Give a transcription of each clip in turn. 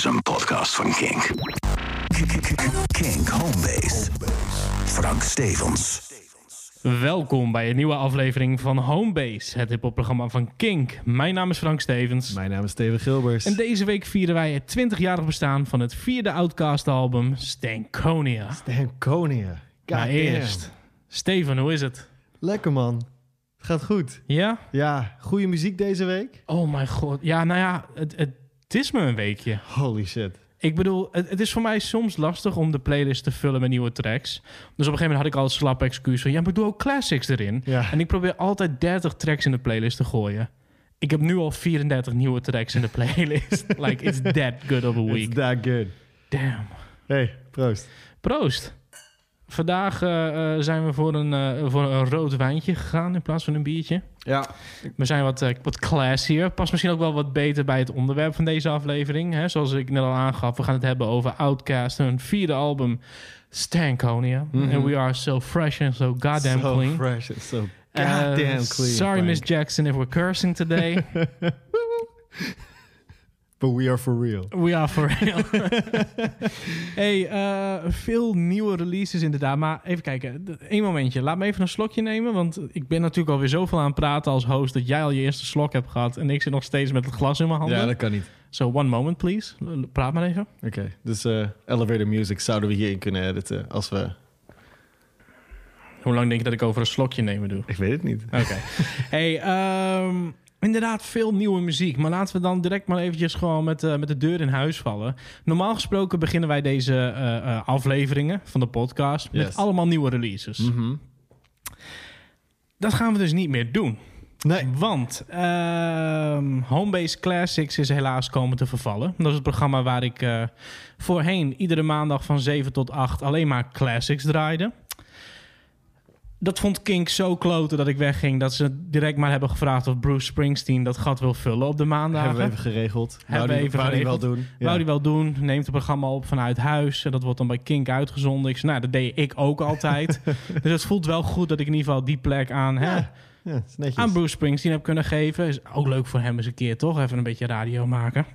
is een podcast van Kink. Kink Homebase. Frank Stevens. Welkom bij een nieuwe aflevering van Homebase, het hiphopprogramma van Kink. Mijn naam is Frank Stevens. Mijn naam is Steven Gilbers. En deze week vieren wij het 20-jarig bestaan van het vierde Outcast-album Stankonia. Stankonia. Maar eerst, Steven, hoe is het? Lekker man. Het gaat goed. Ja? Ja, goede muziek deze week. Oh mijn god. Ja, nou ja, het, het, is me een weekje. Holy shit. Ik bedoel, het, het, is voor mij soms lastig om de playlist te vullen met nieuwe tracks. Dus op een gegeven moment had ik al een slap excuus van... ja, maar ik doe ook classics erin. Ja. En ik probeer altijd 30 tracks in de playlist te gooien. Ik heb nu al 34 nieuwe tracks in de playlist. like, it's that good of a week. It's that good. Damn. Hey, proost. Proost. Vandaag uh, zijn we voor een, uh, voor een rood wijntje gegaan in plaats van een biertje. Ja. We zijn wat, uh, wat classier. Past misschien ook wel wat beter bij het onderwerp van deze aflevering. Hè? Zoals ik net al aangaf, we gaan het hebben over Outkast, hun vierde album Stankonia. Mm -hmm. And we are so fresh and so goddamn so clean. fresh and so goddamn clean. Sorry. Miss Jackson, if we're cursing today. But we are for real. We are for real. hey, uh, veel nieuwe releases inderdaad. Maar even kijken. Eén momentje. Laat me even een slokje nemen. Want ik ben natuurlijk alweer zoveel aan het praten als host... dat jij al je eerste slok hebt gehad... en ik zit nog steeds met het glas in mijn handen. Ja, dat kan niet. So, one moment, please. Praat maar even. Oké, okay, dus uh, elevator music zouden we hierin kunnen editen als we... Hoe lang denk je dat ik over een slokje nemen doe? Ik weet het niet. Oké. Okay. hey, um, Inderdaad, veel nieuwe muziek. Maar laten we dan direct maar eventjes gewoon met, uh, met de deur in huis vallen. Normaal gesproken beginnen wij deze uh, uh, afleveringen van de podcast... Yes. met allemaal nieuwe releases. Mm -hmm. Dat gaan we dus niet meer doen. Nee. Want uh, Homebase Classics is helaas komen te vervallen. Dat is het programma waar ik voorheen iedere maandag van 7 tot 8 alleen maar classics draaide. Dat vond Kink zo kloten dat ik wegging... dat ze direct maar hebben gevraagd of Bruce Springsteen dat gat wil vullen op de maandagen. Hebben we even geregeld. Hebben wou we even wou geregeld. Die wel doen. Ja. Wou die wel doen. Neemt het programma op vanuit huis. En dat wordt dan bij Kink uitgezonden. Ik zei, nou, dat deed ik ook altijd. dus het voelt wel goed dat ik in ieder geval die plek aan... Ja. Hè, ja, aan Bruce Springsteen heb kunnen geven. Is ook leuk voor hem eens een keer, toch? Even een beetje radio maken.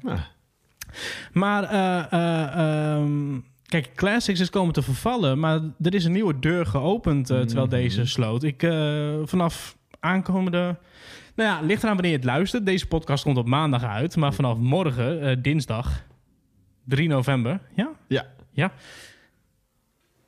Maar... Uh, uh, um, Kijk, Classics is komen te vervallen, maar er is een nieuwe deur geopend uh, terwijl mm -hmm. deze sloot. Ik uh, vanaf aankomende. Nou ja, ligt eraan wanneer je het luistert. Deze podcast komt op maandag uit, maar vanaf morgen, uh, dinsdag 3 november. Ja? Ja. Ja.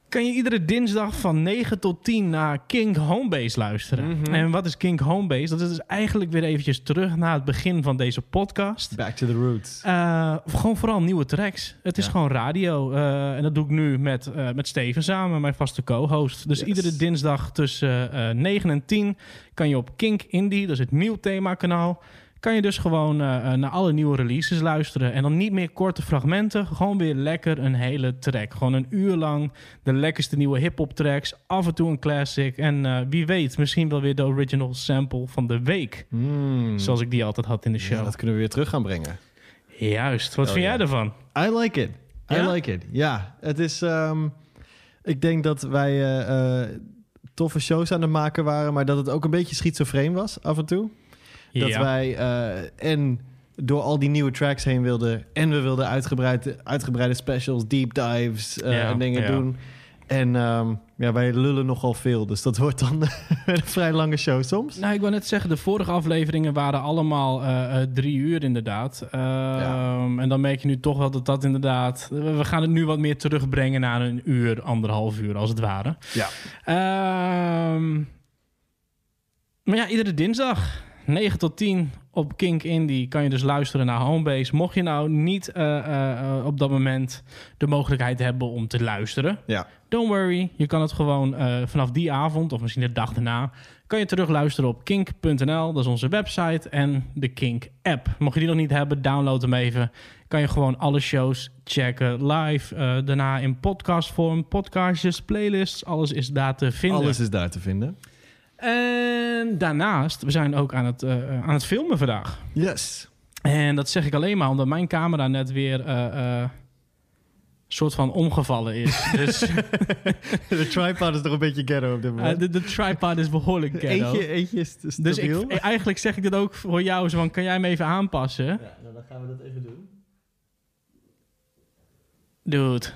Kan je iedere dinsdag van 9 tot 10 naar King Homebase luisteren. Mhm. Mm -hmm. En wat is King Homebase? Dat is dus eigenlijk weer eventjes terug naar het begin van deze podcast. Back to the roots. Uh, gewoon vooral nieuwe tracks. Het is ja. gewoon radio. Uh, en dat doe ik nu met, uh, met Steven samen, mijn vaste co-host. Dus yes. iedere dinsdag tussen 9 en 10 kan je op Kink Indie, dat is het nieuw themakanaal kan je dus gewoon uh, naar alle nieuwe releases luisteren. En dan niet meer korte fragmenten. Gewoon weer lekker een hele track. Gewoon een uur lang de lekkerste nieuwe hip-hop tracks. Af en toe een classic. En uh, wie weet, misschien wel weer de original sample van de week. Mm. Zoals ik die altijd had in de show. Ja, dat kunnen we weer terug gaan brengen. Juist. Wat oh, vind ja. jij ervan? I like it. Ja? I like it. Ja, het is. Um, ik denk dat wij uh, toffe shows aan het maken waren, maar dat het ook een beetje schizofreen was af en toe. Dat ja. wij uh, en door al die nieuwe tracks heen wilden. En we wilden uitgebreide, uitgebreide specials, deep dives uh, ja, en dingen ja. doen. En um, ja, wij lullen nogal veel. Dus dat wordt dan een vrij lange show soms. Nou, ik wil net zeggen, de vorige afleveringen waren allemaal uh, drie uur inderdaad. Ja. En dan merk je nu toch wel dat dat inderdaad... We gaan het nu wat meer terugbrengen naar een uur, anderhalf uur als het ware. Ja. Um, maar ja, iedere dinsdag 9 tot 10 op Kink Indie kan je dus luisteren naar Homebase. Mocht je nou niet uh, uh, op dat moment de mogelijkheid hebben om te luisteren, ja. don't worry. Je kan het gewoon uh, vanaf die avond of misschien de dag daarna, kan je terug luisteren op kink.nl. Dat is onze website en de Kink app. Mocht je die nog niet hebben, download hem even. Kan je gewoon alle shows checken live. daarna in podcastvorm, podcastjes, playlists, alles is daar te vinden. Alles is daar te vinden. En daarnaast, we zijn ook aan het, uh, aan het filmen vandaag. Yes. En dat zeg ik alleen maar omdat mijn camera net weer uh, uh, soort van omgevallen is. dus de tripod is toch een beetje ghetto op dit moment? de, de tripod is behoorlijk ghetto. Eentje, eentje is stabiel. Dus ik, eigenlijk zeg ik dit ook voor jou. Zo van, kan jij hem even aanpassen? Ja, nou, dan gaan we dat even doen. Dude. Het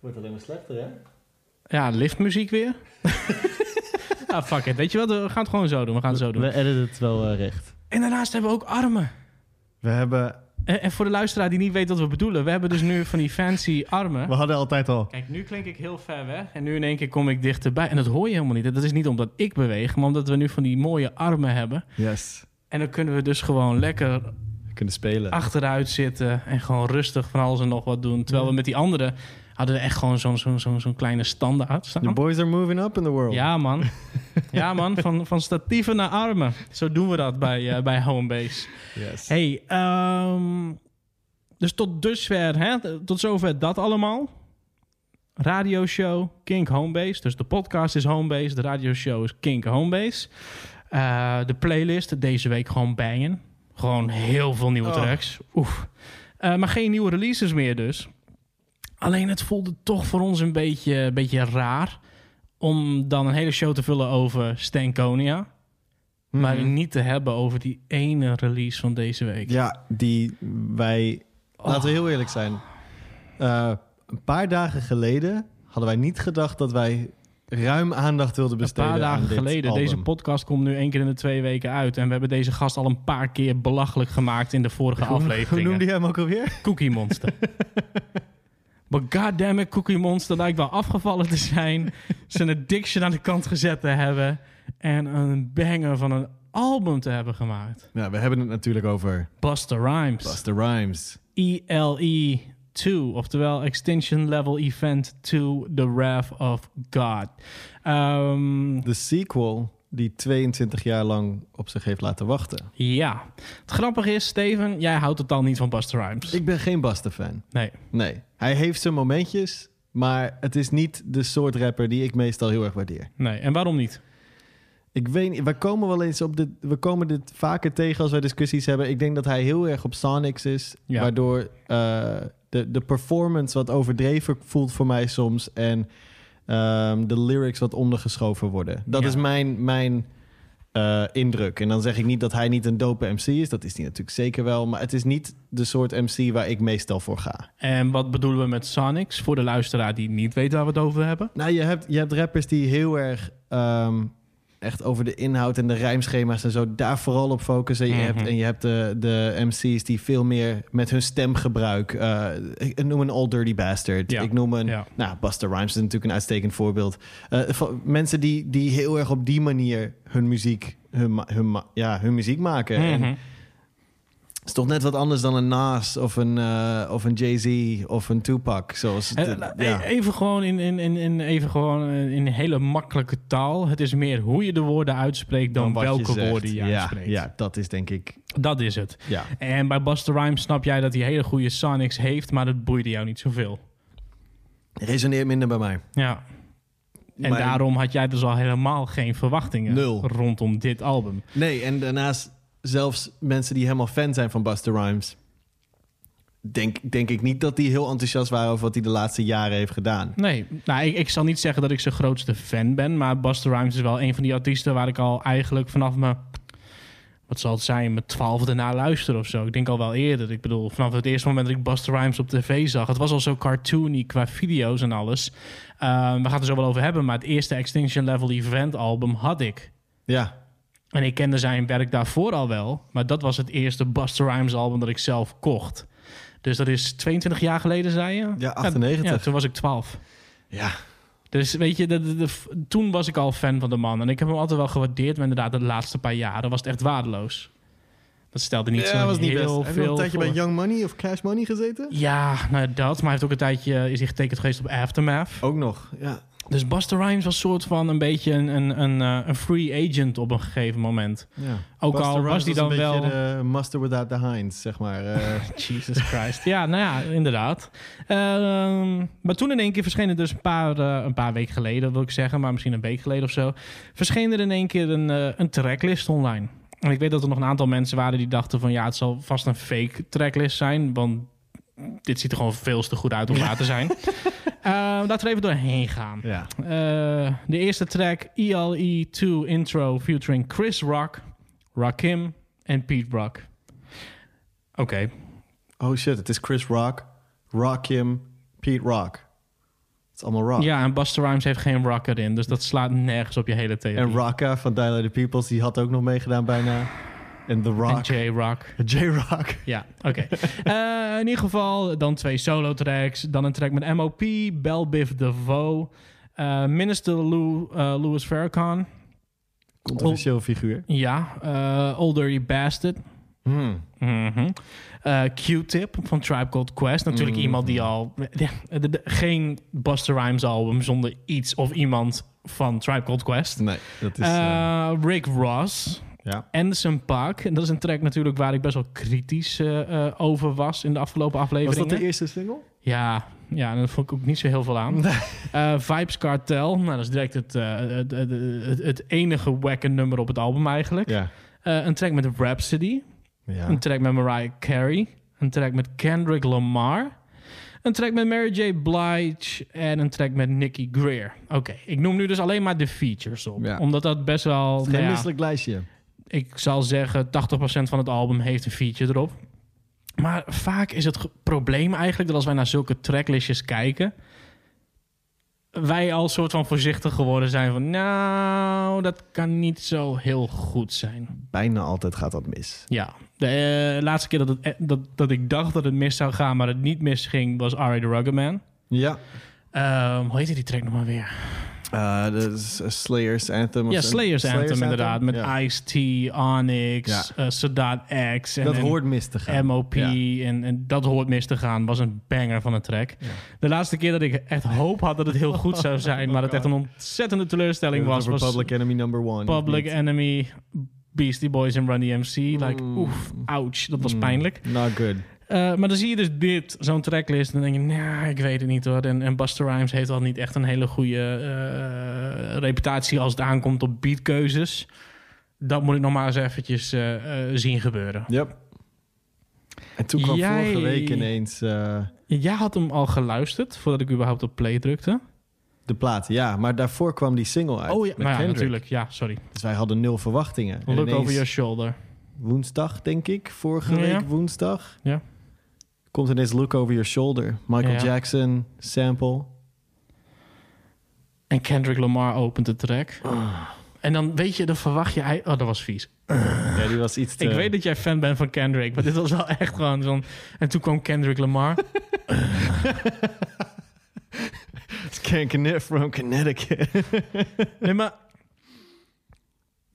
wordt alleen maar slechter, hè? Ja, liftmuziek weer. ah, fuck it. Weet je wat? We gaan het gewoon zo doen. We gaan het zo doen. We editen het wel eh, recht. En daarnaast hebben we ook armen. We hebben... En, en voor de luisteraar die niet weet wat we bedoelen. We hebben dus nu van die fancy armen. We hadden altijd al... Kijk, nu klink ik heel ver weg. En nu in één keer kom ik dichterbij. En dat hoor je helemaal niet. Dat is niet omdat ik beweeg. Maar omdat we nu van die mooie armen hebben. Yes. En dan kunnen we dus gewoon lekker kunnen spelen. achteruit zitten. En gewoon rustig van alles en nog wat doen. Terwijl we met die andere hadden we echt gewoon zo'n zo'n zo'n zo'n kleine standaard The staan. boys are moving up in the world. Ja, man. Ja, man. Van, van statieven naar armen. Zo doen we dat bij, eh, bij Homebase. Yes. Hey, ehm, dus tot dusver, hè, tot zover dat allemaal. Radioshow Kink Homebase. Dus de podcast is Homebase, de radioshow is Kink Homebase. Eh, de playlist deze week gewoon bangen. Gewoon heel veel nieuwe Oh. tracks. Oef. Eh, maar geen nieuwe releases meer dus. Alleen het voelde toch voor ons een beetje, een beetje raar... om dan een hele show te vullen over Stankonia... maar Mhm. niet te hebben over die ene release van deze week. Ja, die wij... Laten we heel eerlijk zijn. Eh, een paar dagen geleden hadden wij niet gedacht dat wij ruim aandacht wilden Een besteden paar dagen geleden. album. Deze podcast komt nu één keer in de twee weken uit. En we hebben deze gast al een paar keer belachelijk gemaakt in de vorige Hoe- Hoe noemde jij hem ook alweer? Cookie Monster. Maar goddammit, Cookie Monster lijkt wel afgevallen te zijn. Zijn addiction aan de kant gezet te hebben. En een banger van een album te hebben gemaakt. Ja, we hebben het natuurlijk over Buster Rhymes. Buster Rhymes. ELE 2, oftewel Extinction Level Event 2, The Wrath of God. Ehm, De sequel die 22 jaar lang op zich heeft laten wachten. ja, het grappige is, Steven, jij houdt totaal niet van Buster Rhymes. Ik ben geen Buster-fan. Nee, Nee. Hij heeft zijn momentjes, maar het is niet de soort rapper die ik meestal heel erg waardeer. nee. En waarom niet? Ik weet niet, we komen wel eens op dit, we komen dit vaker tegen als wij discussies hebben. Ik denk dat hij heel erg op Sonics is, Ja. waardoor eh, de, de performance wat overdreven voelt voor mij soms en ehm, de lyrics wat ondergeschoven worden. Dat Ja. is mijn, mijn eh, indruk. En dan zeg ik niet dat hij niet een dope MC is, dat is hij natuurlijk zeker wel, maar het is niet de soort MC waar ik meestal voor ga. En wat bedoelen we met Sonics? Voor de luisteraar die niet weet waar we het over hebben. Nou, je hebt, je hebt rappers die heel erg ehm, echt over de inhoud en de rijmschema's en zo daar vooral op focussen. Je Mhm. hebt, en je hebt de, de MC's die veel meer met hun stemgebruik. eh, ik noem een Old Dirty Bastard. Ja. Ik noem een. Ja. Nou, Buster Rhymes is natuurlijk een uitstekend voorbeeld. Van mensen die, die heel erg op die manier hun muziek, hun, ja, hun muziek maken. En Mhm. Is toch net wat anders dan een Nas of een, eh, of een Jay-Z of een Tupac. Zoals het, Eh, nou, ja. e- Even gewoon in, in, in, even gewoon eh, in hele makkelijke taal. Het is meer hoe je de woorden uitspreekt dan, welke woorden je ja, uitspreekt. Ja, dat is denk ik. Dat is het. Ja. En bij Buster Rhymes snap jij dat hij hele goede Sonics heeft, maar dat boeide jou niet zoveel. Resoneert minder bij mij. Ja. En Maar- daarom had jij dus al helemaal geen verwachtingen Nul. rondom dit album. Nee, en daarnaast zelfs mensen die helemaal fan zijn van Buster Rhymes... Denk, denk ik niet dat die heel enthousiast waren over wat hij de laatste jaren heeft gedaan. Nee, nou, ik, ik zal niet zeggen dat ik zijn grootste fan ben, maar Buster Rhymes is wel een van die artiesten waar ik al eigenlijk vanaf mijn, wat zal het zijn, mijn twaalfde naar luister of zo. Ik denk al wel eerder. Ik bedoel, vanaf het eerste moment dat ik Buster Rhymes op tv zag, het was al zo cartoony qua video's en alles. Uh, we gaan het er zo wel over hebben, maar het eerste Extinction Level Event album had ik. Ja, En ik kende zijn werk daarvoor al wel. Maar dat was het eerste Buster Rhymes album dat ik zelf kocht. Dus dat is 22 jaar geleden, zei je? Ja, 98. Ja, toen was ik 12. ja. Dus weet je, de, de- de- toen was ik al fan van de man. En ik heb hem altijd wel gewaardeerd. Maar inderdaad, de laatste paar jaren was het echt waardeloos. Dat stelde niet ja, zo was niet best. heel Heb je veel een tijdje voor. bij Young Money of Cash Money gezeten? Ja, nou dat. Maar hij heeft ook een tijdje is hij getekend geweest op Aftermath. Ook nog, ja. Dus Buster Rhymes was soort van een beetje een, een, een, eh, een free agent op een gegeven moment. ja. Ook Buster al Rhymes was die dan een wel... de mustard without the hinds, zeg maar. eh. Jesus Christ. ja, nou ja, inderdaad. Ehm, maar toen in één keer verscheen er dus een paar, eh, een paar weken geleden, wil ik zeggen, maar misschien een week geleden of zo, verscheen er in één keer een, een tracklist online. En ik weet dat er nog een aantal mensen waren die dachten van ja, het zal vast een fake tracklist zijn, want dit ziet er gewoon veel te goed uit om waar te zijn. Eh, laten we even doorheen gaan. ja. Eh, de eerste track, ELE2 Intro, featuring Chris Rock, Rakim en Pete Rock. Oké, Oh shit, het is Chris Rock, Rakim, Pete Rock. Het is allemaal rock. Ja, en Buster Rhymes heeft geen rock erin. Dus dat slaat nergens op je hele theorie. En Rocka van Dilated Peoples, die had ook nog meegedaan bijna. En The Rock. En J-Rock. J-Rock. Ja, oké. Eh, in ieder geval dan twee solo tracks. Dan een track met MOP, Bell Biv DeVoe, eh, Minister Lou, eh, Louis Farrakhan. Controversieel figuur. Ja, eh Old Dirty Bastard. Hmm. Mhm. Q-Tip van Tribe Called Quest. Natuurlijk Mhm. iemand die al... ja, de- de- geen Buster Rhymes album zonder iets of iemand van Tribe Called Quest. Nee, dat is... Rick Ross. Ja. Anderson Paak. En dat is een track natuurlijk waar ik best wel kritisch eh, eh, over was in de afgelopen Was afleveringen. dat de eerste single? Ja, ja, en daar vond ik ook niet zo heel veel aan. Eh, Vibes Cartel. Nou, dat is direct het, het, het, het, enige wacke nummer op het album eigenlijk. Ja. Een track met Rhapsody. ja. Een track met Mariah Carey. Een track met Kendrick Lamar. Een track met Mary J. Blige. En een track met Nicky Greer. Oké, ik noem nu dus alleen maar de features op. Ja. Omdat dat best wel... Geen nou misselijk lijstje. Ik zal zeggen, 80% van het album heeft een feature erop. Maar vaak is het probleem eigenlijk dat als wij naar zulke tracklistjes kijken, wij al soort van voorzichtig geworden zijn van, nou, dat kan niet zo heel goed zijn. Bijna altijd gaat dat mis. Ja, de eh, laatste keer dat, het, eh, dat, dat ik dacht dat het mis zou gaan, maar het niet misging, was R.A. the Rugged Man. Ja. Ehm, hoe heette die track nog maar weer? Eh, de Slayers Anthem. Ja. Slayers, Anthem, inderdaad. Met Ja. Ice-T, Onyx, Ja. eh, Sadat X. En, Dat en- hoort mis te gaan. MOP Ja. en, en dat hoort mis te gaan. Was een banger van een track. De laatste keer dat ik echt hoop had dat het heel goed zou zijn, maar het echt een ontzettende teleurstelling was, was Public Enemy number one. Public Niet- Enemy, Beastie Boys en Run DMC. Like, Mm. oef, ouch, dat was Mm, pijnlijk. Not good. Uh, maar dan zie je dus dit, zo'n tracklist. En dan denk je, nou, ik weet het niet hoor. En, en Buster Rhymes heeft al niet echt een hele goede uh, reputatie als het aankomt op beatkeuzes. Dat moet ik nog maar eens eventjes uh, uh, zien gebeuren. Yep. En toen kwam Jij- vorige week ineens Jij had hem al geluisterd voordat ik überhaupt op play drukte. de plaat. Ja, maar daarvoor kwam die single uit. oh ja, ja, Kendrick. natuurlijk. Ja, sorry. Dus wij hadden nul verwachtingen. En Look over your shoulder. Woensdag, denk ik. Vorige Ja. week woensdag. Ja. Komt ineens Look Over Your Shoulder. Michael Ja. Jackson, sample. En Kendrick Lamar opent de track. En dan weet je, dan verwacht je... hij- Oh, dat was vies. Ja, die was iets te... Ik weet dat jij fan bent van Kendrick, maar dit was wel echt gewoon zo'n... En toen kwam Kendrick Lamar. Ken Connect from Connecticut. Nee, maar...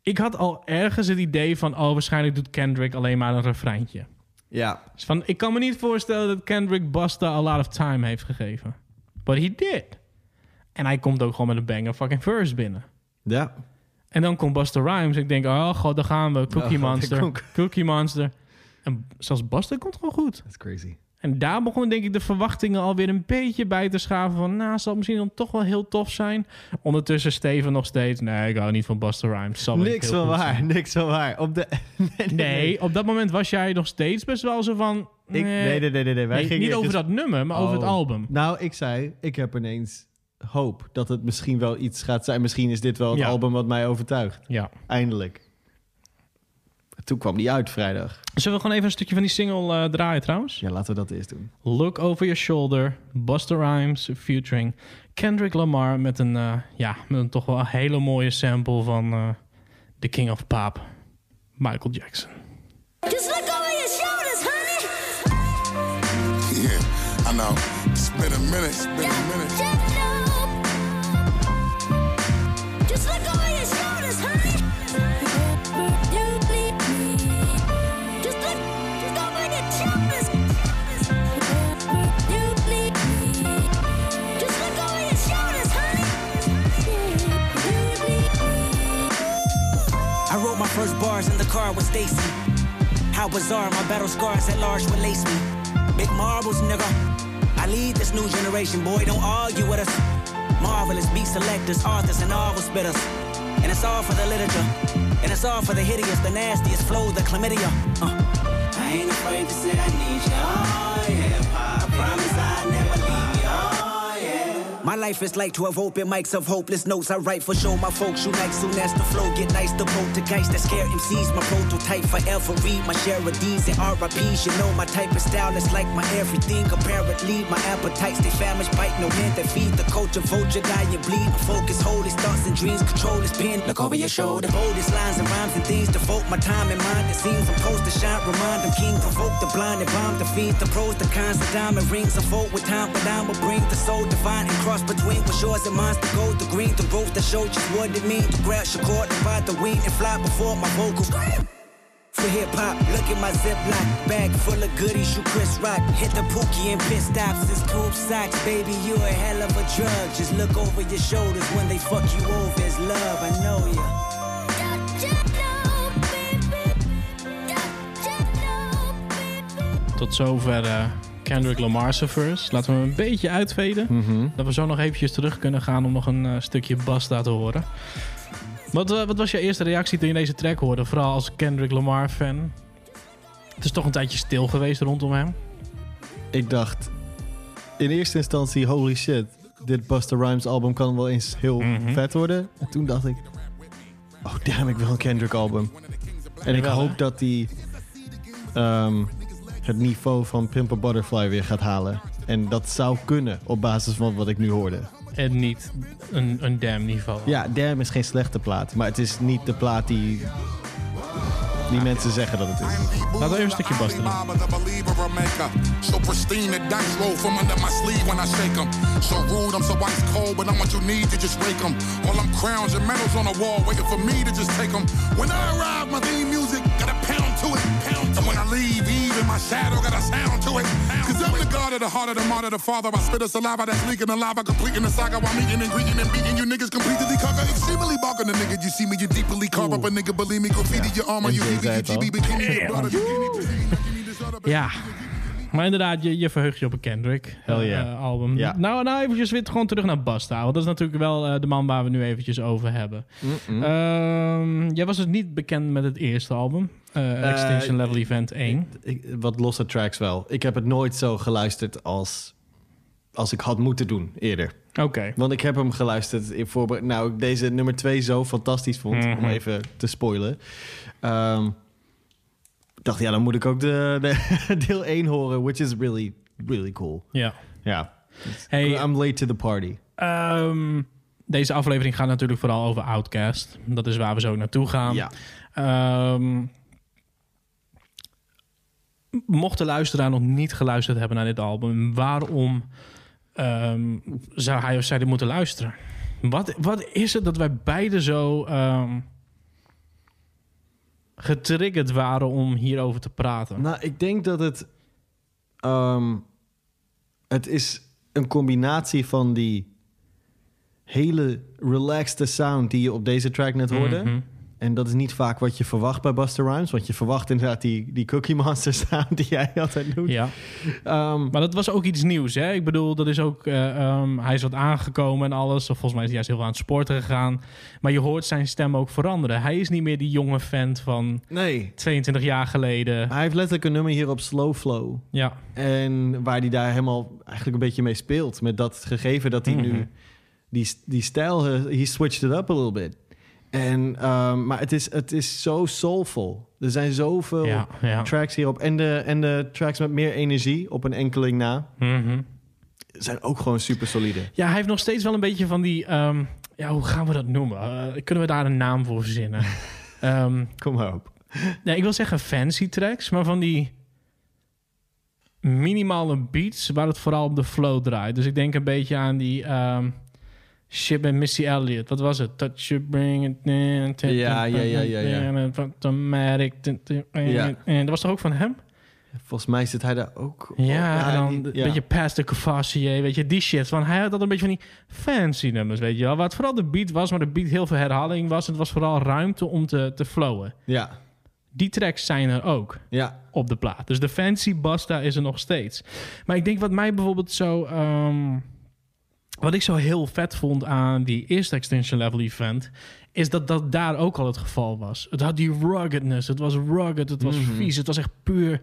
Ik had al ergens het idee van... Oh, waarschijnlijk doet Kendrick alleen maar een refreintje. Ja. Dus van, ik kan me niet voorstellen dat Kendrick Busta a lot of time heeft gegeven. But he did. En hij komt ook gewoon met een banger fucking verse binnen. Ja. En dan komt Busta Rhymes. Ik denk, oh god, daar gaan we. Cookie Oh, Monster. Cookie Monster. En zelfs Busta komt gewoon goed. That's crazy. En daar begonnen denk ik de verwachtingen alweer een beetje bij te schaven. Van, nou, zal het misschien dan toch wel heel tof zijn. Ondertussen Steven nog steeds. Nee, ik hou niet van Busta Rhymes. Zal Niks van waar, zijn. niks van waar. Op de... nee, nee, Nee, op dat moment was jij nog steeds best wel zo van... Ik, nee, nee, nee, nee, nee. Wij gingen niet over dus- dat nummer, maar over het Oh. album. Nou, ik zei, ik heb ineens hoop dat het misschien wel iets gaat zijn. Misschien is dit wel het Ja. album wat mij overtuigt. Ja. Eindelijk. Toen kwam die uit vrijdag. Zullen we gewoon even een stukje van die single eh, draaien trouwens? Ja, laten we dat eerst doen. Look Over Your Shoulder, Busta Rhymes featuring Kendrick Lamar met een, eh, ja, met een toch wel een hele mooie sample van eh The King of Pop, Michael Jackson. Just look over your shoulders, honey. Yeah, I know. It's been a minute. It's been a minute. Bars in the car with Stacy. How bizarre, my battle scars at large would lace me. Big marbles, nigga. I lead this new generation, boy, don't argue with us. Marvelous beat selectors, authors, and novel spitters. And it's all for the literature. And it's all for the hideous, the nastiest flow, the chlamydia. Uh. I ain't afraid to say I need you, My life is like 12 open mics of hopeless notes I write for show. My folks unite soon as the flow get nice. The poltergeist that scare MCs. My prototype forever read my share of D's and RIPs. You know my type of style is like my everything. Apparently, my appetites they famished, bite no hand that feed the culture. Vulture, die and bleed. My focus, hold his thoughts and dreams. Control his pen. Look over your shoulder. Boldest lines and rhymes and things. Devote my time and mind. It seems I'm supposed to shine. Remind them king. Provoke the blind and bomb the fiends. The pros, the cons, the diamond rings. I vote with time, but I will bring the soul divine and cross between what's yours and mine. The gold, the green, the rose that show just what it means to grab your cord and ride the wing and fly before my vocals. For hip hop, look at my ziploc bag full of goodies. You Chris Rock, hit the pookie and pit stops. It's coupe socks, baby. You a hell of a drug. Just look over your shoulders when they fuck you over. It's love, I know ya. Tot zover eh, Kendrick Lamar's verse. Laten we hem een beetje uitveden. Mhm. Dat we zo nog eventjes terug kunnen gaan om nog een eh, stukje Basta te horen. Wat, eh, wat was je eerste reactie toen je deze track hoorde? Vooral als Kendrick Lamar fan. Het is toch een tijdje stil geweest rondom hem. Ik dacht in eerste instantie, holy shit, dit Busta Rhymes album kan wel eens heel Mhm. vet worden. En toen dacht ik, oh damn, ik wil een Kendrick album. En ik hoop dat hij ehm, het niveau van Pimp a Butterfly weer gaat halen. En dat zou kunnen op basis van wat ik nu hoorde. En niet een, een damn niveau. Ja, Damn is geen slechte plaat, maar het is niet de plaat die, die mensen zeggen dat het is. Laten we even een stukje Basta doen. The believer or maker. So pristine, the dice roll from under my sleeve when I shake 'em. So rude, I'm so ice cold, but I'm what you need to just rake 'em. All them crowns and medals on the wall, waiting for me to just take 'em. When I arrive, my theme music got a pound to it. And I leave, even my shadow got a sound to it. Cause I'm the god of the heart of the martyr, the father. I spit a saliva that's leaking the lava, completing the saga while meeting and greeting and beating you niggas completely conquer. Extremely barking the nigga. You see me, you deeply carve up a nigga. Believe me, graffiti your armor. You heavy, you. GB bikini, Ja. Maar inderdaad, je, je verheugt je op een Kendrick Hell eh, yeah. eh, album. Ja. Nou, nou eventjes weer gewoon terug naar Basta. Want dat is natuurlijk wel eh, de man waar we nu eventjes over hebben. Ehm, jij was dus niet bekend met het eerste album. Eh, Extinction Level Event 1. Ik, wat losse tracks wel. Ik heb het nooit zo geluisterd als, als ik had moeten doen eerder. Oké. Want ik heb hem geluisterd in voorbereid. Nou, ik deze nummer 2 zo fantastisch vond, om Mhm. even te spoilen. Ehm, dacht, ja, dan moet ik ook de, de deel 1 horen, which is really, really cool. Ja. Ja, Hey, I'm late to the party. ehm, deze aflevering gaat natuurlijk vooral over Outcast. Dat is waar we zo naartoe gaan. Ja. Ehm, mocht de luisteraar nog niet geluisterd hebben naar dit album, waarom ehm, zou hij of zij dit moeten luisteren? Wat, wat is het dat wij beide zo ehm, getriggerd waren om hierover te praten? Nou, ik denk dat het... ehm, het is een combinatie van die hele relaxed sound die je op deze track net hoorde. Mhm. En dat is niet vaak wat je verwacht bij Buster Rhymes. Want je verwacht inderdaad die, die Cookie Monster sound die jij altijd doet. Ja, Ehm, maar dat was ook iets nieuws. Hè? Ik bedoel, dat is ook, eh, ehm, hij is wat aangekomen en alles. Of volgens mij is hij juist heel veel aan het sporten gegaan. Maar je hoort zijn stem ook veranderen. Hij is niet meer die jonge vent van nee. 22 jaar geleden. Hij heeft letterlijk een nummer hier op Slow Flow. Ja, En waar hij daar helemaal eigenlijk een beetje mee speelt. Met dat gegeven dat hij Mhm. nu die, die stijl, eh, he switched it up a little bit. En, ehm, maar het is, het is zo soulful. Er zijn zoveel ja, ja. tracks hierop. En de, en de tracks met meer energie op een enkeling na Mhm. zijn ook gewoon super solide. Ja, hij heeft nog steeds wel een beetje van die... ehm, ja, hoe gaan we dat noemen? Eh, kunnen we daar een naam voor verzinnen? Ehm, Kom maar op. nee, ik wil zeggen fancy tracks, maar van die minimale beats waar het vooral op de flow draait. Dus ik denk een beetje aan die shit met Missy Elliott. Wat was het? Touch you bring it in. Ja, ja, ja, ja, ja. Automatic. Ja. En dat was toch ook van hem? Volgens mij zit hij daar ook op. Ja, en dan een ja. beetje past de Cavassier, weet je, die shit. Van, hij had altijd een beetje van die fancy nummers, weet je wel. Het vooral de beat was, maar de beat heel veel herhaling was. Het was vooral ruimte om te, te flowen. Ja, Die tracks zijn er ook ja. op de plaat. Dus de fancy Basta is er nog steeds. Maar ik denk wat mij bijvoorbeeld zo... ehm, wat ik zo heel vet vond aan die eerste Extinction Level event... is dat dat daar ook al het geval was. Het had die ruggedness. Het was rugged, het was Mhm. vies. Het was echt puur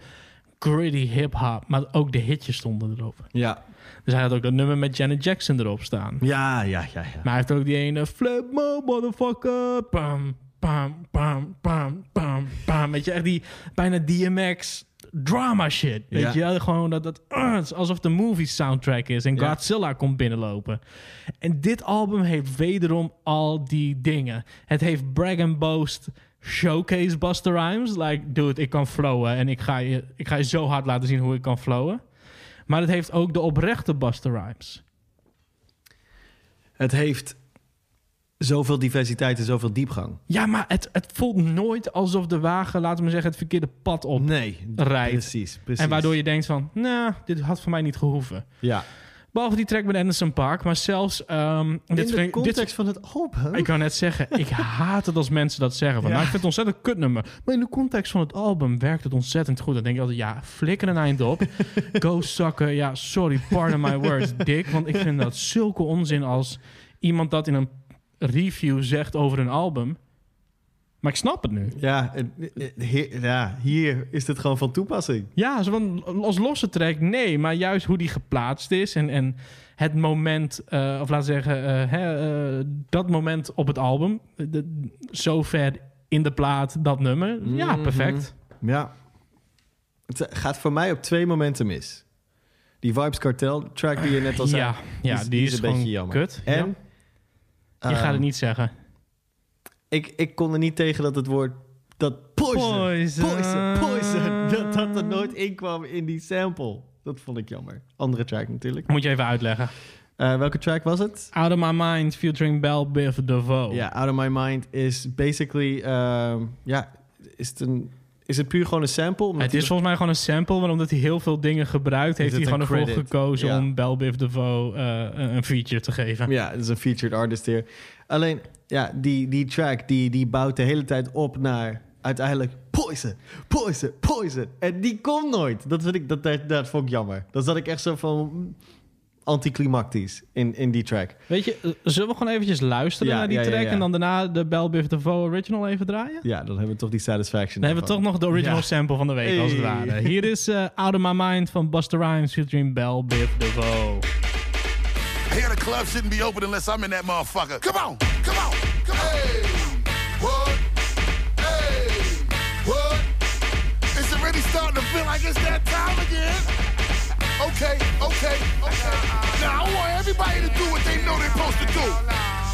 gritty hip-hop. Maar ook de hitjes stonden erop. Ja. Dus hij had ook dat nummer met Janet Jackson erop staan. Ja, ja, ja, ja. Maar hij heeft ook die ene flip motherfucker. Bam, bam, bam, bam, bam, bam. Weet je, echt die bijna DMX drama shit. Weet Ja. je, gewoon dat, dat uh, het is alsof de movie soundtrack is en Ja. Godzilla komt binnenlopen. En dit album heeft wederom al die dingen. Het heeft Brag and Boast showcase Buster Rhymes. Like, dude, ik kan flowen en ik ga, je, ik ga je zo hard laten zien hoe ik kan flowen. Maar het heeft ook de oprechte Buster Rhymes. Het heeft zoveel diversiteit en zoveel diepgang. Ja, maar het, het voelt nooit alsof de wagen, laten we zeggen, het verkeerde pad op Nee, rijdt. precies, precies. En waardoor je denkt van, nou, dit had voor mij niet gehoeven. Ja. Behalve die track met Anderson Park, maar zelfs... ehm, In dit de context dit, van het album. ik kan net zeggen, ik haat het als mensen dat zeggen. Van, Ja. nou, ik vind het ontzettend kutnummer. Maar in de context van het album werkt het ontzettend goed. Dan denk ik altijd, ja, flikker een eind op. Go sucken. Ja, sorry, pardon my words, dik. Want ik vind dat zulke onzin als iemand dat in een review zegt over een album. Maar ik snap het nu. Ja, het- het- he- ja, hier is het gewoon van toepassing. Ja, zo van, als losse track, nee. Maar juist hoe die geplaatst is en, en het moment, eh, of laten we zeggen, eh, hè, eh, dat moment op het album. De, zo ver in de plaat, dat nummer. Ja, Mhm. perfect. Ja. Het gaat voor mij op twee momenten mis. Die Vibes Cartel track die je net al zei. Ja, ja die is, een beetje jammer. kut. En Ja. Je gaat ehm, het niet zeggen. Ik, ik kon er niet tegen dat het woord... Dat poison, Poison. poison, poison, dat dat er nooit in kwam in die sample. Dat vond ik jammer. Andere track natuurlijk. Moet je even uitleggen. Eh, welke track was het? Out of My Mind featuring Bell Biv DeVoe. Ja, Out of My Mind is basically... ehm, ja, is het, een, is het puur gewoon een sample? Het is volgens mij gewoon een sample, maar omdat hij heel veel dingen gebruikt, heeft hij gewoon ervoor gekozen Ja. om Bell Biv DeVoe eh, een feature te geven. Ja, het is een featured artist hier. Alleen, ja, die, die track die, die bouwt de hele tijd op naar uiteindelijk poison, poison, poison. En die komt nooit. Dat, vind ik, dat, dat, dat vond ik jammer. Dan zat ik echt zo van anticlimactisch in, in die track. Weet je, eh, zullen we gewoon eventjes luisteren Ja, naar die ja, ja, track ja. en dan daarna de Bell Biv DeVoe original even draaien? Ja, dan hebben we toch die satisfaction. Dan hebben we toch nog de original Ja. sample van de week, als het ware. Hier is eh, Out of My Mind van Buster Rhymes featuring Bell Biv DeVoe. Here the club shouldn't be open unless I'm in that motherfucker. Come on, come on, come on. Hey, what? Hey, what? It's already starting to feel like it's that time again. Okay, okay, okay. Now I want everybody to do what they know they're supposed to do.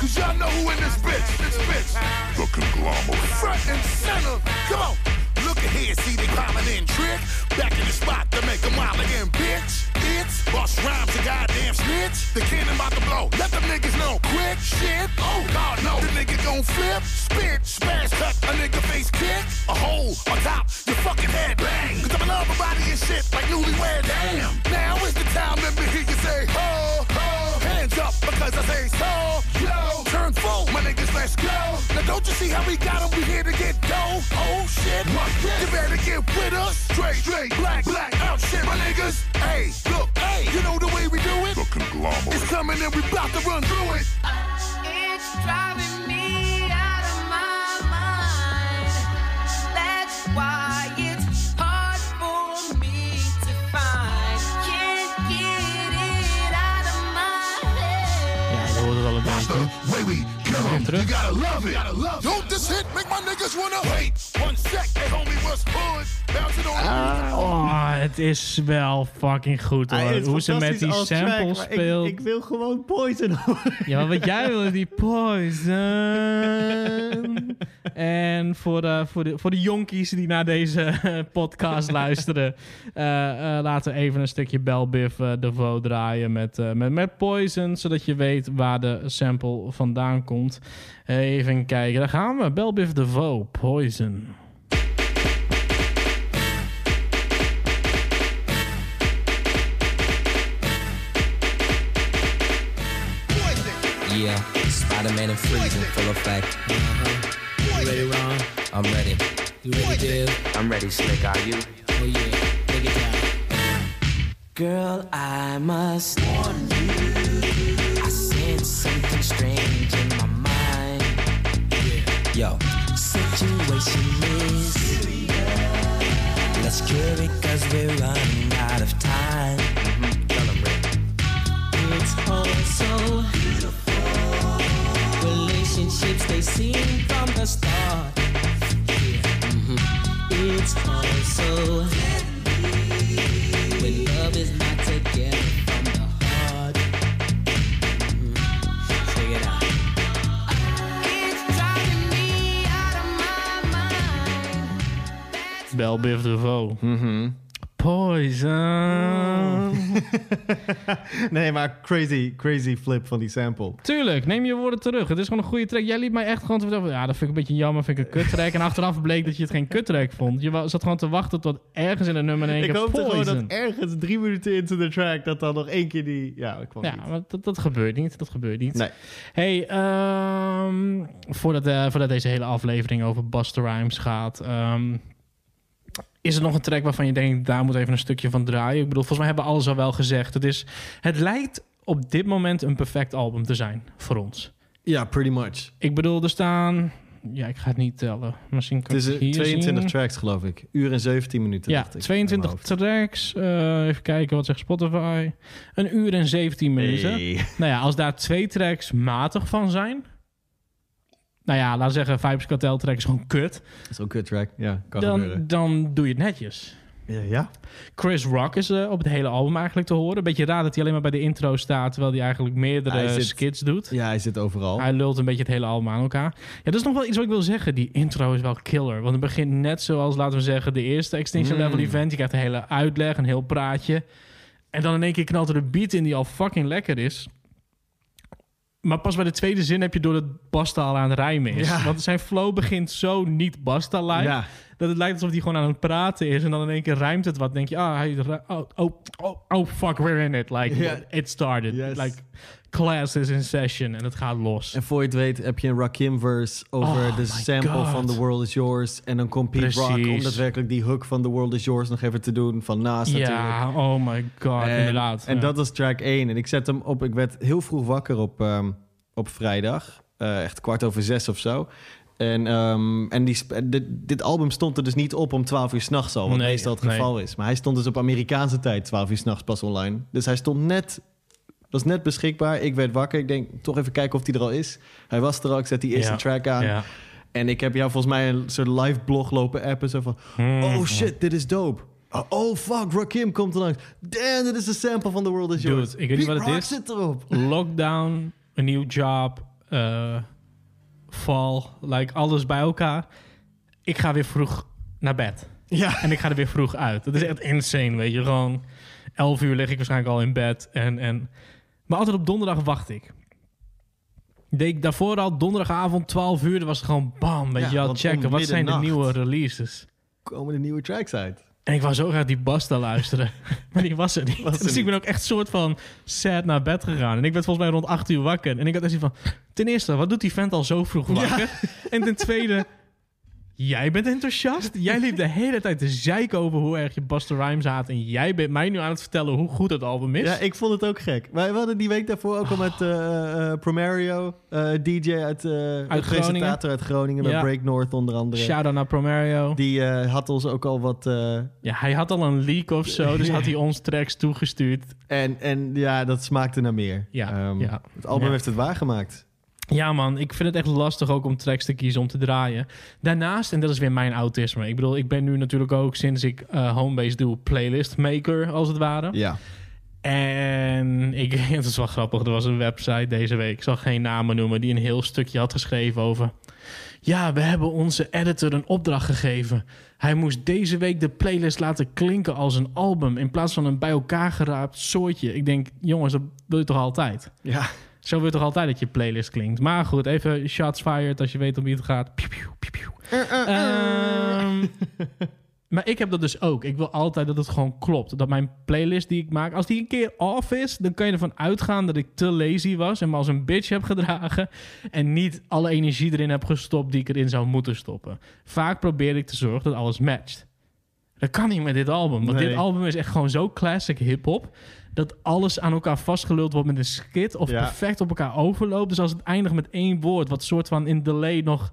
Cause y'all know who in this bitch, this bitch. The conglomerate. Front and center. Come on. See they piling in trick. Back in the spot to make a mile again, bitch. It's bust rhymes, a goddamn snitch. The cannon about to blow. Let them niggas know. Quick shit. Oh, God, no. The nigga gon' flip, spit, smash, cut. A nigga face kick. A hole on top. Your fucking head bang. Cause I'm in love with body and shit like newlywed. Damn. Now is the time. Let me hear you say, ho. Hands up because I say so. Yo. Turn full, my niggas, let's go. Now don't you see how we got 'em? We here to get dough. Oh shit. You better get with us. Straight, straight, black, black, out shit, my niggas. Hey, look, hey, you know the way we do it? The conglomerate. It's coming and we about to run through it. It's driving Way we 'em. terug. On. Oh, het is wel fucking goed hoor. Hoe ze met die als track, sample maar ik- speelt. Ik, wil gewoon poison horen. Ja, maar wat jij wil is die poison. en voor de, voor, de, voor de jonkies die naar deze eh, podcast luisteren... eh, eh, laten we even een stukje Bell Biv eh, DeVoe draaien met, eh, met, met Poison... zodat je weet waar de sample vandaan komt. Even kijken, daar gaan we. Bell Biv DeVoe, Poison. Yeah, Spider-Man and Freeze in full effect. You ready, Ron? I'm ready. You ready, Dave? I'm ready, Slick. Are you? Oh yeah, take it down. Girl, I must warn you. I sense something strange. Yo, situation is. Let's scary cause we're running out of time. It's all so beautiful. Relationships they seem from the start. Mhm. It's all so when love is not together Bel Biv DeVoe. Mhm. Poison. nee, maar crazy, crazy flip van die sample. Tuurlijk, neem je woorden terug. Het is gewoon een goede track. Jij liet mij echt gewoon te vertellen... Ja, dat vind ik een beetje jammer, vind ik een kut track. En achteraf bleek dat je het geen kut track vond. Je zat gewoon te wachten tot ergens in een nummer één Ik keer hoopte gewoon dat ergens drie minuten into the track... dat dan nog één keer die... Ja, dat kwam Ja, niet. maar dat, dat gebeurt niet. Dat gebeurt niet. Nee. Hey, ehm, voordat, eh, voordat deze hele aflevering over Buster Rhymes gaat... ehm, is er nog een track waarvan je denkt... daar moet even een stukje van draaien? Ik bedoel, volgens mij hebben we alles al wel gezegd. Het, is, het lijkt op dit moment een perfect album te zijn voor ons. Ja, pretty much. Ik bedoel, er staan... Ja, ik ga het niet tellen. Misschien kan Het is hier 22 zien. tracks, geloof ik. Uur en 17 minuten. Ja, dacht ik, 22 uit mijn tracks. Eh, even kijken, wat zegt Spotify? Een uur en 17 hoofd. minuten. Hey. Nou ja, als daar twee tracks matig van zijn... Nou ja, laten we zeggen, Vibes Cartel track is gewoon kut. Dat is ook een kut track. Ja, kan gebeuren. Dan, dan doe je het netjes. Ja, ja? Chris Rock is eh, op het hele album eigenlijk te horen. Beetje raar dat hij alleen maar bij de intro staat... terwijl hij eigenlijk meerdere Hij zit- skits doet. ja, hij zit overal. Hij lult een beetje het hele album aan elkaar. Ja, dat is nog wel iets wat ik wil zeggen. Die intro is wel killer. Want het begint net zoals, laten we zeggen, de eerste Extinction Mm. Level event. Je krijgt een hele uitleg, een heel praatje. En dan in één keer knalt er een beat in die al fucking lekker is. Maar pas bij de tweede zin heb je door dat Basta al aan het rijmen is. Ja. Want zijn flow begint zo niet Basta-like. Ja. Dat het lijkt alsof hij gewoon aan het praten is. En dan in één keer rijmt het wat. Denk je, ah, hij, oh, oh, oh, oh, fuck, we're in it. Like, it started. Yes. Like, class is in session. En het gaat los. En voor je het weet heb je een Rakim verse over Oh de sample God. van The World Is Yours. En dan komt Pete Rock om daadwerkelijk die hook van The World Is Yours nog even te doen. Van naast natuurlijk. Ja, oh my god, En, inderdaad. en Ja. dat was track 1. En ik zet hem op. Ik werd heel vroeg wakker op, ehm, op vrijdag. Eh, echt kwart over zes of zo. En, ehm, en die, dit, dit album stond er dus niet op om 12 uur s'nachts al. Wat Nee, meestal het nee. geval is. Maar hij stond dus op Amerikaanse tijd 12 uur s'nachts pas online. Dus hij stond net. Was net beschikbaar. Ik werd wakker. Ik denk toch even kijken of hij er al is. Hij was er al. Ik zet die eerste Ja. track aan. Ja. En ik heb jou volgens mij een soort live blog lopen appen. Zo van, Hmm. oh shit, dit is dope. Oh, Oh fuck, Rakim komt er langs. Damn, dit is de sample van The World Is Dude, Yours. ik weet niet Pete wat het is. zit erop. Lockdown, een nieuw job, eh fall, like alles bij elkaar. Ik ga weer vroeg naar bed. Ja. En ik ga er weer vroeg uit. Dat is echt insane, weet je. Gewoon 11 uur lig ik waarschijnlijk al in bed. En, en... Maar altijd op donderdag wacht ik. Deed ik daarvoor al donderdagavond 12 uur. Dan was het gewoon bam, weet Ja, je wel. Checken, wat zijn de nieuwe releases? Komen de nieuwe tracks uit. En ik wou zo graag die Basta luisteren. maar die was er niet. Was er dus ik ben ook echt soort van sad naar bed gegaan. En ik werd volgens mij rond 8 uur wakker. En ik had echt van... Ten eerste, wat doet die vent al zo vroeg wakker? En ten tweede... Jij bent enthousiast. Jij liep de hele tijd te zeiken over hoe erg je Busta Rhymes haat. En jij bent mij nu aan het vertellen hoe goed het album is. Ja, ik vond het ook gek. Wij hadden die week daarvoor ook al met eh eh, Promario, eh, DJ uit, Uit Groningen. presentator uit Groningen, met Ja. Break North onder andere. Shout-out naar Promario. Die had ons ook al wat... Ja, hij had al een leak of zo. Dus had hij ons tracks toegestuurd. en, en ja, dat smaakte naar meer. Ja, Ehm, ja. Het album heeft het waargemaakt. Ja, man, ik vind het echt lastig ook om tracks te kiezen om te draaien. Daarnaast, en dat is weer mijn autisme. Ik bedoel, ik ben nu natuurlijk ook sinds ik eh homebase doe, playlist maker als het ware. Ja. En ik, het is wel grappig, er was een website deze week, ik zal geen namen noemen, die een heel stukje had geschreven over. Ja, we hebben onze editor een opdracht gegeven. Hij moest deze week de playlist laten klinken als een album in plaats van een bij elkaar geraapt soortje. Ik denk, jongens, dat wil je toch altijd? Ja. Zo wil je toch altijd dat je playlist klinkt. Maar goed, even shots fired als je weet om wie het gaat. Piu, piu, piu, piu. Ehm, maar ik heb dat dus ook. Ik wil altijd dat het gewoon klopt. Dat mijn playlist die ik maak, als die een keer off is, dan kan je ervan uitgaan dat ik te lazy was en me als een bitch heb gedragen en niet alle energie erin heb gestopt die ik erin zou moeten stoppen. Vaak probeer ik te zorgen dat alles matcht. Dat kan niet met dit album. Want Nee. dit album is echt gewoon zo classic hip-hop. Dat alles aan elkaar vastgeluld wordt met een skit. Of Ja. perfect op elkaar overloopt. Dus als het eindigt met één woord. wat soort van in delay nog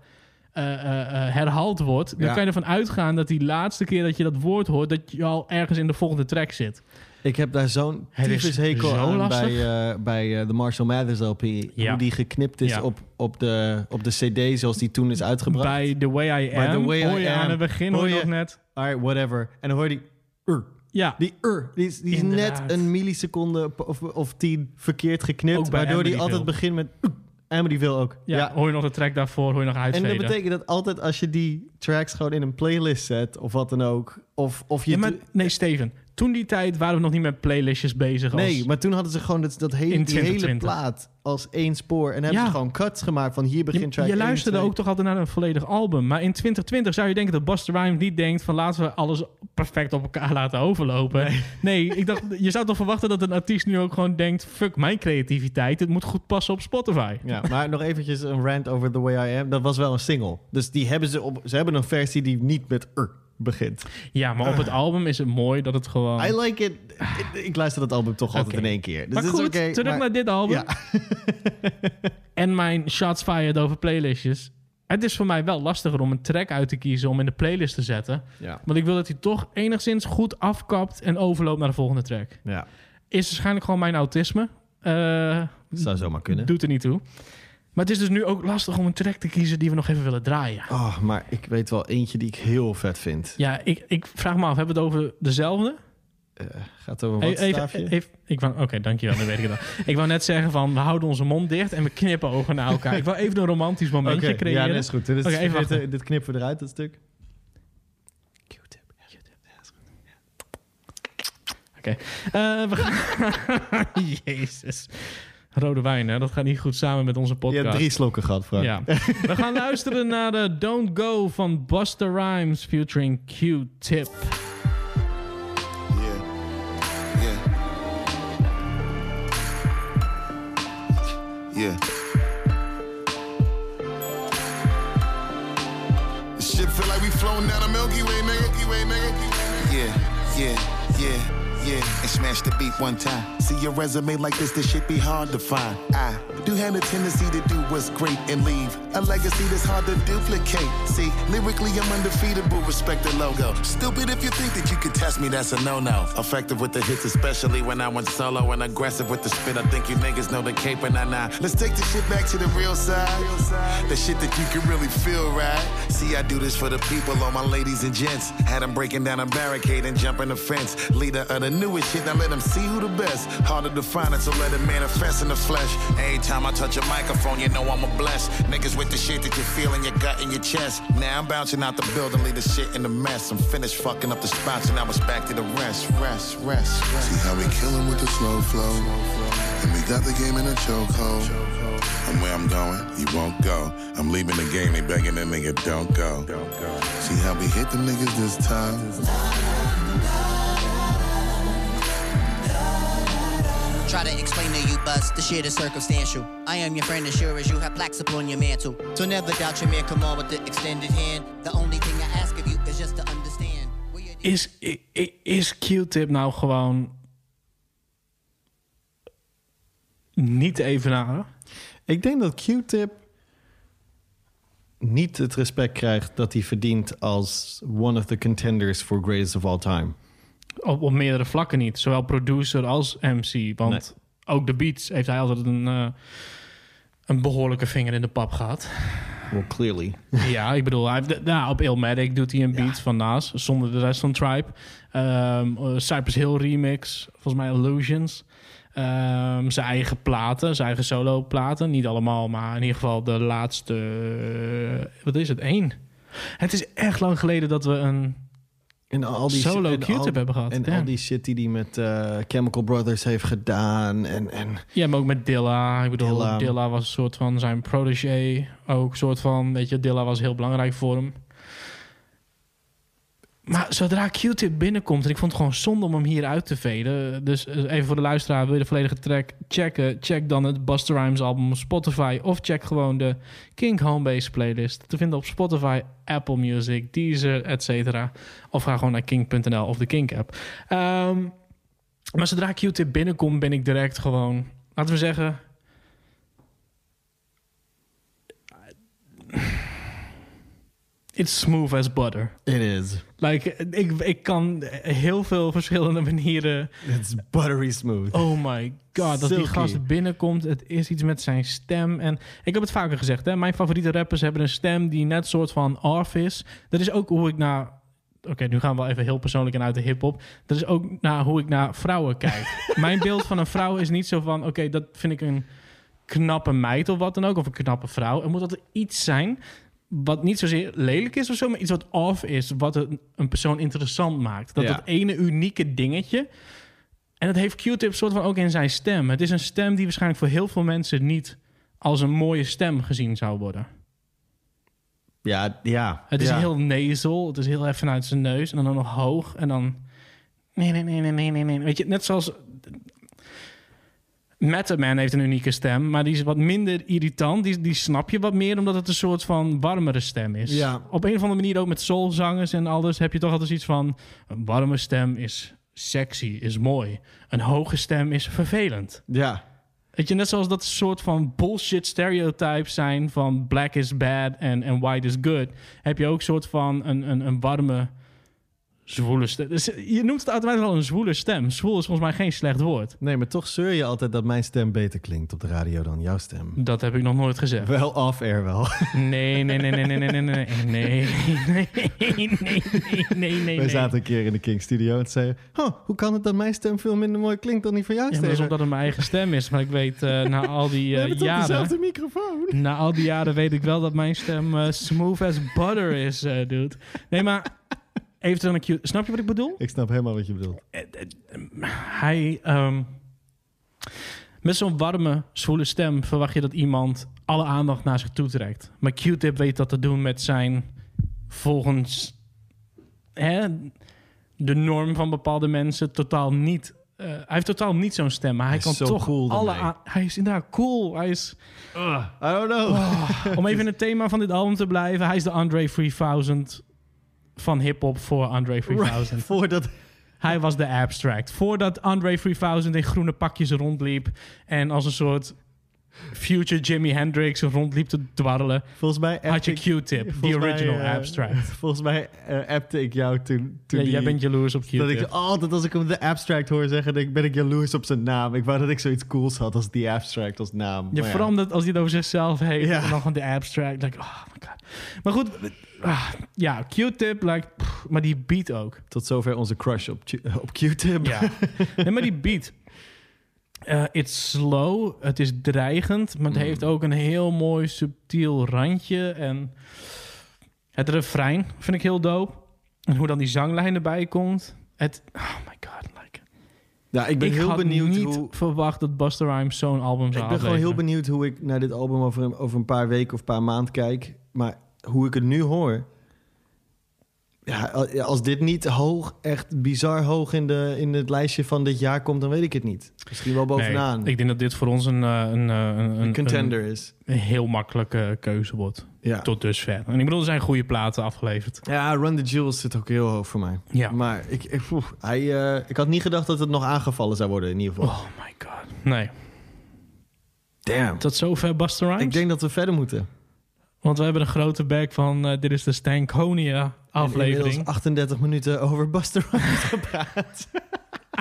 eh, eh, eh, herhaald wordt, dan Ja. kan je ervan uitgaan dat die laatste keer dat je dat woord hoort, dat je al ergens in de volgende track zit. Ik heb daar zo'n tyfus hekel zo aan lastig. bij, eh, bij eh, de Marshall Mathers LP. Ja. Hoe die geknipt is Ja. op, op, de, op de CD zoals die toen is uitgebracht. Bij The Way I Bij Am The Way hoor je Am aan het begin hoor je- nog net. Alright, whatever. En dan hoor je die... ur. Ja, Die ur, die is, die is net een milliseconde of, of tien verkeerd geknipt. Waardoor die altijd begint met... ur. Amityville ook. ja, hoor je nog de track daarvoor, hoor je nog En uitveden. dat betekent dat altijd als je die tracks gewoon in een playlist zet... of wat dan ook... Of, of je Ja, maar, doet- nee, Steven. Toen die tijd waren we nog niet met playlistjes bezig. Als, Nee, maar toen hadden ze gewoon dat, dat hele, die hele 2020. plaat als één spoor. En hebben Ja. ze gewoon cuts gemaakt van hier begint track je, je 1, luisterde 2. ook toch altijd naar een volledig album. Maar in 2020 zou je denken dat Buster Rhymes niet denkt van laten we alles perfect op elkaar laten overlopen. Nee, ik dacht, je zou toch verwachten dat een artiest nu ook gewoon denkt fuck mijn creativiteit, het moet goed passen op Spotify. Ja, maar nog eventjes een rant over The Way I Am. Dat was wel een single. Dus die hebben ze op. Ze hebben een versie die niet met er begint. Ja, maar op het album is het mooi dat het gewoon... I like it. Ik, ik luister dat album toch altijd Oké. in één keer. Dus maar goed, is oké. terug maar- naar dit album. Ja. en mijn shots fired over playlistjes. Het is voor mij wel lastiger om een track uit te kiezen om in de playlist te zetten. Ja. Want ik wil dat hij toch enigszins goed afkapt en overloopt naar de volgende track. ja, Is waarschijnlijk gewoon mijn autisme. Eh, zou zomaar kunnen. doet er niet toe. Maar het is dus nu ook lastig om een track te kiezen die we nog even willen draaien. Oh, maar ik weet wel eentje die ik heel vet vind. Ja, ik, ik vraag me af, hebben we het over dezelfde? Eh, gaat over wat Even, even, Oké, dankjewel, dan weet ik het al. Ik wou net zeggen van, we houden onze mond dicht en we knippen ogen naar elkaar. Ik wil even een romantisch momentje Oké, creëren. Ja, dat is goed. Dit, even dit, dit knippen we eruit, dat stuk. Oké. Eh, we gaan... Jezus. Rode wijn, hè? Dat gaat niet goed samen met onze Je podcast. hebt drie slokken gehad, Frank. Ja. We gaan luisteren naar de Don't Go van Buster Rhymes featuring Q-Tip. Yeah. Yeah. Yeah. This shit feel like we floating down the Milky Way, nigga. Milky Way, nigga. Yeah, yeah, yeah. Yeah, smash the beat one time. See your resume like this, this shit be hard to find. I do have a tendency to do what's great and leave a legacy that's hard to duplicate. See, lyrically I'm undefeatable, respect the logo. Stupid if you think that you could test me, that's a no-no. Effective with the hits, especially when I went solo and aggressive with the spit. I think you niggas know the cape and I nah. Let's take the shit back to the real side. The shit that you can really feel, right? See, I do this for the people, all my ladies and gents. Had them breaking down a barricade and jumping the fence. Leader of the newest shit, now let them see who the best. Harder to find it, so let it manifest in the flesh. Every time I touch a microphone, you know I'm a blessed. Niggas with the shit that you feel in your gut and your chest. Now I'm bouncing out the building, leave the shit in the mess. I'm finished fucking up the spots, and now it's back to the rest, rest, rest, rest. See how we killin' with the slow flow. And we got the game in a chokehold. And where I'm going, you won't go. I'm leaving the game, they begging that nigga don't go. See how we hit them niggas this time. Try to explain to you, bus, the shit is circumstantial. I am your friend as sure as you have plaques upon your mantle. So never doubt your man, come on with the extended hand. The only thing I ask of you is just to understand. Is, i- i- is Q-Tip nou gewoon niet evenaren? Ik denk dat Q-Tip niet het respect krijgt dat hij verdient als one of the contenders for greatest of all time. Op, op meerdere vlakken niet. Zowel producer als MC. Want ook de beats heeft hij altijd een, eh, een behoorlijke vinger in de pap gehad. Well, clearly. ja, ik bedoel, hij heeft, nou, op Illmatic doet hij een beat van Nas. Zonder de rest van Tribe. Ehm, eh, Cypress Hill remix. Volgens mij Illusions. Ehm, zijn eigen platen, zijn eigen solo platen. Niet allemaal, maar in ieder geval de laatste... eh, wat is het? Eén. Het is echt lang geleden dat we een En al die solo en Q-tip al- hebben gehad. En Ja. al die shit die hij met eh, Chemical Brothers heeft gedaan. En, en Ja, maar ook met Dilla. Ik bedoel, Dilla. Dilla, was een soort van zijn protégé. Ook een soort van, weet je, Dilla was heel belangrijk voor hem. Maar zodra Q-tip binnenkomt, en ik vond het gewoon zonde om hem hier uit te veden. Dus eh, even voor de luisteraar, wil je de volledige track checken? Check dan het Buster Rhymes album op Spotify. Of check gewoon de King Homebase playlist. Te vinden op Spotify, Apple Music, Deezer, et cetera. Of ga gewoon naar king.nl of de King app. Ehm, maar zodra Q-tip binnenkomt, ben ik direct gewoon... Laten we zeggen... It's smooth as butter. It is. Like, ik, ik kan heel veel verschillende manieren... It's buttery smooth. Oh my god, dat die gast binnenkomt. Het is iets met zijn stem. En ik heb het vaker gezegd, hè? mijn favoriete rappers hebben een stem die net soort van off is. Dat is ook hoe ik naar... Oké, nu gaan we wel even heel persoonlijk en uit de hip-hop. Dat is ook naar hoe ik naar vrouwen kijk. mijn beeld van een vrouw is niet zo van... Oké, dat vind ik een knappe meid of wat dan ook. Of een knappe vrouw. Er moet altijd iets zijn wat niet zozeer lelijk is of zo, maar iets wat off is, wat een, een persoon interessant maakt. Dat Ja. dat ene unieke dingetje. En dat heeft Q-Tip soort van ook in zijn stem. Het is een stem die waarschijnlijk voor heel veel mensen niet als een mooie stem gezien zou worden. Ja, ja. Het is ja. heel nasal, het is heel even uit zijn neus en dan nog hoog en dan... Nee, nee, nee, nee, nee, nee. Weet je, net zoals... Method Man heeft een unieke stem, maar die is wat minder irritant. Die, die snap je wat meer, omdat het een soort van warmere stem is. Ja. Op een of andere manier ook met soulzangers en alles heb je toch altijd iets van... Een warme stem is sexy, is mooi. Een hoge stem is vervelend. Ja. Weet je, net zoals dat soort van bullshit stereotypes zijn van black is bad en, en white is good, heb je ook soort van een, een, een warme, zwoele stem. Dus je noemt het automatisch al een zwoele stem. Zwoel is volgens mij geen slecht woord. Nee, maar toch zeur je altijd dat mijn stem beter klinkt op de radio dan jouw stem. Dat heb ik nog nooit gezegd. Wel off-air wel. Nee, nee, nee, nee, nee, nee, nee, nee, nee, nee, nee, nee, nee. Wij zaten een keer in de King Studio en zeiden... Oh, hoe kan het dat mijn stem veel minder mooi klinkt dan die van jouw Ja, stem? dat is omdat het mijn eigen stem is. Maar ik weet eh, na al die We eh, toch jaren... dezelfde microfoon? Na al die jaren weet ik wel dat mijn stem eh, smooth as butter is, eh dude. Nee, maar even naar Q. Snap je wat ik bedoel? Ik snap helemaal wat je bedoelt. Hij... ehm, met zo'n warme, zwoele stem verwacht je dat iemand alle aandacht naar zich toe trekt. Maar Q-Tip weet dat te doen met zijn volgens hè, de norm van bepaalde mensen totaal niet. eh, hij heeft totaal niet zo'n stem, maar hij, Hij kan toch cool alle. aan- Hij is inderdaad cool. Hij is. I don't know. Om even in het thema van dit album te blijven, hij is de Andre 3000 van hip-hop voor Andre 3000. Voordat... Hij was de abstract. Voordat Andre 3000 in groene pakjes rondliep en als een soort future Jimi Hendrix rondliep te dwarrelen, Volgens mij had je Q-Tip, the mij, original eh, abstract. Volgens mij eh, appte ik jou toen... toen Ja, die- jij bent jaloers op Dat ik Q-Tip. altijd als ik hem de abstract hoor zeggen, ik, ben ik jaloers op zijn naam. Ik wou dat ik zoiets cools had als die abstract als naam. Je ja. verandert als hij het over zichzelf heeft. Ja. En dan van de abstract. Like, oh my god. Maar goed, ah, ja, Q-tip, pff, maar die beat ook. Tot zover onze crush op, Q- op Q-tip. Ja. nee, maar die beat. Eh it's slow, het is dreigend, maar het Mm. heeft ook een heel mooi subtiel randje. En het refrein vind ik heel dope. En hoe dan die zanglijn erbij komt. Het, oh my god, like. Ja, ik ben ik heel had benieuwd niet hoe... verwacht dat Buster Rhymes zo'n album zou Ik ben gewoon heel benieuwd hoe ik naar dit album over een, over een paar weken of een paar maanden kijk. Maar hoe ik het nu hoor... Ja, al- als dit niet hoog, echt bizar hoog in, de, in het lijstje van dit jaar komt, dan weet ik het niet. Misschien wel bovenaan. Nee, ik denk dat dit voor ons een, eh, een, eh, een, een contender is. een heel makkelijke keuze wordt. Ja. Tot dusver. En ik bedoel, er zijn goede platen afgeleverd. Ja, Run the Jewels zit ook heel hoog voor mij. Ja. Maar ik, ik, oeh, hij, eh, ik had niet gedacht dat het nog aangevallen zou worden in ieder geval. Oh my god. Nee. Damn. Tot zover Buster Rhymes? Ik denk dat we verder moeten. Want we hebben een grote bag van... eh, dit is de Stankonia aflevering. Inmiddels 38 minuten over Buster Rhymes gepraat.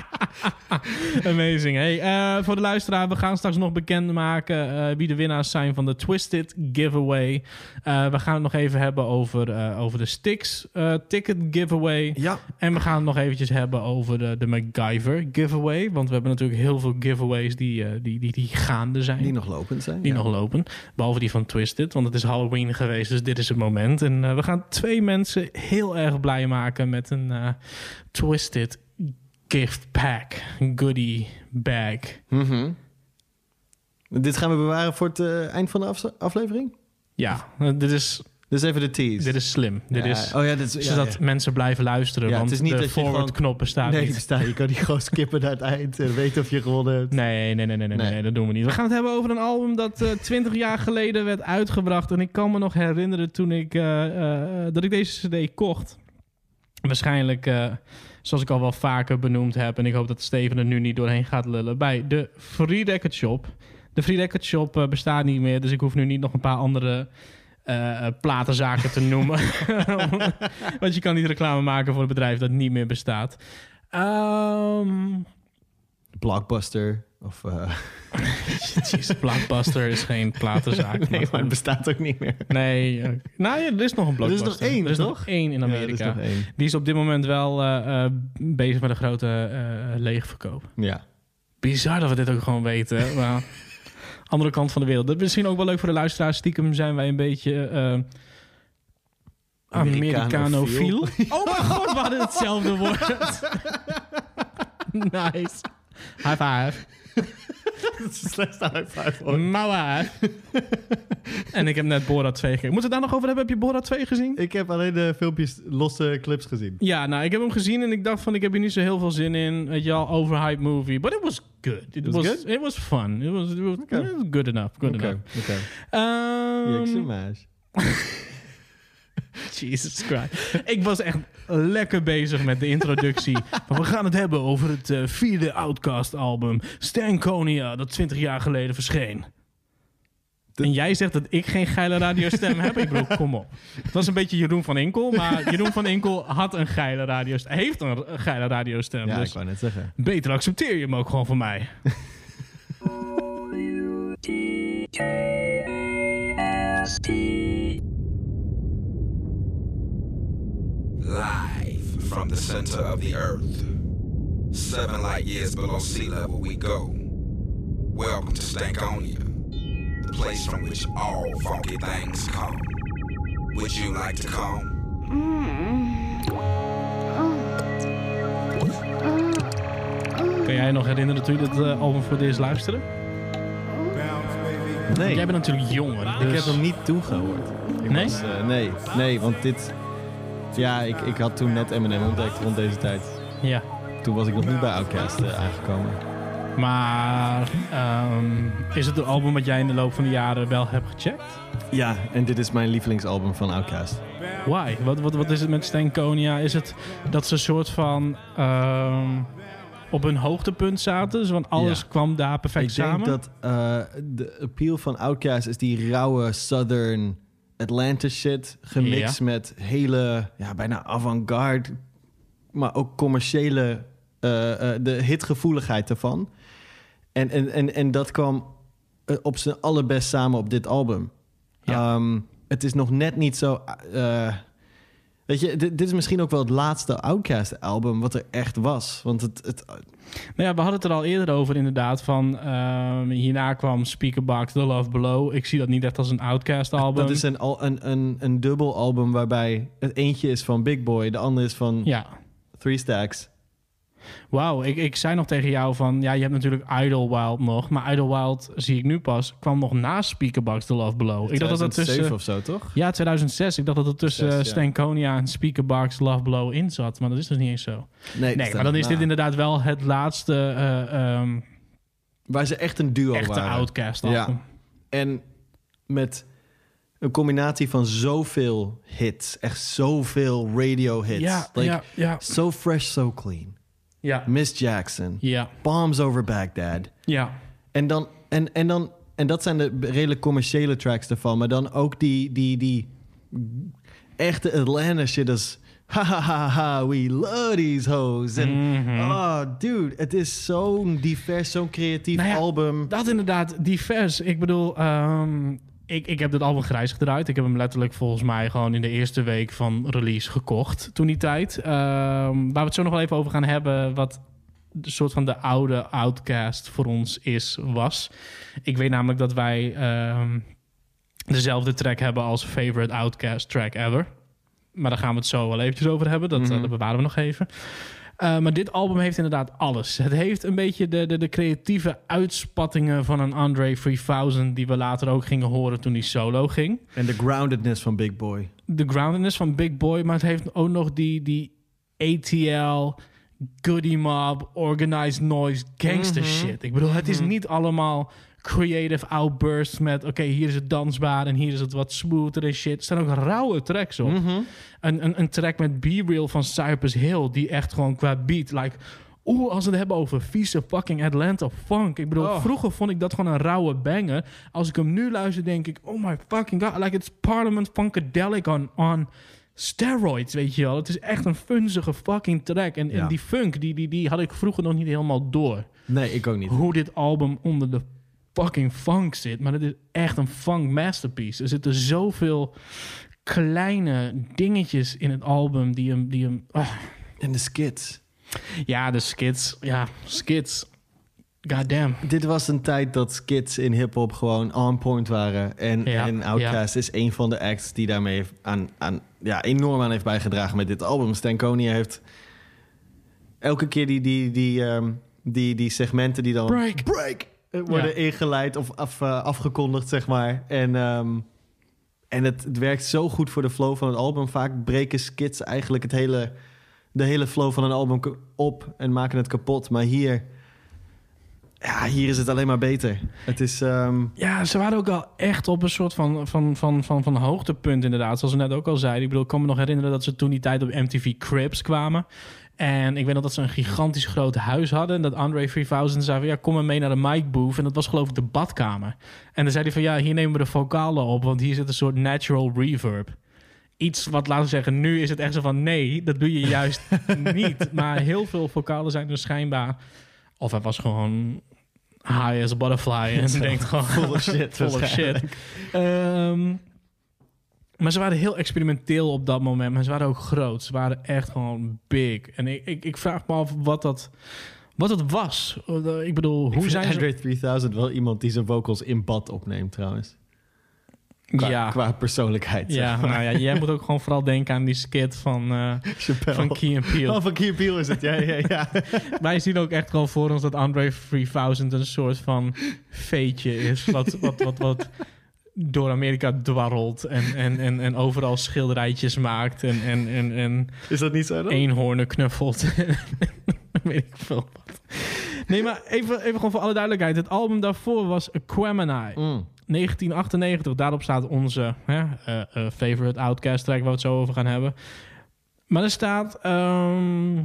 Amazing. Hey, eh, voor de luisteraar, we gaan straks nog bekendmaken eh wie de winnaars zijn van de Twisted Giveaway. Eh, we gaan het nog even hebben over, over de Stix eh, Ticket Giveaway. Ja. En we gaan het nog eventjes hebben over de, de MacGyver Giveaway. Want we hebben natuurlijk heel veel giveaways die, die, die, die gaande zijn. Die nog lopend zijn. Die ja. nog lopen. Behalve die van Twisted, want het is Halloween geweest, dus dit is het moment. En we gaan twee mensen heel erg blij maken met een Twisted gift pack, goodie bag. Mhm. Dit gaan we bewaren voor het eh, eind van de aflevering? Ja, eh, dit is, Dus even de tease. dit is slim. Dit is, oh ja, dit is, zodat ja. mensen blijven luisteren, Ja, want het is niet de dat je forward gewoon- knop bestaat Nee, niet. bestaat. Je kan die gewoon skippen naar het eind en weten of je gewonnen hebt. Nee, nee, nee, nee, nee, nee, Nee. dat doen we niet. We gaan het hebben over een album dat eh 20 jaar geleden werd uitgebracht. En ik kan me nog herinneren toen ik, dat ik deze CD kocht. Waarschijnlijk, zoals ik al wel vaker benoemd heb, en ik hoop dat Steven er nu niet doorheen gaat lullen, bij de Free Record Shop. De Free Record Shop eh, bestaat niet meer, dus ik hoef nu niet nog een paar andere eh, eh, platenzaken te noemen. Want je kan niet reclame maken voor een bedrijf dat niet meer bestaat. Ehm Blockbuster. Of, eh, Jezus, Blockbuster is geen platenzaak. nee, maar het bestaat ook niet meer. Nee, nou ja, er is nog een Er is Blockbuster. nog één, Er is nog toch? één in Ja, er is Amerika. nog één. Die is op dit moment wel eh, eh, bezig met een grote eh, leegverkoop. Ja. Bizar dat we dit ook gewoon weten. Maar andere kant van de wereld. Dat is misschien ook wel leuk voor de luisteraars. Stiekem zijn wij een beetje... eh Americanofiel. Americanofiel. Oh mijn god, we hadden hetzelfde woord. nice. High five. Dat is de slechtste high five ooit. Mouwa. en ik heb net Borat 2 gekeken. Moeten we het daar nog over hebben? Heb je Borat 2 gezien? Ik heb alleen de filmpjes, losse clips gezien. Ja, nou, ik heb hem gezien en ik dacht van, ik heb hier niet zo heel veel zin in. Weet je al, overhyped movie. But it was good. It was was, good? It was fun. It was, it was, Okay. it was good enough. Good Oké, enough. oké. Ehm, Jikse mash. Jesus Christ. ik was echt lekker bezig met de introductie. Van, we gaan het hebben over het eh, vierde Outcast-album. Stankonia, dat 20 jaar geleden verscheen. En jij zegt dat ik geen geile radiostem heb? Ik bedoel, kom op. Het was een beetje Jeroen van Inkel, maar Jeroen van Inkel had een geile radiostem. Heeft een geile radiostem. Ja, dus ik wou net zeggen. beter accepteer je hem ook gewoon van mij. Live from the center of the earth. Seven light years below sea level we go. Welcome to Stankonia, the place from which all funky things come. Would you like to come? Kan jij je nog herinneren toen je dit eh, album voor het eerst luisterde? Nee, Jij bent natuurlijk jonger. ik dus- heb hem niet toegehoord. Ik Nee? was, eh, nee, nee, want dit... Ja, ik, ik had toen net Eminem ontdekt rond deze tijd. Ja. Toen was ik nog niet bij Outkast eh, aangekomen. Maar ehm, is het een album wat jij in de loop van de jaren wel hebt gecheckt? Ja, en dit is mijn lievelingsalbum van Outkast. Why? Wat, wat, wat is het met Stankonia? Is het dat ze een soort van ehm, op hun hoogtepunt zaten? Zo van alles Ja. kwam daar perfect ik denk samen? dat eh, de appeal van Outkast is die rauwe Southern Atlanta shit... gemixt Ja. met hele, ja, bijna avant-garde... maar ook commerciële, eh, eh, de hitgevoeligheid ervan. En, en, en, en dat kwam eh, op zijn allerbest samen op dit album. Ja. Ehm, het is nog net niet zo... weet je, dit, dit is misschien ook wel het laatste Outkast-album wat er echt was. Want het... het Nou ja, we hadden het er al eerder over inderdaad. Van, ehm, hierna kwam Speakerbox, The Love Below. Ik zie dat niet echt als een Outcast album. Dat is een, een, een, een dubbel album waarbij het eentje is van Big Boy, de andere is van Ja. Three Stacks. Wauw, ik, ik zei nog tegen jou van... Ja, je hebt natuurlijk Idlewild nog. Maar Idlewild, zie ik nu pas, kwam nog na Speakerbox The Love Below. Ik dacht dat dat 2007 tussen... of zo, toch? Ja, 2006. Ik dacht dat het tussen ja. Stankonia en Speakerbox Love Below in zat. Maar dat is dus niet eens zo. Nee, Nee, maar dan is dit inderdaad wel het laatste eh, ehm, Waar ze echt een duo echte waren. Outcast Ja. album. En met een combinatie van zoveel hits. Echt zoveel radio hits. Ja, like, ja, ja. So fresh, so clean. Ja. Miss Jackson. Ja. Bombs over Baghdad. Ja. En dan, en, en dan, en dat zijn de redelijk commerciële tracks ervan. Maar dan ook die, die, die echte Atlanta shit als... Ha ha ha ha, we love these hoes. En, oh, dude, het is zo'n divers, zo'n creatief Nou ja, album. Dat inderdaad, divers. Ik bedoel, ehm, ik, ik heb dit album grijs gedraaid. Ik heb hem letterlijk volgens mij gewoon in de eerste week van release gekocht toen die tijd. Ehm, waar we het zo nog wel even over gaan hebben, wat de soort van de oude Outcast voor ons is, was. Ik weet namelijk dat wij ehm, dezelfde track hebben als favorite Outcast track ever. Maar daar gaan we het zo wel eventjes over hebben. Dat, eh, dat bewaren we nog even. Uh, maar dit album heeft inderdaad alles. Het heeft een beetje de, de, de creatieve uitspattingen van een Andre 3000... die we later ook gingen horen toen hij solo ging. En de groundedness van Big Boy. De groundedness van Big Boy, maar het heeft ook nog die, die ATL, Goody Mob, Organized Noise, gangster Mhm. shit. Ik bedoel, het is niet allemaal creative outbursts met... oké, hier is het dansbaar en hier is het wat smoother en shit. Er staan ook rauwe tracks op. Mhm. Een, een, een track met B-Real van Cypress Hill... die echt gewoon qua beat, like Oeh, als we het hebben over vieze fucking Atlanta funk. Ik bedoel, Oh. vroeger vond ik dat gewoon een rauwe banger. Als ik hem nu luister, denk ik... Oh my fucking god, like it's Parliament Funkadelic on, on steroids, weet je wel. Het is echt een funzige fucking track. En, en die funk, die, die, die had ik vroeger nog niet helemaal door. Nee, ik ook niet. Hoe dit album onder de fucking funk zit. Maar het is echt een funk masterpiece. Er zitten zoveel kleine dingetjes in het album die hem... Die hem ah. En de skits. Ja, de skits. Ja, skits. Goddamn. Dit was een tijd dat skits in hip-hop gewoon on point waren. En, Ja, en Outkast is een van de acts die daarmee aan, aan, ja, enorm aan heeft bijgedragen met dit album. Stankonia heeft elke keer die, die, die, ehm, die, die segmenten die dan Break. break worden Ja. ingeleid of af, eh, afgekondigd, zeg maar. En, ehm, en het, het werkt zo goed voor de flow van het album. Vaak breken skits eigenlijk het hele, de hele flow van een album op en maken het kapot. Maar hier, ja, hier is het alleen maar beter. Het is... ehm, Ja, ze waren ook al echt op een soort van, van, van, van, van hoogtepunt inderdaad. Zoals we net ook al zeiden. Ik bedoel, ik kan me nog herinneren dat ze toen die tijd op MTV Cribs kwamen. En ik weet nog dat ze een gigantisch groot huis hadden. En dat Andre 3000 zei van, ja, kom maar mee naar de mic booth. En dat was geloof ik de badkamer. En dan zei hij van, ja, hier nemen we de vocalen op. Want hier zit een soort natural reverb. Iets wat, laten we zeggen, nu is het echt zo van... nee, dat doe je juist niet. Maar heel veel vocalen zijn dus schijnbaar... of hij was gewoon high as a butterfly... en denkt gewoon... Full of shit, full of shit. Maar ze waren heel experimenteel op dat moment. Maar ze waren ook groot. Ze waren echt gewoon big. En ik, ik, ik vraag me af wat dat, wat dat was. Ik bedoel, ik hoe zijn ze... Andre 3000 wel iemand die zijn vocals in bad opneemt trouwens. Qua, Ja. qua persoonlijkheid. Ja, nou ja, jij moet ook gewoon vooral denken aan die skit van, Chappelle. van Key and Peele. Oh, van Key and Peele is het. Ja, ja, ja. Wij zien ook echt gewoon voor ons dat Andre 3000 een soort van feetje is. Wat, wat, wat, wat door Amerika dwarrelt en, en, en, en overal schilderijtjes maakt. En, en, en, en Is dat niet zo dan? eenhoornen knuffelt. Weet ik veel wat. Nee, maar even, even gewoon voor alle duidelijkheid. Het album daarvoor was Aquemini. Mm. 1998. Daarop staat onze hè, eh, eh, favorite Outcast track... waar we het zo over gaan hebben. Maar er staat... ehm,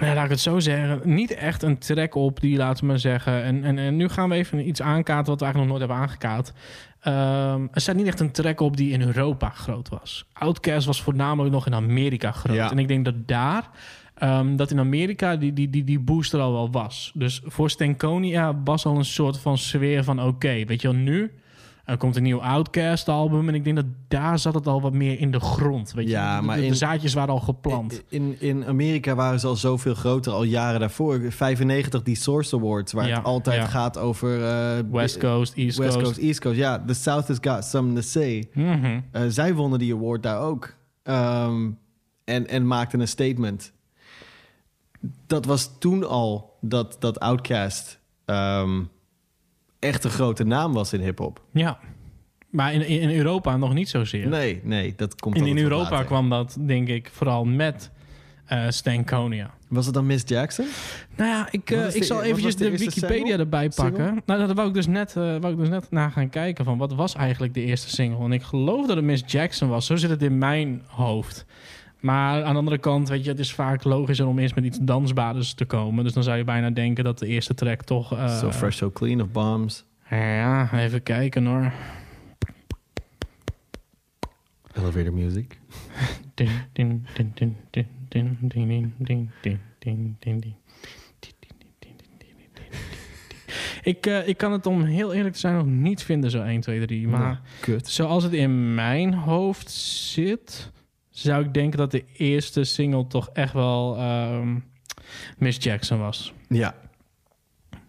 nou, laat ik het zo zeggen. Niet echt een track op die, laten we maar zeggen. En, en, en nu gaan we even iets aankaarten wat we eigenlijk nog nooit hebben aangekaart. Ehm, er staat niet echt een track op die in Europa groot was. Outcast was voornamelijk nog in Amerika groot. Ja. En ik denk dat daar, ehm, dat in Amerika die, die, die, die boost er al wel was. Dus voor Stankonia was al een soort van sfeer van oké, weet je wel, nu... Er komt een nieuw Outcast album en ik denk dat daar zat het al wat meer in de grond. Weet je? Ja, De- maar de, zaadjes waren al geplant. In, in Amerika waren ze al zoveel groter, al jaren daarvoor. 95, die Source Awards, waar Ja, het altijd ja. gaat over... eh, West Coast, East West Coast. Coast, East Coast. Ja, the South has got something to say. Mhm. Eh, zij wonnen die award daar ook. Ehm, en, en maakten een statement. Dat was toen al dat, dat Outkast ehm, echt een grote naam was in hip-hop. Ja, maar in, in Europa nog niet zozeer. Nee, nee, dat komt in, in Europa later. kwam dat, denk ik, vooral met eh Stankonia. Was het dan Miss Jackson? Nou ja, ik, eh, ik zal eventjes de Wikipedia single? erbij pakken. Single? Nou, dat wou ik, dus net, eh, wou ik dus net na gaan kijken van wat was eigenlijk de eerste single. En ik geloof dat het Miss Jackson was. Zo zit het in mijn hoofd. Maar aan de andere kant, weet je, het is vaak logischer om eerst met iets dansbaarders te komen. Dus dan zou je bijna denken dat de eerste track toch... eh, so Fresh, So Clean of Bombs. Ja, even kijken hoor. Elevator Music. Ik, eh, ik kan het om heel eerlijk te zijn nog niet vinden, zo 1, 2, 3. Maar Nou, kut. zoals het in mijn hoofd zit, zou ik denken dat de eerste single toch echt wel ehm, Miss Jackson was. Ja.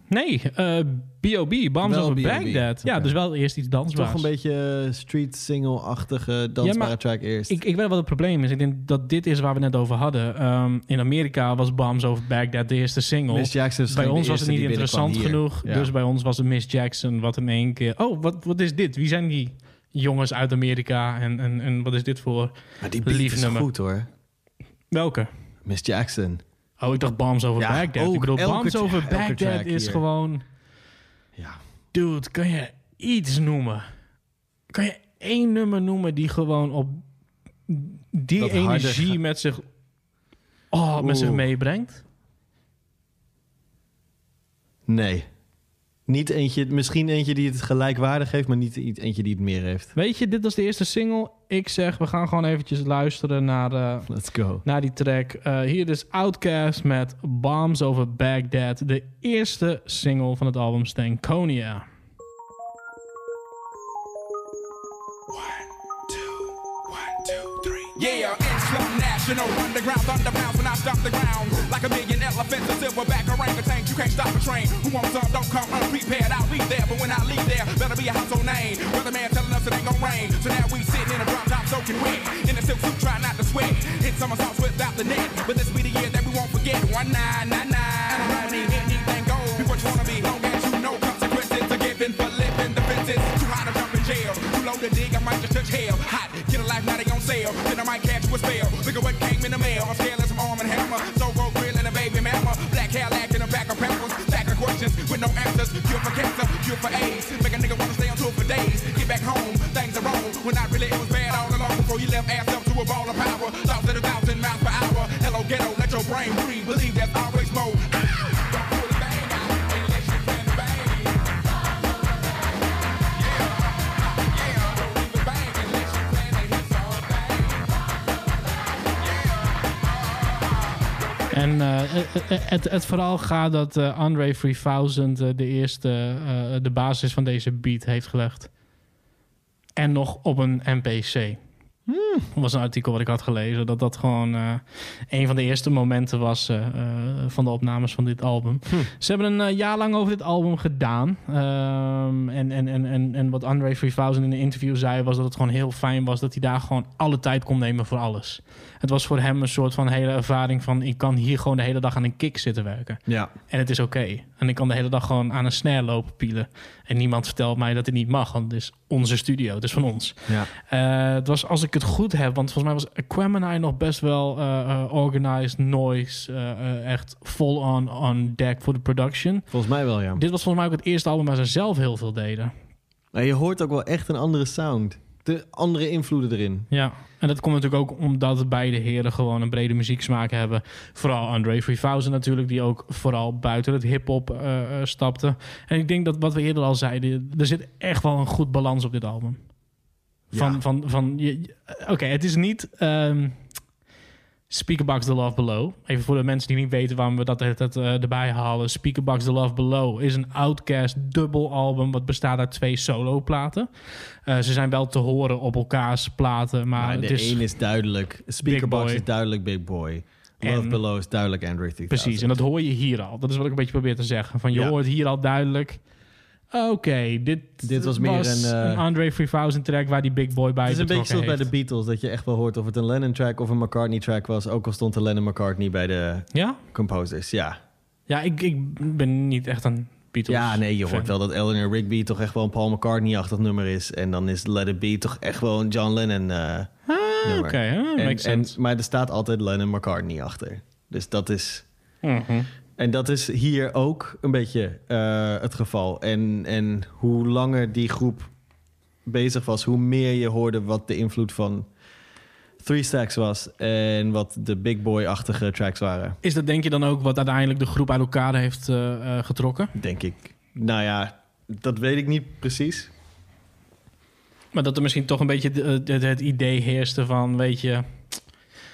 Nee, eh B.O.B. Bombs Over Baghdad. Ja, dus wel eerst iets dansbaars. Toch een beetje eh, street single-achtige dansbare Ja, track eerst. Ik, ik weet wat het probleem is. Ik denk dat dit is waar we net over hadden. Ehm, in Amerika was Bombs Over Baghdad de eerste single. Miss Jackson bij ons was het niet interessant genoeg. Ja. Dus bij ons was het Miss Jackson wat in één keer... Oh, wat, wat is dit? Wie zijn die jongens uit Amerika? En, en, en wat is dit voor Maar die beat lief is nummer? goed hoor. Welke? Miss Jackson. Oh, ik dacht Bombs Over Ja, Baghdad. ook ik bedoel, elke Bombs tra- Over Baghdad is hier. gewoon... Ja. Dude, kan je iets noemen? Kan je één nummer noemen die gewoon op die Dat energie met zich oh, met zich meebrengt? Nee. Niet eentje, misschien eentje die het gelijkwaardig heeft, maar niet eentje die het meer heeft. Weet je, dit was de eerste single. Ik zeg, we gaan gewoon eventjes luisteren naar, eh, Let's go. naar die track. Eh, hier is Outkast met Bombs Over Baghdad. De eerste single van het album Stankonia. Yeah, Islam national underground thunder pounds when I stop the ground. Like a million elephants, a silverback orangutan. You can't stop a train. Who wants some? Don't come unprepared. I'll be there, but when I leave there, better be a household name. Weatherman telling us it ain't gonna rain. So now we sitting in a drop top soaking wet. In a silk suit, try not to sweat. Hit somersaults without the net. But this be the year that we won't forget. One nine nine nine. Money, anything goes. Be what you wanna be, long you know consequences are given for living the fences. Too high to jump in jail. Too low to dig, I might just touch hell. Hot, sale. Then I might catch you a spell. Look at what came in the mail. I'm some arm and hammer. So go grill and a baby mama. Black hair lack in a back of peppers. Stack of questions with no answers. Cure for cancer, cure for AIDS. Make a nigga wanna stay on tour for days. Get back home, things are wrong. When I really it was bad all along before you left ass up to a ball of power. Thoughts at a thousand miles per hour. Hello ghetto, let your brain breathe. Believe there's always more. En eh, het, het, verhaal gaat dat eh, Andre 3000 eh, de eerste, eh, de basis van deze beat heeft gelegd. En nog op een MPC. Dat was een artikel wat ik had gelezen. Dat dat gewoon eh, een van de eerste momenten was eh, eh, van de opnames van dit album. Ze hebben een eh, jaar lang over dit album gedaan. Ehm, en, en, en, en, en wat Andre 3000 in een interview zei... was dat het gewoon heel fijn was... dat hij daar gewoon alle tijd kon nemen voor alles. Het was voor hem een soort van hele ervaring van... ik kan hier gewoon de hele dag aan een kick zitten werken. Ja. En het is oké. En ik kan de hele dag gewoon aan een snare lopen pielen. En niemand vertelt mij dat het niet mag. Want het is onze studio. Het is van ons. Ja. Eh, het was, als ik het goed heb, want volgens mij was Aquemini nog best wel eh, organized noise. echt full on on deck voor de production. Volgens mij wel, ja. Dit was volgens mij ook het eerste album waar ze zelf heel veel deden. Maar je hoort ook wel echt een andere sound. De andere invloeden erin. Ja, en dat komt natuurlijk ook omdat beide heren gewoon een brede muzieksmaak hebben. Vooral Andre 3000 natuurlijk, die ook vooral buiten het hip-hop eh, eh, stapte. En ik denk dat wat we eerder al zeiden, er zit echt wel een goed balans op dit album. Van, Ja. van, van, Oké, het is niet ehm Speakerbox The Love Below. Even voor de mensen die niet weten waarom we dat eh, erbij halen. Speakerbox The Love Below is een Outcast dubbel album... wat bestaat uit twee solo-platen. Eh, ze zijn wel te horen op elkaars platen, maar, de is... een is duidelijk. Speakerbox is duidelijk Big Boy. Love En- Below is duidelijk Android 3000. Precies, en dat hoor je hier al. Dat is wat ik een beetje probeer te zeggen. Van je Ja. hoort hier al duidelijk... Oké, dit, Dit was meer een, eh, een Andre 3000 track waar die Big Boy bij Het is een beetje zoals bij de. Beatles. Dat je echt wel hoort of het een Lennon-track of een McCartney-track was. Ook al stond de Lennon-McCartney bij de Ja? composers. Ja. Ja, ik, ik ben niet echt een Beatles Ja, nee, je fan. hoort wel dat Eleanor Rigby toch echt wel een Paul McCartney-achtig nummer is. En dan is Let It Be toch echt wel een John Lennon eh nummer. oké, ah, En- makes en- sense. maar er staat altijd Lennon-McCartney achter. Dus dat is... Mhm. En dat is hier ook een beetje eh, het geval. En, en hoe langer die groep bezig was, hoe meer je hoorde wat de invloed van Three Stacks was en wat de big boy-achtige tracks waren. Is dat denk je dan ook wat uiteindelijk de groep uit elkaar heeft eh, eh, getrokken? Denk ik. Nou ja, dat weet ik niet precies. Maar dat er misschien toch een beetje het, het idee heerste van, weet je...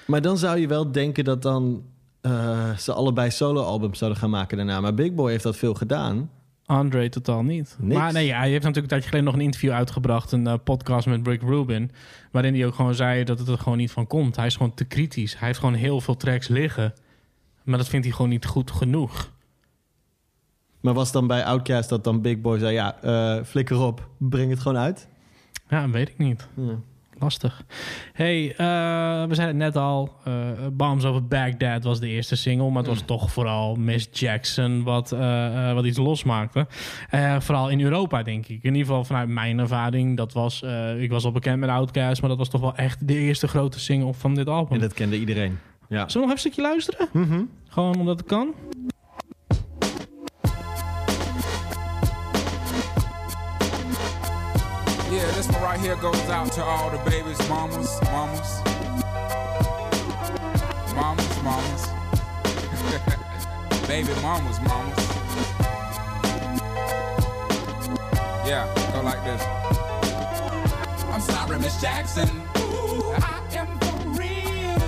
Maar dan zou je wel denken dat dan eh, ze allebei solo-albums zouden gaan maken daarna. Maar Big Boy heeft dat veel gedaan. Andre totaal niet. Niks. Maar nee, ja, hij heeft natuurlijk een tijdje geleden nog een interview uitgebracht, een eh, podcast met Rick Rubin, waarin hij ook gewoon zei dat het er gewoon niet van komt. Hij is gewoon te kritisch. Hij heeft gewoon heel veel tracks liggen, maar dat vindt hij gewoon niet goed genoeg. Maar was dan bij Outkast dat dan Big Boy zei... ja, eh, flikker op, breng het gewoon uit? Ja, weet ik niet. Ja. Lastig. Hey, eh, we zeiden het net al. eh Bombs Over Baghdad was de eerste single. Maar het was toch vooral Miss Jackson wat, eh, wat iets losmaakte. Vooral in Europa, denk ik. In ieder geval vanuit mijn ervaring. Dat was, ik was al bekend met Outkast. Maar dat was toch wel echt de eerste grote single van dit album. En dat kende iedereen. Ja. Zullen we nog even een stukje luisteren? Mhm. Gewoon omdat het kan. This one right here goes out to all the babies, mamas, mamas. Mamas, mamas. Baby mamas, mamas. Yeah, go like this. I'm sorry, Miss Jackson. Ooh, I am for real.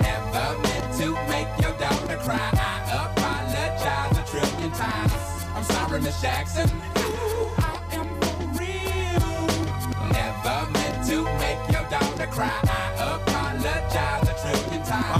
Never meant to make your daughter cry. I apologize a trillion times. I'm sorry, Miss Jackson. Cry.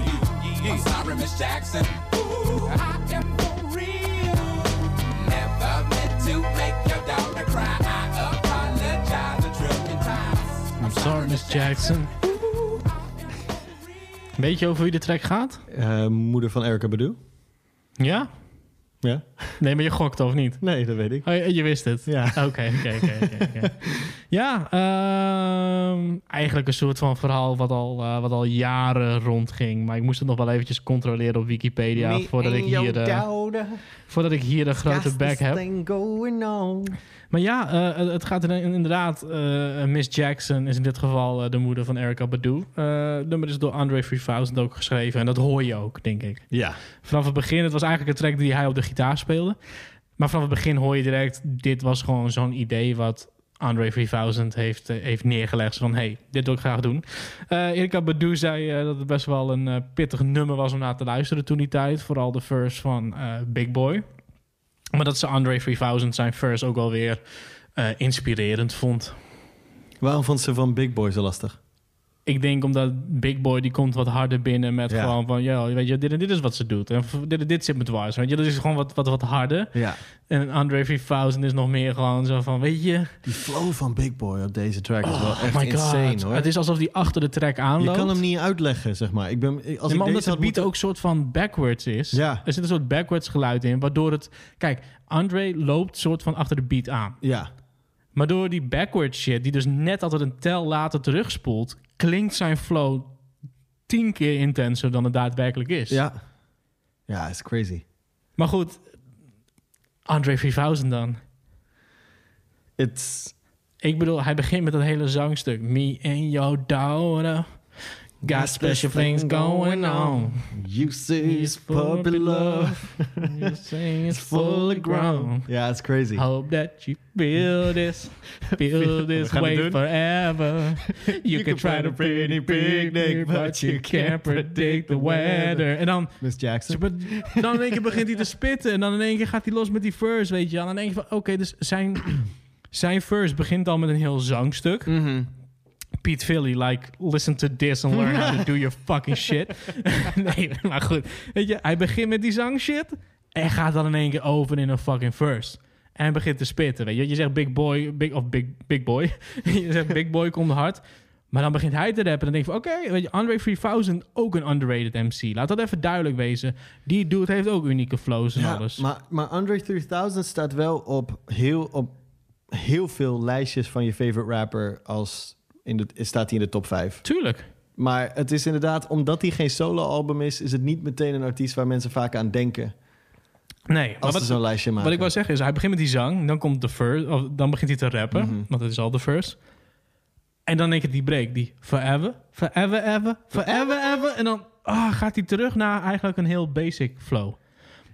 you. Yeah. I'm sorry, Miss Jackson. Ooh, I am for real. Never meant to make your daughter cry. I apologize a trillion times. I'm sorry, Miss Jackson. Weet je over wie de track gaat? Eh, moeder van Erica Badu. Ja? Ja. Nee, maar je gokte of niet? Nee, dat weet ik. Oh, je, je wist het? Ja. Oké, oké, oké. Ja, ehm, eigenlijk een soort van verhaal wat al, eh, wat al jaren rondging. Maar ik moest het nog wel eventjes controleren op Wikipedia... voordat ik, hier, eh, voordat ik hier een grote back heb. going on. Maar ja, eh, het- gaat er inderdaad... eh, Miss Jackson is in dit geval eh, de moeder van Erica Badu. Het nummer is door Andre 3000 ook geschreven. En dat hoor je ook, denk ik. Ja. Vanaf het begin, het was eigenlijk een track die hij op de gitaar speelde. Maar vanaf het begin hoor je direct... dit was gewoon zo'n idee wat Andre 3000 heeft, heeft neergelegd. Van, hey, dit wil ik graag doen. Eh Erika Badu zei dat het best wel een pittig nummer was om naar te luisteren toen die tijd. Vooral de verse van Big Boy. Maar dat ze Andre 3000 zijn verse ook alweer eh inspirerend vond. Waarom vond ze van Big Boy zo lastig? Ik denk omdat Big Boy die komt wat harder binnen met Ja. gewoon van... Ja, weet je, dit en dit is wat ze doet. En dit, dit zit me dwars. Weet je, dat is gewoon wat, wat, wat harder. Ja. En Andre 3000 is nog meer gewoon zo van, weet je... Die flow van Big Boy op deze track is wel Oh echt god. insane hoor. Het is alsof die achter de track je aanloopt. kan hem niet uitleggen, zeg maar. Ik ben, als Nee, ik maar omdat de beat moeten- ook soort van backwards is. Ja. Er zit een soort backwards geluid in, waardoor het... Kijk, Andre loopt soort van achter de beat aan. Ja. Maar door die backwards shit, die dus net altijd een tel later terugspoelt... klinkt zijn flow tien keer intenser dan het daadwerkelijk is. Ja. Ja, is crazy. Maar goed, Andre 3000 dan. It's... Ik bedoel, hij begint met dat hele zangstuk. Me and your daughter got special things going on. You say it's puppy love. You say it's fully grown. Ja, it's crazy. Hope that you feel this, feel this way forever. You, can try to pretty picnic, but you can't predict the weather. En dan, Miss Jackson. dan in één keer begint hij te spitten. En dan in één keer gaat hij los met die verse, weet je. En dan denk je van, oké, dus zijn, zijn verse begint al met een heel zangstuk. Mhm. Pete Philly, like, listen to this and learn how to do your fucking shit. nee, maar goed. Weet je, hij begint met die zangshit en gaat dan in één keer over in een fucking verse. En hij begint te spitten, weet je. Je zegt big boy, big, of big, big boy. je zegt big boy komt hard. Maar dan begint hij te rappen en dan denk je van... Oké, weet je, Andre 3000, ook een underrated MC. Laat dat even duidelijk wezen. Die dude heeft ook unieke flows en Ja, alles. maar, maar Andre 3000 staat wel op heel, op heel veel lijstjes van je favorite rapper als in de, staat hij in de top 5. Tuurlijk. Maar het is inderdaad, omdat hij geen solo-album is, is het niet meteen een artiest waar mensen vaak aan denken. Nee, maar Als ze wat- zo'n lijstje maken. Wat ik wou zeggen is, hij begint met die zang, dan komt de verse, of dan begint hij te rappen, Mhm. want het is al de verse. En dan denk ik die break, die forever, forever, ever, forever, ever. En dan ah, gaat hij terug naar eigenlijk een heel basic flow.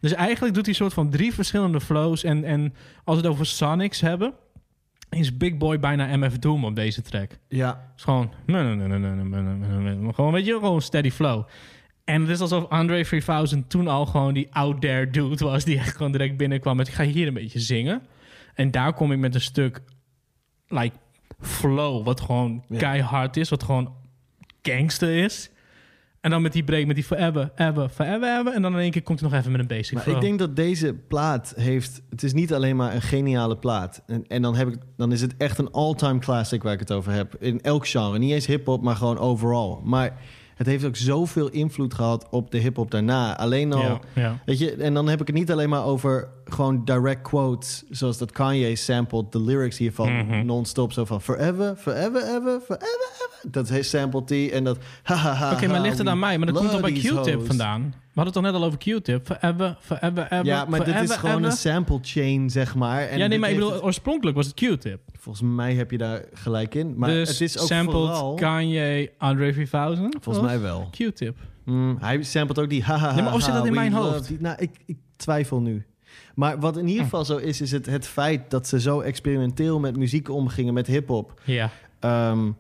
Dus eigenlijk doet hij een soort van drie verschillende flows. En, en als we het over Sonics hebben, is Big Boy bijna MF Doom op deze track. Ja. Is gewoon, gewoon, weet je, gewoon steady flow. En het is alsof Andre 3000 toen al gewoon die out there dude was... die echt gewoon direct binnenkwam met... ik ga hier een beetje zingen. En daar kom ik met een stuk... like flow, wat gewoon Ja. keihard is... wat gewoon gangster is. En dan met die break, met die forever, ever, forever, ever... en dan in één keer komt hij nog even met een basic Maar ik denk dat deze plaat heeft... Het is niet alleen maar een geniale plaat. En, en dan, heb ik, dan is het echt een all-time classic waar ik het over heb. In elk genre. Niet eens hip-hop, maar gewoon overall. Maar het heeft ook zoveel invloed gehad op de hip-hop daarna. Alleen al, Ja, ja. weet je, en dan heb ik het niet alleen maar over gewoon direct quotes, zoals dat Kanye sampled de lyrics hiervan Mhm. non-stop, zo van forever, forever, ever, forever, ever. Dat sampled die en dat. hahaha, Oké, maar ligt het aan mij? Maar dat komt love bij Q-tip vandaan? We hadden het toch net al over Q-tip? Forever, forever, ever, Ja, maar dit is gewoon ever. een sample chain, zeg maar. En ja, nee, maar ik bedoel, oorspronkelijk was het Q-tip. Volgens mij heb je daar gelijk in. Maar dus het is ook sampled vooral... Kanye Andre 3000? Volgens mij wel. Q-tip. Mm, hij sampled ook die haha. Nee, maar of zit dat in mijn hoofd? die- nou, ik, ik twijfel nu. Maar wat in ieder Hm. geval zo is, is het, het feit dat ze zo experimenteel met muziek omgingen, met hip-hop. Ja. Ehm,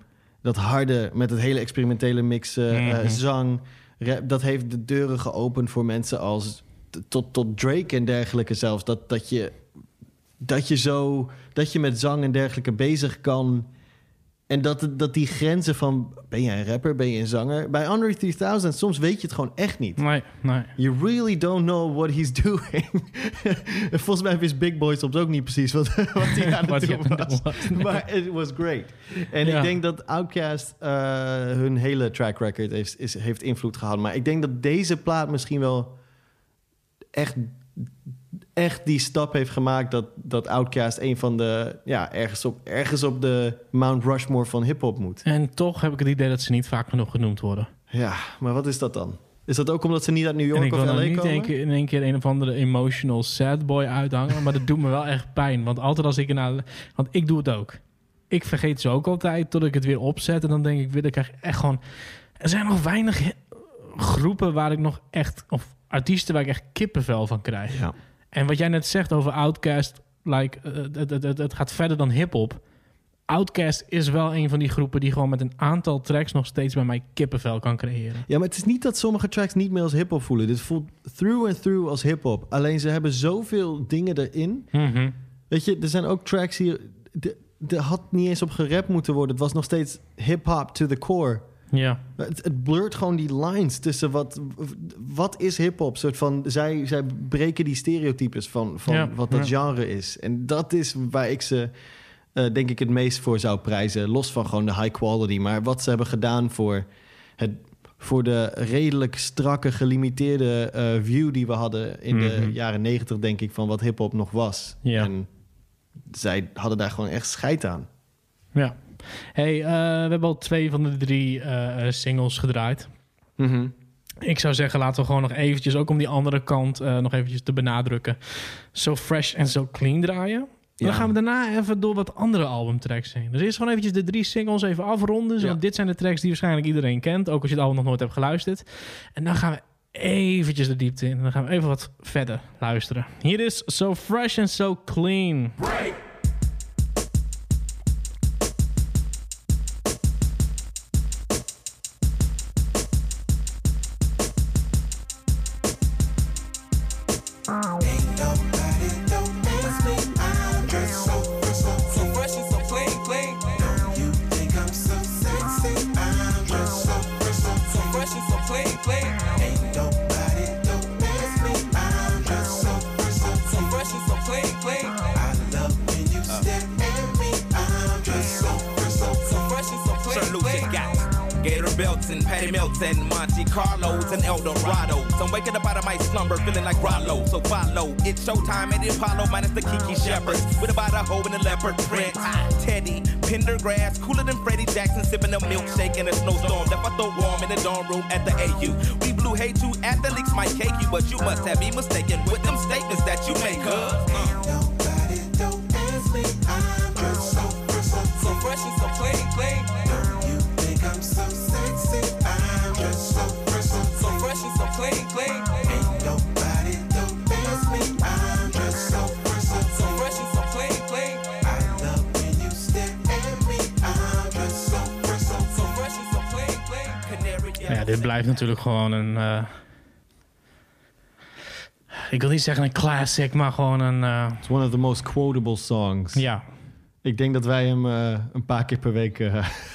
dat harde, met het hele experimentele mixen, eh, Mhm. zang, dat heeft de deuren geopend voor mensen als tot, tot Drake en dergelijke zelfs. Dat, dat, je, dat je zo, dat je met zang en dergelijke bezig kan. En dat, dat die grenzen van, ben jij een rapper, ben je een zanger? Bij Andre 3000, soms weet je het gewoon echt niet. Nee, nee. You really don't know what he's doing. En Volgens mij wist Big Boy soms ook niet precies wat, wat hij aan het doen was. Maar it was great. En Ja. ik denk dat Outkast eh, hun hele track record heeft, is, heeft invloed gehad. Maar ik denk dat deze plaat misschien wel echt, echt die stap heeft gemaakt... dat, dat Outkast een van de... Ja, ergens op, ergens op de Mount Rushmore van hip-hop moet. En toch heb ik het idee dat ze niet vaak genoeg genoemd worden. Ja, maar wat is dat dan? Is dat ook omdat ze niet uit New York ik of wil LA nou niet komen? één keer, in één keer een of andere emotional sad boy uithangen. maar dat doet me wel echt pijn. Want altijd als ik ernaar... Want ik doe het ook. Ik vergeet ze ook altijd tot ik het weer opzet. En dan denk ik weer, dan krijg ik echt gewoon... Er zijn nog weinig groepen waar ik nog echt... Of artiesten waar ik echt kippenvel van krijg. Ja. En wat jij net zegt over Outkast... Like, eh, het, gaat verder dan hip-hop. Outkast is wel een van die groepen die gewoon met een aantal tracks nog steeds bij mij kippenvel kan creëren. Ja, maar het is niet dat sommige tracks niet meer als hip-hop voelen. Dit voelt through and through als hip-hop. Alleen ze hebben zoveel dingen erin. Mhm. Weet je, er zijn ook tracks hier. Er had niet eens op gerapt moeten worden. Het was nog steeds hip-hop to the core. Ja. Het, het blurt gewoon die lines tussen wat, wat is hip-hop. Soort van, zij, zij breken die stereotypes van, van Ja, wat dat ja. genre is. En dat is waar ik ze, eh, denk ik, het meest voor zou prijzen. Los van gewoon de high quality. Maar wat ze hebben gedaan voor, het, voor de redelijk strakke, gelimiteerde eh, view die we hadden in de Mhm. jaren negentig, denk ik, van wat hip-hop nog was. Ja. En zij hadden daar gewoon echt scheid aan. Ja. Hey, eh, we hebben al twee van de drie eh, eh, singles gedraaid. Mhm. Ik zou zeggen, laten we gewoon nog eventjes, ook om die andere kant eh, nog eventjes te benadrukken, zo fresh en zo clean draaien. En Dan gaan we daarna even door wat andere albumtracks heen. Dus eerst gewoon eventjes de drie singles even afronden. Zo, Ja. Want dit zijn de tracks die waarschijnlijk iedereen kent, ook als je het album nog nooit hebt geluisterd. En dan gaan we eventjes de diepte in. En dan gaan we even wat verder luisteren. Hier is So Fresh and So Clean. Showtime at the Apollo minus the Kiki uh, Shepherds. With about a hoe in the leopard print. Teddy, Pendergrass, cooler than Freddie Jackson, sipping a milkshake in a snowstorm. Left I throw warm in the dorm room at the AU. We blew hay to athletes might cake you, but you must have me mistaken with them statements that you make. Cause, Nobody don't ask me. I'm just so fresh, so fresh and so clean, clean. Dit blijft natuurlijk gewoon een. eh, ik wil niet zeggen een classic, maar gewoon een. eh, It's one of the most quotable songs. ja. Ik denk dat wij hem eh, een paar keer per week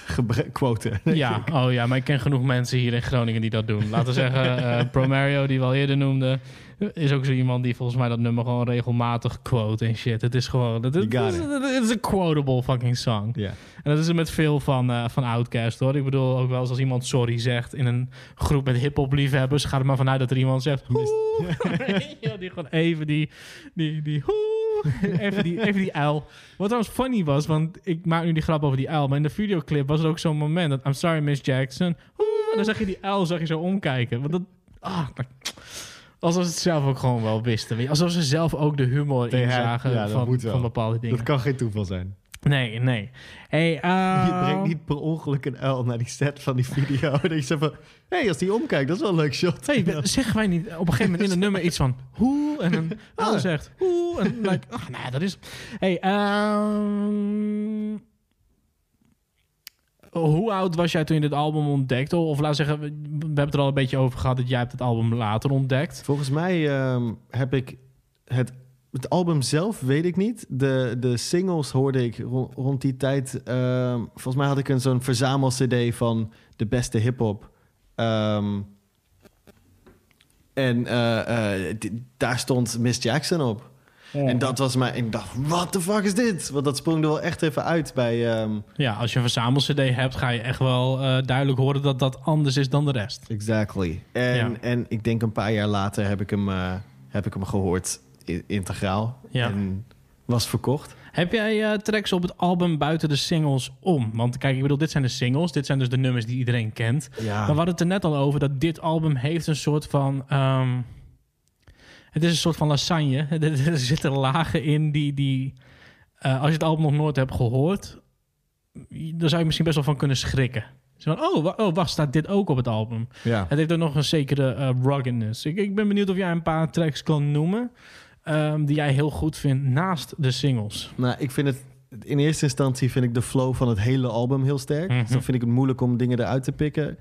quoten. Ja, oh ja, maar ik ken genoeg mensen hier in Groningen die dat doen. Laten we zeggen, eh Pro Mario, die we al eerder noemden, is ook zo iemand die volgens mij dat nummer gewoon regelmatig quote en shit. Het is gewoon, het, het, is- it. het is een quotable fucking song. Ja. En dat is er met veel van, eh van Outkast hoor. Ik bedoel, ook wel eens als iemand sorry zegt in een groep met hip-hop liefhebbers, gaat er maar vanuit dat er iemand zegt. Die gewoon even die, die, die, even die, even die uil. Wat trouwens funny was, want ik maak nu die grap over die uil, maar in de videoclip was er ook zo'n moment dat I'm sorry Miss Jackson. Oeh, en dan zag je die uil, zag je zo omkijken. Want dat, ah, dat- alsof ze het zelf ook gewoon wel wisten. Alsof ze zelf ook de humor had- inzagen ja, van, bepaalde dingen. Dat kan geen toeval zijn. Nee, nee. Hey, Je ehm, brengt niet per ongeluk een uil naar die set van die video. dat je zegt van, hé, hey, als die omkijkt, dat is wel een leuk shot. Hey, zeggen wij niet op een gegeven moment in het nummer iets van hoe en een zegt hoe en like, ach, nou, dat is. Hey, ehm, hoe oud was jij toen je dit album ontdekte? Of laat zeggen, we hebben het er al een beetje over gehad dat jij hebt het album later ontdekt. Volgens mij ehm, heb ik het, het album zelf, weet ik niet. De, de singles hoorde ik ro- rond die tijd. ehm, volgens mij had ik een zo'n verzamel-cd van de beste hip-hop. Ehm, en eh, eh, daar stond Miss Jackson op. En dat was mij. Ik dacht, what the fuck is dit? Want dat sprong er wel echt even uit bij. ehm, Ja, als je een verzamel-CD hebt, ga je echt wel eh, duidelijk horen dat dat anders is dan de rest. Exactly. En, Ja. en ik denk een paar jaar later heb ik hem, eh, heb ik hem gehoord integraal. Ja. En was verkocht. Heb jij eh, tracks op het album buiten de singles om? Want kijk, ik bedoel, dit zijn de singles. Dit zijn dus de nummers die iedereen kent. Ja. Maar we hadden het er net al over dat dit album heeft een soort van... ehm, het is een soort van lasagne. Er, zitten lagen in die... die eh, als je het album nog nooit hebt gehoord... dan zou je misschien best wel van kunnen schrikken. Zo van, oh, oh, wacht, staat dit ook op het album? Ja. Het heeft ook nog een zekere eh, ruggedness. Ik, ik ben benieuwd of jij een paar tracks kan noemen... ehm, die jij heel goed vindt naast de singles. Nou, ik vind het. In eerste instantie vind ik de flow van het hele album heel sterk. Mhm. Dus dan vind ik het moeilijk om dingen eruit te pikken.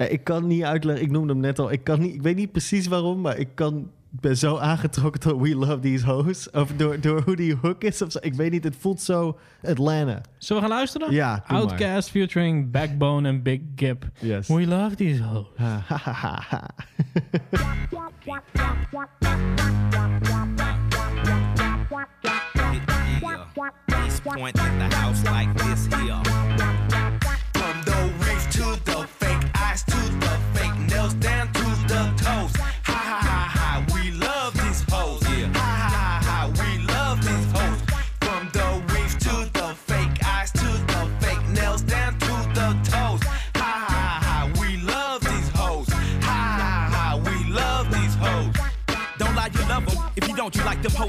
Eh, ik kan niet uitleggen, ik noemde hem net al. Ik, kan niet, ik weet niet precies waarom, maar ik kan, ben zo aangetrokken door We Love These Hoes. Of door, door hoe die hook is. Of zo. Ik weet niet, het voelt zo Atlanta. Zullen we gaan luisteren? Ja. Outcast featuring Backbone en Big Gip. Yes. We love these hoes. Ha, ha, ha, ha, ha. East Point in the house like this here. From the reef to the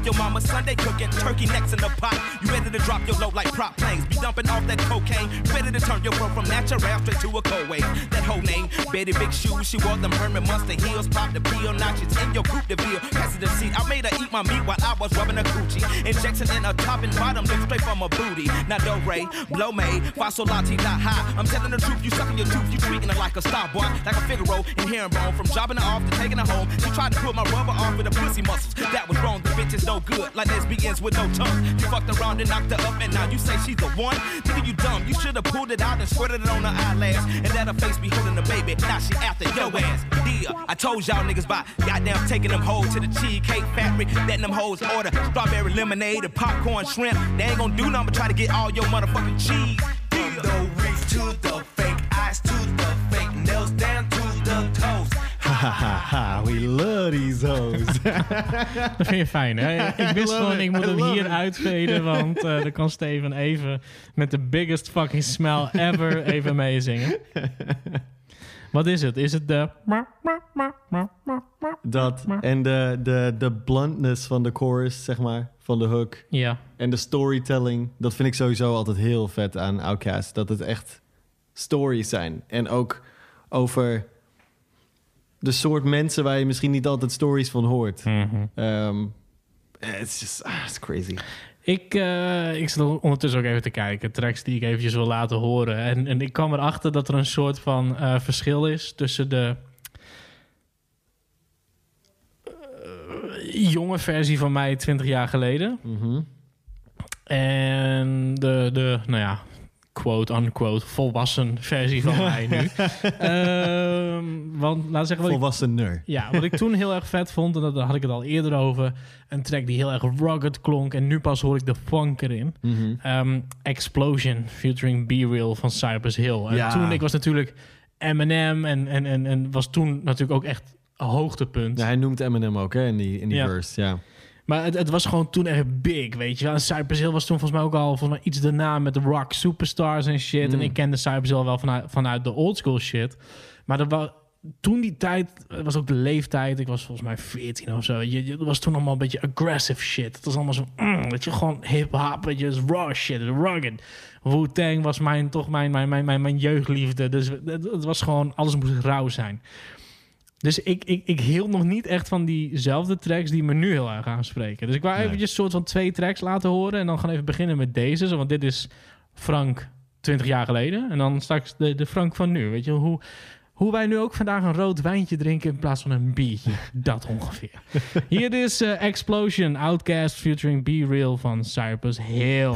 Like your mama Sunday cooking turkey necks in the pot. You ready to drop your load like prop planes. Be dumping off that cocaine. Ready to turn your world from natural straight to a cold wave. That whole name, Betty Big Shoes. She wore them Herman Munster heels. Pop the peel notches in your coupe de ville. Pass the seat. I made her eat my meat while I was rubbing her coochie. Injection in her top and bottom, look straight from her booty. Now do Ray, blow May, Fasolati, not high. I'm telling the truth, you sucking your tooth. You treating her like a star boy, like a Figaro in herringbone. From jobbing her off to taking her home. She tried to put my rubber off with her pussy muscles. That was wrong. The bitch is no good, like lesbians with no tongue. You fucked around and knocked her up, and now you say she's the one. Nigga, you dumb. You should have pulled it out and squirted it on her eyelash, and let her face be holding the baby. Now she after your ass. Dear, I told y'all niggas by goddamn taking them hoes to the cheesecake factory, letting them hoes order strawberry lemonade and popcorn shrimp. They ain't gonna do nothing but try to get all your motherfucking cheese. From the reef to the fake eyes to the fake nails down to the toes. We love these hoes. Dat vind je fijn, hè? Ik wist gewoon, it. ik moet I hem hier it. uitveden, want eh dan kan Steven even met de biggest fucking smile ever even meezingen. Wat is het? Is het de... Dat en de, de, de bluntness van de chorus, zeg maar, van de hook. Ja. En de storytelling, dat vind ik sowieso altijd heel vet aan Outkast. Dat het echt stories zijn. En ook over de soort mensen waar je misschien niet altijd stories van hoort. Ehm, it's just, ah, it's crazy. Ik, eh, ik zit ondertussen ook even te kijken. Tracks die ik eventjes wil laten horen. En, en ik kwam erachter dat er een soort van eh, verschil is tussen de eh, jonge versie van mij 20 jaar geleden. Mhm. En de, de nou ja, quote-unquote volwassen versie van mij nu. Ehm, want we zeggen... Wat ik, ja, wat ik toen heel erg vet vond, en dat- daar had ik het al eerder over. Een track die heel erg rugged klonk. En nu pas hoor ik de funk erin. Mhm. Ehm, Explosion featuring B-Real van Cypress Hill. En Ja. toen, ik was natuurlijk Eminem en, en, en, en was toen natuurlijk ook echt hoogtepunt. Ja, hij noemt Eminem ook hè, in die, in die Ja. verse. Ja. Maar het, het was gewoon toen echt big, weet je wel. En Cypress Hill was toen volgens mij ook al volgens mij iets daarna met de rock superstars en shit. Mm. En ik kende Cypress Hill wel vanuit, vanuit de old school shit. Maar dat was, toen die tijd, het was ook de leeftijd. Ik was volgens mij 14 of zo. Je, je, dat was toen allemaal een beetje aggressive shit. Het was allemaal zo, mm, weet je, gewoon hip-hop, weet je, raw shit, rugged. Wu-Tang was mijn, toch mijn, mijn, mijn, mijn, mijn jeugdliefde. Dus het, het was gewoon, alles moest rauw zijn. Dus ik, ik, ik hield nog niet echt van diezelfde tracks die me nu heel erg aanspreken. Dus ik wou Nee. eventjes een soort van twee tracks laten horen. En dan gaan even beginnen met deze. Want dit is Frank 20 jaar geleden. En dan straks de, de Frank van nu. Weet je, hoe, hoe wij nu ook vandaag een rood wijntje drinken in plaats van een biertje. Dat ongeveer. Hier is eh, Explosion, Outcast featuring Be Real van Cypress Hill.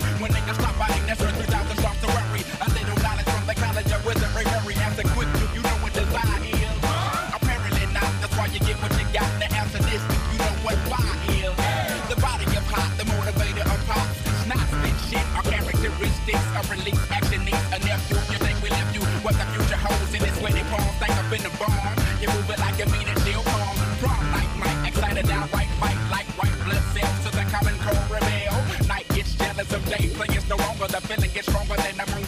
When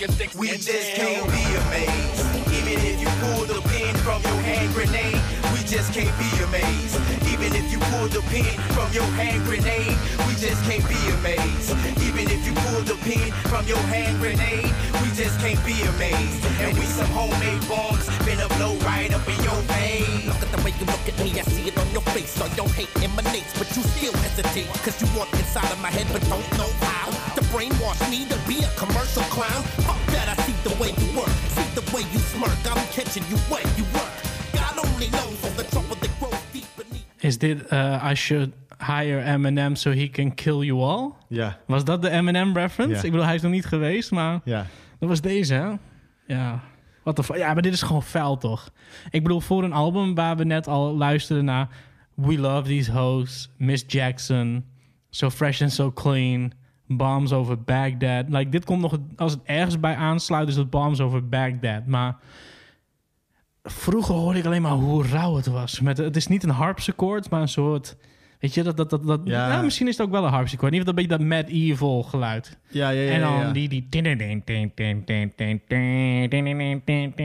your sticks. We just can't be amazed. Even if you pull the pin from your hand grenade, we just can't be amazed. Even if you pull the pin from your hand grenade, we just can't be amazed. Even if you pull the pin from your hand grenade, we just can't be amazed. And we some homemade bombs, finna blow right up in your veins. Look at the way you look at me, I see it on your face. All your hate emanates, but you still hesitate. Cause you want inside of my head, but don't know how. To brainwash me to be a commercial clown. Fuck that, I see the way you work, see the way you smirk. I'm catching you where you work. God only knows all the trouble that grows deep beneath. Is dit uh, I should hire Eminem so he can kill you all? Ja. Was dat de Eminem reference? Ja. Ik bedoel, hij is nog niet geweest, maar Ja. dat was deze, hè? Ja. Wat de Ja, maar dit is gewoon vuil, toch? Ik bedoel, voor een album waar we net al luisterden naar We Love These Hoes, Miss Jackson, So Fresh and So Clean, Bombs Over Baghdad. Like, dit komt nog, als het ergens bij aansluit, is het Bombs Over Baghdad. Maar vroeger hoorde ik alleen maar hoe rauw het was. Met, het is niet een harpsichord, maar een soort... Weet je, dat, dat, dat, dat Ja. misschien is het ook wel een harpsichord. Niet dat beetje dat medieval geluid. Ja, ja, ja, En dan ja, ja. die... die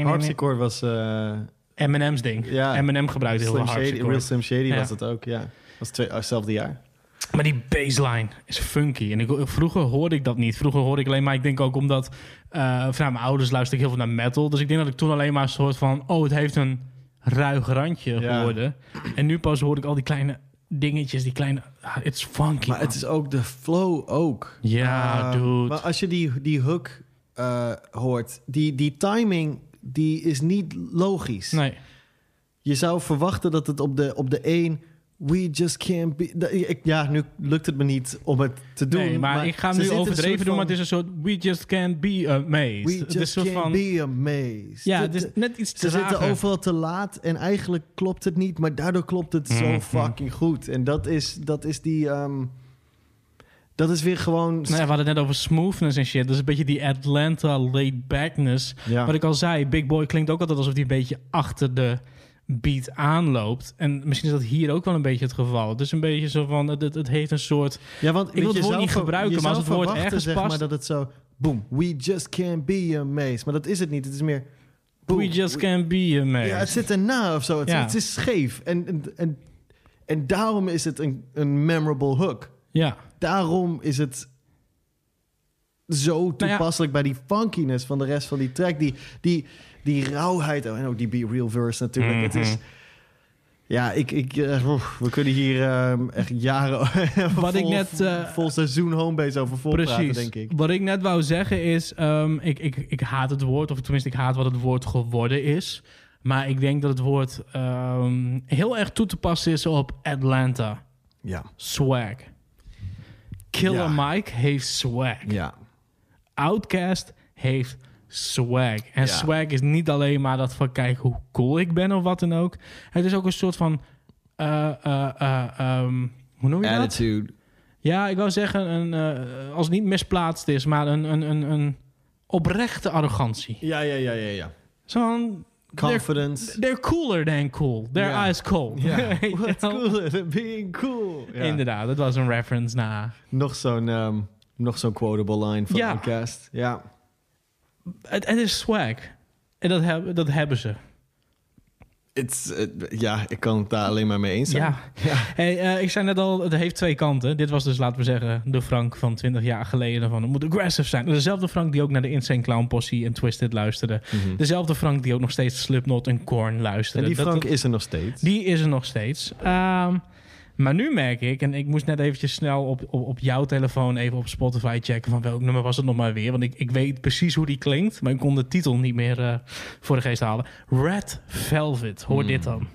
Harpsichord was... eh Eminem's ding. ja. Eminem gebruikte heel veel harpsichord. Real Slim Shady was dat ook, ja. was twee, hetzelfde jaar. Maar die baseline is funky. En ik, vroeger hoorde ik dat niet. Vroeger hoorde ik alleen maar... Ik denk ook omdat... eh vanuit mijn ouders luisterde ik heel veel naar metal. Dus ik denk dat ik toen alleen maar een soort van... Oh, het heeft een ruig randje Ja. hoorde. En nu pas hoor ik al die kleine dingetjes. Die kleine... ah, It's funky. Maar man. het is ook de flow ook. Ja, Eh, dude. Maar als je die, die hook eh, hoort, die, die timing die is niet logisch. Nee. Je zou verwachten dat het op de, op de één... We just can't be... dat- ik- Ja, nu lukt het me niet om het te doen. Nee, maar, ik ga hem ze nu zitten overdreven doen, maar het is een soort... We just can't be amazed. We is just can't van... be amazed. Ja, het is net iets Ze te zitten rager. overal te laat en eigenlijk klopt het niet, maar daardoor klopt het zo Mhm. fucking goed. En dat is, dat is die. ehm, dat is weer gewoon. Nou ja, we hadden het net over smoothness en shit. Dus een beetje die Atlanta laid backness. Ja. Wat ik al zei, Big Boy klinkt ook altijd alsof hij een beetje achter de beat aanloopt. En misschien is dat hier ook wel een beetje het geval. Is een beetje zo van, het, het, het heeft een soort... Ja, want ik wil weet het woord niet gebruiken, maar als het woord ergens zeg past... maar dat het zo. boom, we just can't be amazed. Maar dat is het niet. Het is meer... boom, We just can't be amazed. Ja, het zit erna of zo. Het, Ja. het is scheef. En, en, en, en daarom is het een, een memorable hook. Ja. Daarom is het zo Nou ja. toepasselijk bij die funkiness van de rest van die track. Die, die, die rauwheid. Oh, en ook die Be Real verse natuurlijk. Het is... Ja, ik, ik, eh, we kunnen hier ehm, echt jaren Wat vol, ik net, eh, vol seizoen homebase over volpraten, Precies. denk ik. Wat ik net wou zeggen is, ehm, ik, ik, ik haat het woord, of tenminste ik haat wat het woord geworden is. Maar ik denk dat het woord ehm, heel erg toe te passen is op Atlanta. Ja. Swag. Killer Mike heeft swag. Ja. Outcast heeft swag. En Ja. swag is niet alleen maar dat van kijk hoe cool ik ben of wat dan ook. Het is ook een soort van, eh, eh, eh, ehm, hoe noem je dat? Attitude. Ja, ik wou zeggen, een, als het niet misplaatst is, maar een, een, een, een oprechte arrogantie. Ja, ja, ja, ja, ja. Zo'n... Confidence. They're, they're cooler than cool. They're Ja. ice cold. What's cooler than being cool? Inderdaad, dat was een reference naar... Nog zo'n ehm, nog zo'n quotable line van Ja. Outkast. Ja. Het, het is swag. En dat, heb, dat hebben ze. It's, eh, ja, ik kan het daar alleen maar mee eens zijn. Ja. Hey, eh, ik zei net al, het heeft twee kanten. Dit was dus, laten we zeggen, de Frank van 20 jaar geleden. Van, het moet aggressive zijn. Dezelfde Frank die ook naar de Insane Clown Posse en Twisted luisterde. Dezelfde Frank die ook nog steeds Slipknot en Korn luisterde. En die Frank dat- is er nog steeds. Die is er nog steeds. Ehm, maar nu merk ik, en ik moest net eventjes snel op, op, op jouw telefoon even op Spotify checken van welk nummer was het nog maar weer. Want ik, ik weet precies hoe die klinkt, maar ik kon de titel niet meer eh, voor de geest halen. Red Velvet, hoor dit dan.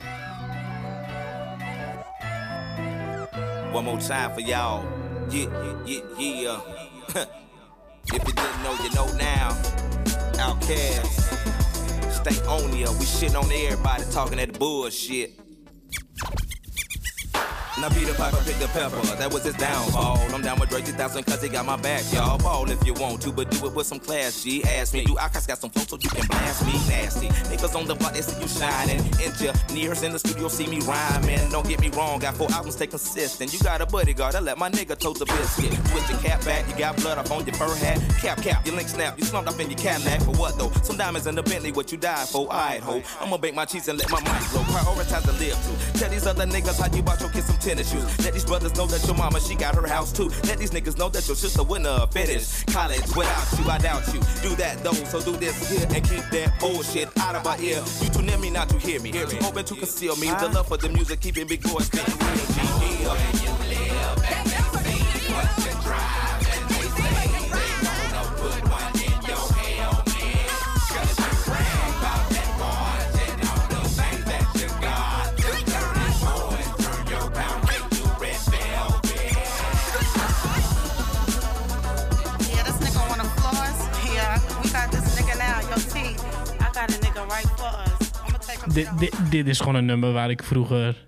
One more time for y'all. Yeah, yeah, yeah, if you didn't know, you know now. Outcast. Stay on ya. We shitting on everybody talking that bullshit. Now Peter Piper picked the pepper, that was his downfall. I'm down with Drake 2000 cause he got my back, y'all. Ball if you want to, but do it with some class, G. Ask me, do I got some folks so you can blast me nasty. Niggas on the block, they see you shining. Engineers in the studio see me rhyming. Don't get me wrong, got four albums, stay consistent. You got a bodyguard, I let my nigga tote the biscuit. Switch your cap back, you got blood up on your fur hat. Cap, cap, your link snap, you slumped up in your Cadillac. For what though? Some diamonds in the Bentley, what you died for? Alright, ho. I'ma bake my cheese and let my mic blow. Prioritize the live to. Tell these other niggas how you about your kids some tennis shoes. Let these brothers know that your mama, she got her house too. Let these niggas know that your sister wouldn't have finished college without you. I doubt you. Do that though, so do this here and keep that bullshit out of my ear. You too near me not to hear me. Too open to conceal me. The love for the music, keeping big boys spitting real G. Yeah. Yeah, Dit, dit, dit is gewoon een nummer waar ik vroeger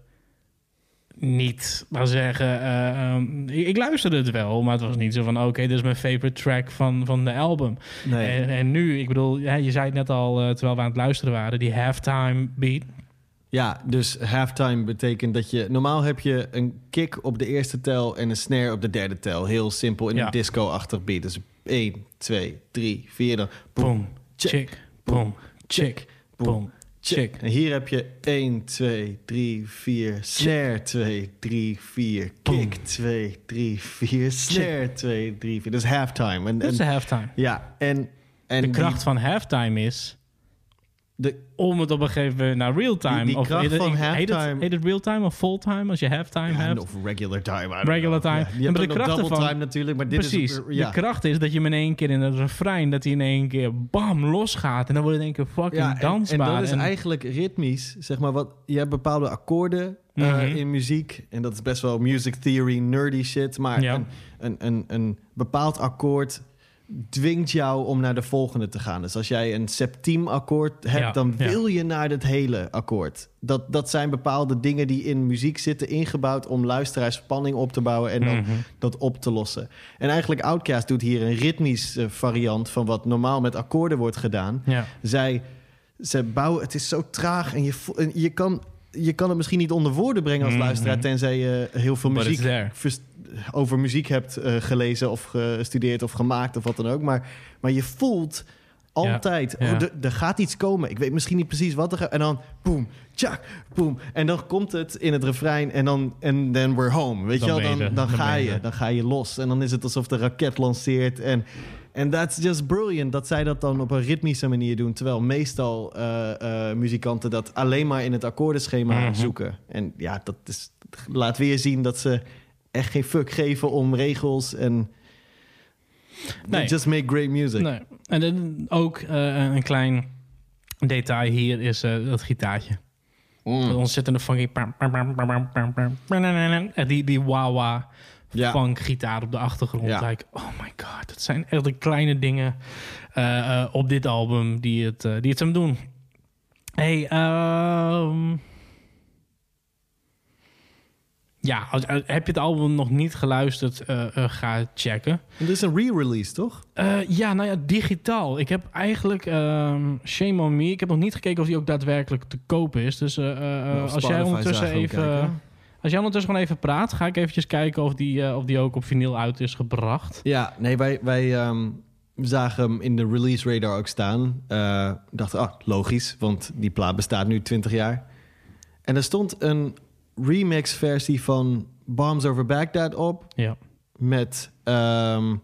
niet, maar zeggen, eh, ehm, ik, ik luisterde het wel, maar het was niet zo van, oké, dit is mijn favorite track van, van de album. Nee. En, en nu, ik bedoel, ja, je zei het net al, eh, terwijl we aan het luisteren waren, die halftime beat. Ja, dus halftime betekent dat je... Normaal heb je een kick op de eerste tel en een snare op de derde tel. Heel simpel in Ja. een disco-achtig beat. Dus 1, 2, 3, 4, dan... Boom, chick, boom, chick, boom, chick. En hier heb je 1, 2, 3, 4, snare 2, 3, 4, kick 2, 3, 4, snare 2, 3, 4. Dat is halftime. En, Dat is en- halftime. Ja, en... en de die- kracht van halftime is de, om het op een gegeven moment naar real-time... Of kracht van heet het, halftime- heet het real-time of full-time als je halftime Ja, hebt? of regular time. Regular know. time. Ja, je hebt de kracht double time natuurlijk, maar dit precies. is... Ja. De kracht is dat je hem in één keer in het refrein... dat hij in één keer bam, losgaat. En dan wordt het in één keer fucking en, en dansbaar. dat is En- eigenlijk ritmisch, zeg maar. Wat, je hebt bepaalde akkoorden eh, Mhm. in muziek. En dat is best wel music theory, nerdy shit. Maar een, een, een, een bepaald akkoord dwingt jou om naar de volgende te gaan. Dus als jij een septiem akkoord hebt, Ja, dan ja. wil je naar het hele akkoord. Dat, dat zijn bepaalde dingen die in muziek zitten ingebouwd om luisteraars spanning op te bouwen en dan Mhm. dat op te lossen. En eigenlijk Outkast doet hier een ritmisch eh, variant van wat normaal met akkoorden wordt gedaan. Ja. Zij, ze bouwen, het is zo traag en je, en je, kan, je kan het misschien niet onder woorden brengen als Mhm. luisteraar, tenzij je heel veel muziek over muziek hebt eh, gelezen of gestudeerd of gemaakt of wat dan ook. Maar, maar je voelt altijd, Ja, ja. oh, er- gaat iets komen. Ik weet misschien niet precies wat er gaat. En dan boom, tjak, boom. En dan komt het in het refrein en dan en then we're home. Weet Dan je wel, dan, dan, dan ga je dan ga je los. En dan is het alsof de raket lanceert. En en that's just brilliant dat zij dat dan op een ritmische manier doen. Terwijl meestal eh, eh, muzikanten dat alleen maar in het akkoordenschema Mhm. zoeken. En ja, dat is, laat weer zien dat ze echt geen fuck geven om regels en... Just make great music. Nee. En dan ook een klein detail hier is uh, dat gitaartje. Mm. Dat ontzettende funky... Die, die wawa ja. funk gitaar op de achtergrond. Ja. Like, oh my god, dat zijn echt de kleine dingen op dit album die het, die het hem doen. Hey, ja, als, eh, heb je het album nog niet geluisterd, eh, eh, ga checken. Dit is een re-release, toch? Ja, nou ja, digitaal. Ik heb eigenlijk, ehm, shame on me, ik heb nog niet gekeken of die ook daadwerkelijk te kopen is. Dus Nou, als jij ondertussen even... Als jij ondertussen gewoon even praat, ga ik eventjes kijken of die, of die ook op vinyl uit is gebracht. Ja, nee, wij, wij ehm, zagen hem in de release radar ook staan. Dachten, ah, logisch, want die plaat bestaat nu 20 jaar. En er stond een remix versie van Bombs Over Baghdad op. Ja. Met um,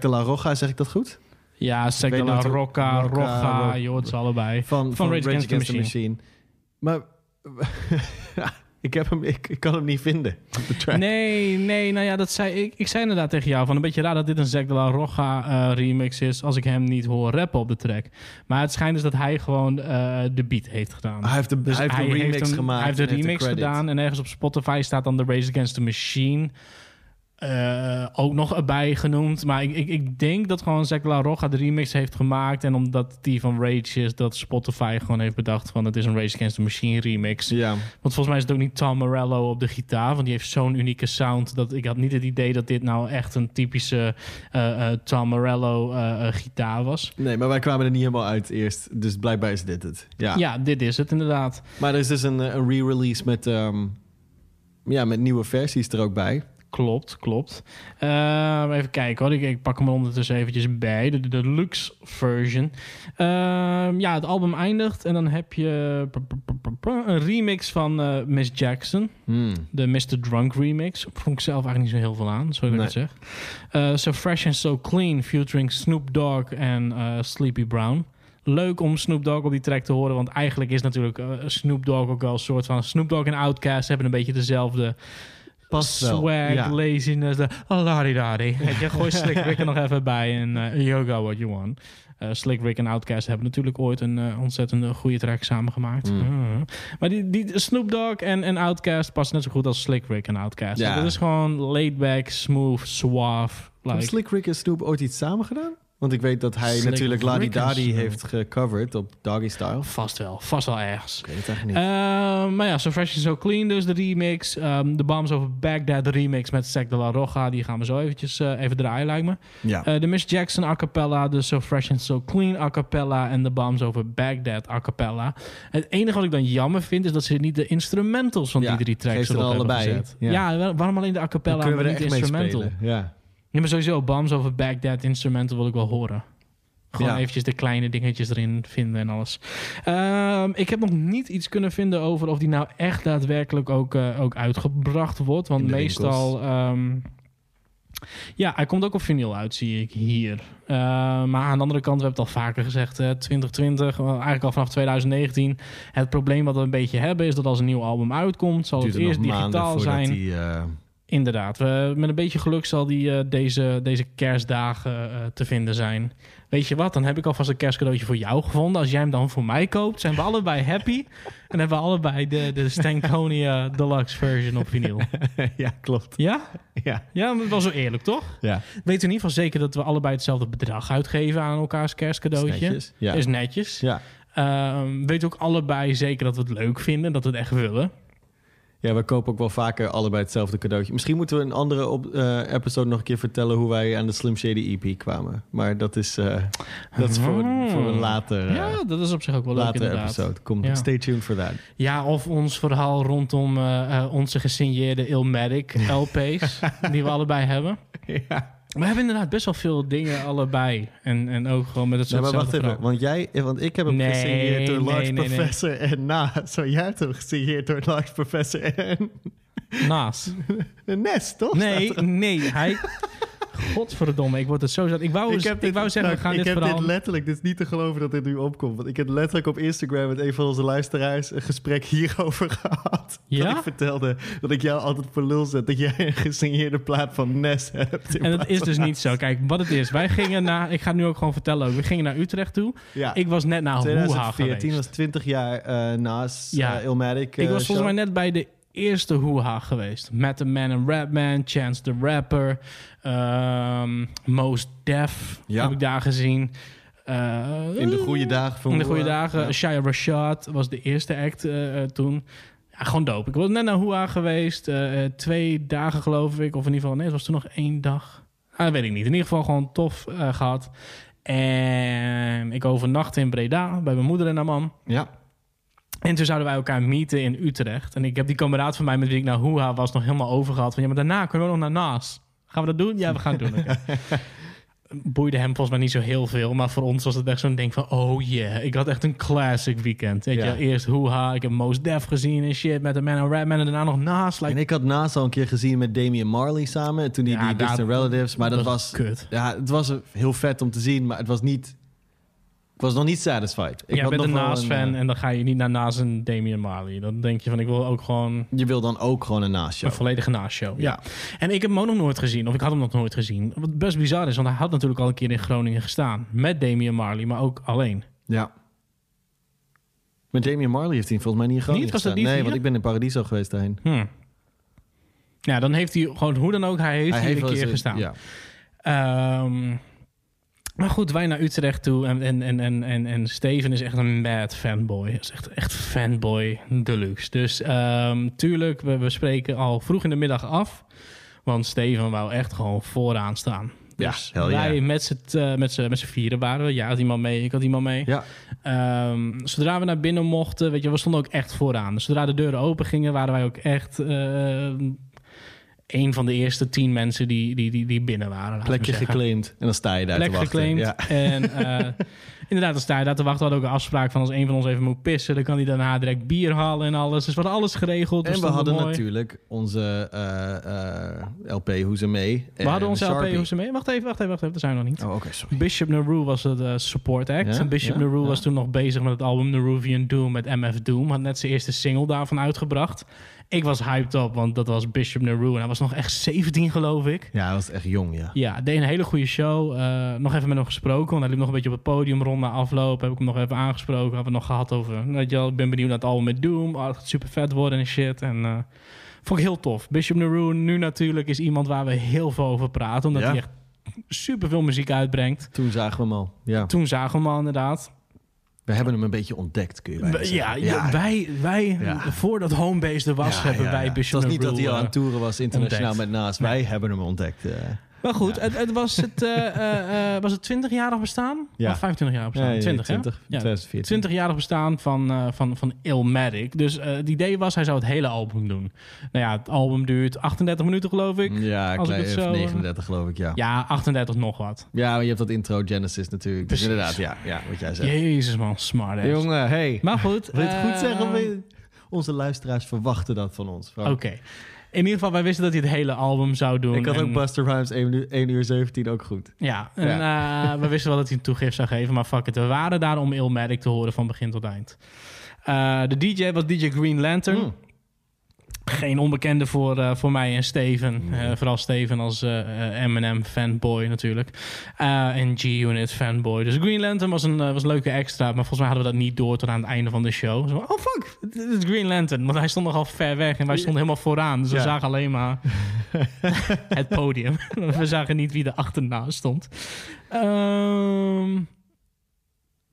de la Roca, zeg ik dat goed? Ja, Zack de la Roca, Roca, Rocha, joh, allebei. Van, Rage Against, the Machine. The Machine. Maar ik, heb hem, ik, ik kan hem niet vinden op de track. Nee, nee, nou ja, dat zei ik. Ik zei inderdaad tegen jou van een beetje raar dat dit een Zack de la Rocha eh, remix is als ik hem niet hoor rappen op de track. Maar het schijnt dus dat hij gewoon eh, de beat heeft gedaan. Hij heeft de- hij heeft de remix gemaakt Hij heeft de en heeft de remix gedaan en ergens op Spotify staat dan de Race Against the Machine. Eh, ook nog erbij genoemd. Maar ik, ik, ik denk dat gewoon Zack la Rocha de remix heeft gemaakt. En omdat die van Rage is, dat Spotify gewoon heeft bedacht van het is een Race Against the Machine remix. Ja. Want volgens mij is het ook niet Tom Morello op de gitaar. Want die heeft zo'n unieke sound. Dat ik had niet het idee dat dit nou echt een typische eh, Tom Morello gitaar was. Nee, maar wij kwamen er niet helemaal uit eerst. Dus blijkbaar is dit het. Ja, Ja. dit is het inderdaad. Maar er is dus een, een re-release met, ehm, ja, met nieuwe versies er ook bij. Klopt, klopt. Ehm, even kijken hoor. Ik, ik pak hem er ondertussen eventjes bij. De, de deluxe version. Ehm, ja, het album eindigt en dan heb je een remix van eh, Miss Jackson. Hmm. De Mr. Drunk remix. Vond ik zelf eigenlijk niet zo heel veel aan, zo ik Nee. het zeg. Eh, so Fresh and So Clean, featuring Snoop Dogg en eh, Sleepy Brown. Leuk om Snoop Dogg op die track te horen, want eigenlijk is natuurlijk eh, Snoop Dogg ook wel een soort van... Snoop Dogg en Outkast hebben een beetje dezelfde Past wel, swag, ja. laziness, de oh, lari-dari. Weet je, gooi Slick Rick er nog even bij en you go what you want. Eh, Slick Rick en Outkast hebben natuurlijk ooit een eh, ontzettend goede track samengemaakt. Mm. Mhm. Maar die, die Snoop Dogg en, en Outkast passen net zo goed als Slick Rick en Outkast. Ja. Dat is gewoon laid back, smooth, suave. Like, Slick Rick en Snoop ooit iets samen gedaan? Want ik weet dat hij Slick natuurlijk Ladi Dadi heeft gecoverd op Doggy Style. Vast wel, vast wel ergens. Ik weet het eigenlijk niet. maar ja, So Fresh and So Clean dus, de remix. Ehm de Bombs Over Baghdad, de remix met Zack de la Rocha. Die gaan we zo eventjes eh, even draaien, lijkt me. Ja. Eh, de Miss Jackson a cappella, de So Fresh and So Clean a cappella... en de Bombs Over Baghdad a cappella. Het enige wat ik dan jammer vind... is dat ze niet de instrumentals van Ja, die drie tracks erop hebben gezet. Ja. Ja, wa- waarom alleen de a cappella en niet mee instrumental? spelen. Ja. Ja, maar sowieso, Bombs Over Baghdad instrumental wil ik wel horen. Gewoon Ja. eventjes de kleine dingetjes erin vinden en alles. Ehm, ik heb nog niet iets kunnen vinden over of die nou echt daadwerkelijk ook, eh, ook uitgebracht wordt. Want meestal... ehm, ja, hij komt ook op vinyl uit, zie ik hier. Eh, maar aan de andere kant, we hebben het al vaker gezegd, eh, 2020, wel eigenlijk al vanaf 2019. Het probleem wat we een beetje hebben is dat als een nieuw album uitkomt, zal Duurt het er eerst digitaal zijn. die, eh, Inderdaad, met een beetje geluk zal die eh, deze, deze kerstdagen eh, te vinden zijn. Weet je wat, dan heb ik alvast een kerstcadeautje voor jou gevonden. Als jij hem dan voor mij koopt, zijn we allebei happy. En hebben we allebei de, de Stankonia Deluxe version op vinyl. ja, klopt. Ja? Ja. Ja, maar dat was wel eerlijk, toch? Ja. Weet in ieder geval zeker dat we allebei hetzelfde bedrag uitgeven aan elkaars kerstcadeautje. Is netjes, ja. Is netjes. Ja. Ehm, weet ook allebei zeker dat we het leuk vinden, dat we het echt willen. Ja, we kopen ook wel vaker allebei hetzelfde cadeautje. Misschien moeten we een andere op, eh, episode nog een keer vertellen hoe wij aan de Slim Shady EP kwamen. Maar dat is, eh, dat is voor, een- voor een later, eh, Ja, dat is op zich ook wel leuk later episode. Kom, Ja. stay tuned for that. Ja, of ons verhaal rondom eh, eh, onze gesigneerde Ilmatic LP's, die we allebei hebben. Ja. We hebben inderdaad best wel veel dingen allebei. En, en ook gewoon met het Nee, soort maar wacht even, want, jij, want ik heb hem Nee, gesigneerd door nee, Large nee, nee. Professor en na. Zo, jij hebt hem gesigneerd door Large Professor en Naast. Nest, toch? Nee, nee, hij... Godverdomme, ik word het zo zat. Ik wou, eens- ik, wou zeggen, we gaan ik dit heb verhaal... dit letterlijk, dit is niet te geloven dat dit nu opkomt. Want ik heb letterlijk op Instagram met een van onze luisteraars een gesprek hierover gehad. Ja? Dat ik vertelde dat ik jou altijd voor lul zet dat jij een gesigneerde plaat van Nes hebt. En dat is dus niet zo. Kijk, wat het is. Wij gingen naar... Ik ga het nu ook gewoon vertellen ook. We gingen naar Utrecht toe. Ja. Ik was net naar Hoeha 2014 geweest. was 20 jaar eh naast Ja. ja. Ilmatic. ik eh, was volgens show. mij net bij de eerste Hoeha geweest. Met The Man and Rapman, Chance the Rapper, ehm Most Def Ja. heb ik daar gezien. Eh, In de goede dagen van In de goede dagen. Ja. Shia Rashad was de eerste act eh, eh, toen. Ja, gewoon dope. Ik was net naar Hoeha geweest. twee dagen geloof ik. Of in ieder geval, nee, het was toen nog één dag. Ah, dat weet ik niet. In ieder geval gewoon tof eh, gehad. En ik overnachtte in Breda bij mijn moeder en haar man. Ja. En toen zouden wij elkaar meeten in Utrecht. En ik heb die kameraad van mij met wie ik naar Hoeha was nog helemaal overgehad. Van ja, maar daarna kunnen we nog naar Naas. Gaan we dat doen? Ja, we gaan het doen. Boeide hem volgens mij niet zo heel veel. Maar voor ons was het echt zo'n ding van... Oh yeah, ik had echt een classic weekend. Weet Ja. je, eerst Hoeha. Ik heb Most Def gezien en shit. Met de Man and Rapman. En daarna nog Naas. Like, En ik had naast al een keer gezien met Damian Marley samen. En toen die, Ja, die Distant Relatives. Maar dat, dat was... was kut. Ja, het was heel vet om te zien. Maar het was niet... Ik was nog niet satisfied. Ik Jij had bent een nog wel Naas-fan eh, en dan ga je niet naar Naas en Damian Marley. Dan denk je van, ik wil ook gewoon Je wil dan ook gewoon een naast een volledige Naas-show. Ja. En ik heb hem ook nog nooit gezien, of ik had hem nog nooit gezien. Wat best bizar is, want hij had natuurlijk al een keer in Groningen gestaan. Met Damian Marley, maar ook alleen. Ja. Met Damian Marley heeft hij volgens mij niet? Was dat niet Nee, hier? want ik ben in Paradiso geweest daarheen. Hm. Ja, dan heeft hij gewoon, hoe dan ook, hij heeft Hij hier heeft een wel keer eens gestaan. ja. Ehm, maar goed, wij naar Utrecht toe. En, en, en, en, en, en Steven is echt een mad fanboy. Hij is echt, echt fanboy deluxe. Dus ehm, tuurlijk, we, we spreken al vroeg in de middag af. Want Steven wou echt gewoon vooraan staan. Ja, Dus wij yeah. met z'n eh, met met vieren waren we. Ja, had iemand mee, ik had iemand mee. Ja. Ehm, zodra we naar binnen mochten, weet je, we stonden ook echt vooraan. Dus zodra de deuren open gingen, waren wij ook echt eh, een van de eerste tien mensen die, die, die, die binnen waren. we Plekje geclaimd. En dan sta je daar Plek te wachten. geclaimd. Ja. En eh, inderdaad, dan sta je daar te wachten. We hadden ook een afspraak van als een van ons even moet pissen, dan kan hij daarna direct bier halen en alles. Dus we hadden alles geregeld. En we stonden hadden mooi. natuurlijk onze eh, eh, LP Hoe ze mee. We hadden onze LP hoe ze mee. Wacht even, wacht even, wacht even. Dat zijn we nog niet. Oh, oké, sorry. Bishop Naru was het support act. Ja? En Bishop Ja? Naru Ja. was toen nog bezig met het album Naruvian Doom met MF Doom. Had net zijn eerste single daarvan uitgebracht. Ik was hyped op, want dat was Bishop Naru. En hij was nog echt 17, geloof ik. Ja, hij was echt jong, ja. Ja, deed een hele goede show. Eh, nog even met hem gesproken, want hij liep nog een beetje op het podium rond na afloop. Heb ik hem nog even aangesproken. Hebben we nog gehad over, weet je wel, ik ben benieuwd naar het album met Doom. Oh, het gaat super vet worden en shit. En eh, vond ik heel tof. Bishop Naru nu natuurlijk is iemand waar we heel veel over praten. Omdat Ja. hij echt super veel muziek uitbrengt. Toen zagen we hem al. Ja. Toen zagen we hem al inderdaad. We hebben hem een beetje ontdekt, kun je bijna Ja, wij, wij Ja. voordat Homebase er was, Ja, hebben wij. Bishop Het was niet dat hij al aan eh, het toeren was internationaal ontdekt. met Naast. Wij hebben hem ontdekt. eh. Maar goed, het, het was het, eh, was het 20-jarig bestaan? Ja. Of 25 jaar bestaan? Ja, ja, 20, 20, hè? Ja, 2014. 20-jarig bestaan van, eh van, van Illmatic. Dus het idee was, hij zou het hele album doen. Nou ja, het album duurt 38 minuten, geloof ik. Ja, Als klein, zo, eh, 39 geloof ik, ja. Ja, 38 nog wat. Ja, maar je hebt dat intro Genesis natuurlijk. Dus inderdaad, ja, ja, wat jij zegt. Jezus man, smart ass. Jongen, hey. Maar goed. Wil je het goed zeggen? Onze luisteraars verwachten dat van ons. Oké. In ieder geval, wij wisten dat hij het hele album zou doen. Ik had en- ook Buster Rhymes 1 uur, 1 uur 17 ook goed. Ja, en eh, we wisten wel dat hij een toegift zou geven, maar fuck it. We waren daar om Illmatic te horen van begin tot eind. Eh, de DJ was DJ Green Lantern. Hmm. Geen onbekende voor, eh, voor mij en Steven. Eh, vooral Steven als eh, eh, Eminem fanboy natuurlijk. En G-Unit fanboy. Dus Green Lantern was een, was een leuke extra. Maar volgens mij hadden we dat niet door tot aan het einde van de show. Zo, oh fuck, dit is Green Lantern. Want hij stond nogal ver weg en wij stonden helemaal vooraan. Dus we zagen alleen maar het podium. we zagen niet wie er achterna stond. Ehm,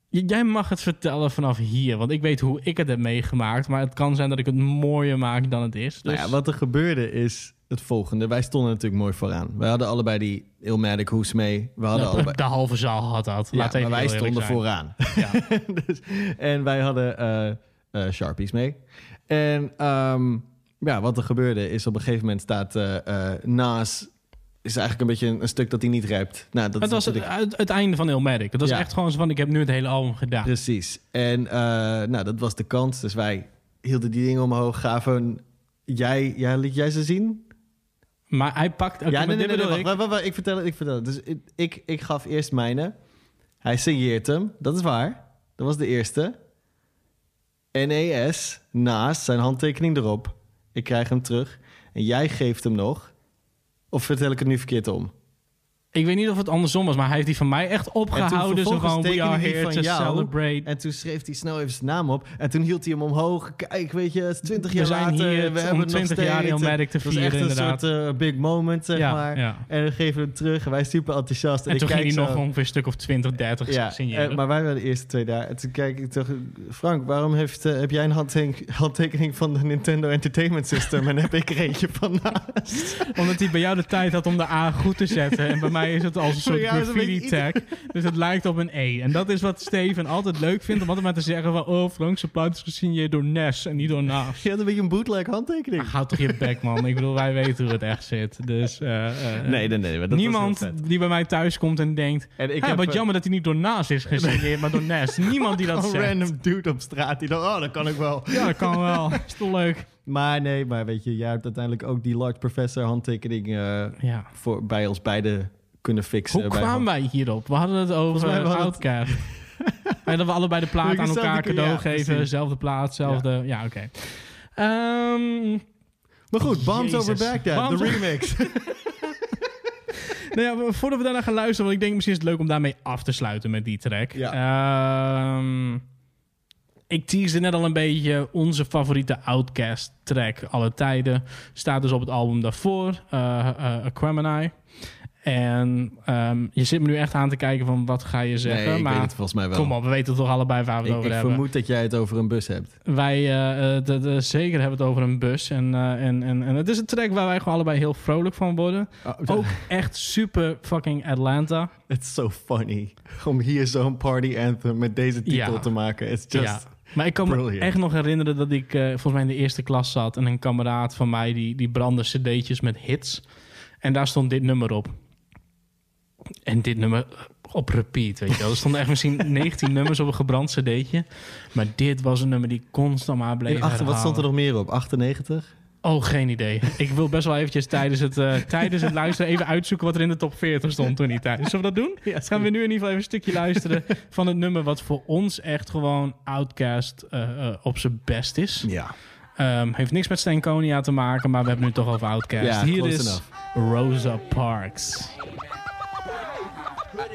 Jij mag het vertellen vanaf hier, want ik weet hoe ik het heb meegemaakt. Maar het kan zijn dat ik het mooier maak dan het is. Dus Nou ja, wat er gebeurde is het volgende. Wij stonden natuurlijk mooi vooraan. Wij hadden allebei die Ilmatic hoes mee. We hadden de, allebei... de halve zaal had dat. Ja, Laat even maar wij stonden vooraan. dus, en wij hadden eh, eh, Sharpies mee. En ehm, ja, wat er gebeurde is op een gegeven moment staat eh eh, Naas... is eigenlijk een beetje een, een stuk dat hij niet rijpt. Nou, dat Het is was het, natuurlijk- het, het einde van Ilmatic. Het was Ja. echt gewoon zo van, ik heb nu het hele album gedaan. Precies. En eh, nou, dat was de kans. Dus wij hielden die dingen omhoog, gaven... Jij, ja, liet jij ze zien? Maar hij pakt... oké, ja, nee, nee, nee, ik. wacht, wacht, wacht, ik vertel het, ik vertel het. Dus ik, ik, ik gaf eerst mijne. Hij signeert hem, dat is waar. Dat was de eerste. NES, naast zijn handtekening erop. Ik krijg hem terug. En jij geeft hem nog. Of vertel ik het nu verkeerd om? Ik weet niet of het andersom was, maar hij heeft die van mij echt opgehouden. Zo van, we are here to celebrate. En toen schreef hij snel even zijn naam op. En toen hield hij hem omhoog. Kijk, weet je, het is 20 We jaar zijn later. hier we hebben het 20 nog jaar steeds. Illmatic te Het was vieren, echt een inderdaad. soort eh, big moment, zeg Ja, maar. ja. En dan geven we hem terug. En wij super enthousiast. En toen ging hij nog ongeveer een stuk of 20, 30 ja, signeren. eh, maar wij waren de eerste twee daar. En toen kijk ik toch... Frank, waarom heeft, eh, heb jij een handtekening, handtekening van de Nintendo Entertainment System... en heb ik er eentje van naast? Omdat hij bij jou de tijd had om de A goed te zetten. En bij mij is het als een soort graffiti tag. Dus het lijkt op een E. En dat is wat Steven altijd leuk vindt. Om altijd maar te zeggen van... Oh, Frankse plaat is gesigneerd door Nes en niet door Naas. Je had een beetje een bootleg handtekening. Ach, houd toch je bek, man. Ik bedoel, wij weten hoe het echt zit. Dus... eh, eh, Nee, nee, nee, maar dat was Niemand die bij mij thuis komt en denkt... En ik "Ah, heb, wat eh, jammer dat hij niet door Naas is gesigneerd, maar door Nes. Niemand die dat zegt. Een random dude op straat die dacht, oh, dat kan ik wel. Ja, dat kan wel. Is toch leuk? Maar nee, maar weet je, jij hebt uiteindelijk ook die Large Professor handtekening eh, Ja. voor, bij ons beiden kunnen fixen. Hoe kwamen wij hierop? We hadden het over Outcast. En dat we allebei de plaat aan elkaar cadeau ja, geven. precies. Zelfde plaat, zelfde... Ja, oké. Ehm, Maar goed, Bombs Jezus. Over Baghdad, de remix. nou ja, voordat we daarna gaan luisteren... want ik denk misschien is het leuk om daarmee af te sluiten met die track. Ehm, ik teasde net al een beetje onze favoriete Outcast track alle tijden. Staat dus op het album daarvoor, eh eh Aquemini. En ehm, je zit me nu echt aan te kijken van wat ga je zeggen. Nee, ik maar weet het volgens mij wel. Kom op, we weten toch allebei waar we het ik over ik hebben. vermoed dat jij het over een bus hebt. Wij eh, eh, de, de- zeker hebben het over een bus. En, eh, en, en, en het is een track waar wij gewoon allebei heel vrolijk van worden. Ook echt super fucking Atlanta. It's so funny. Om hier zo'n party anthem met deze titel Ja. te maken. It's just ja. Maar ik kan me echt nog herinneren dat ik volgens mij in de eerste klas zat. En een kameraad van mij die, die brandde cd'tjes met hits. En daar stond dit nummer op. En dit nummer op repeat, weet je wel. Er stonden echt misschien 19 nummers op een gebrand cd'tje. Maar dit was een nummer die constant maar bleef achter, wat stond er nog meer op? 98? Oh, geen idee. Ik wil best wel eventjes tijdens het, eh, tijdens het luisteren even uitzoeken wat er in de top 40 stond toen die tijd. Zullen we dat doen? Ja, Gaan we nu in ieder geval even een stukje luisteren van het nummer wat voor ons echt gewoon Outcast eh, eh, op zijn best is. Ja. Ehm, heeft niks met Stankonia te maken, maar we hebben nu toch over Outcast. Ja, Hier is enough. Rosa Parks.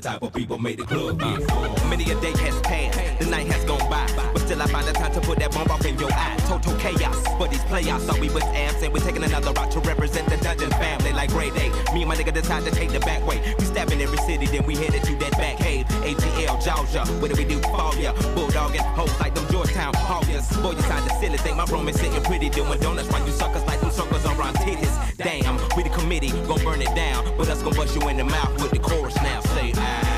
the type of people make the club get. Many a day has passed, the night has gone by, still I find the time to put that bomb off in your eye. Total chaos, but these playoffs thought we was abs and we're taking another route to represent the dungeon family like grade A. Me and my nigga decide to take the back way. We step in every city, then we headed to that back cave. ATL, Georgia, what do we do for ya? Bulldogging hoes like them Georgetown Hoggers. Boy, you sound silly, think my room is sitting pretty, doing donuts while you suckers like them suckers around titties. Damn, we the committee, gon' burn it down, but us gon' bust you in the mouth with the chorus now. Say, ah.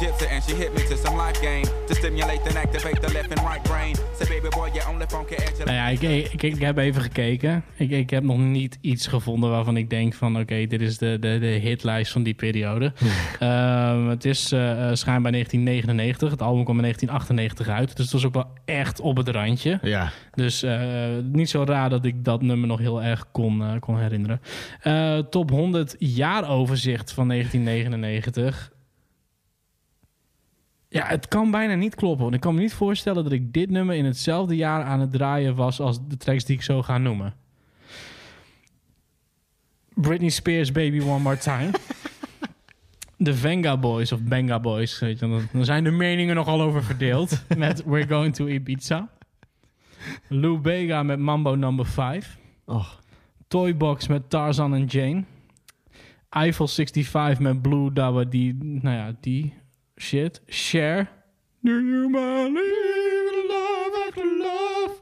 Gypsy and she hit me to some life game to stimulate and activate the left and right brain. Say, baby boy, you only phone can edge. Nou ja, ik, ik, ik heb even gekeken. Ik, ik heb nog niet iets gevonden waarvan ik denk van... oké, dit is de, de, de hitlijst van die periode. Ehm, het is eh, eh, schijnbaar 1999. Het album kwam in 1998 uit. Dus het was ook wel echt op het randje. Ja. Dus eh, niet zo raar dat ik dat nummer nog heel erg kon, kon herinneren. Eh, top 100 jaaroverzicht van 1999. Ja, het kan bijna niet kloppen. Want ik kan me niet voorstellen dat ik dit nummer in hetzelfde jaar aan het draaien was als de tracks die ik zo ga noemen. Britney Spears, Baby One More Time. De Venga Boys of Benga Boys. Weet je, dan- zijn de meningen nogal over verdeeld. met We're Going to Ibiza. Lou Bega met Mambo Number 5. Oh. Toybox met Tarzan en Jane. Eiffel 65 met Blue Dabba, die, nou ja, die shit. Cher. Do you believe love after love?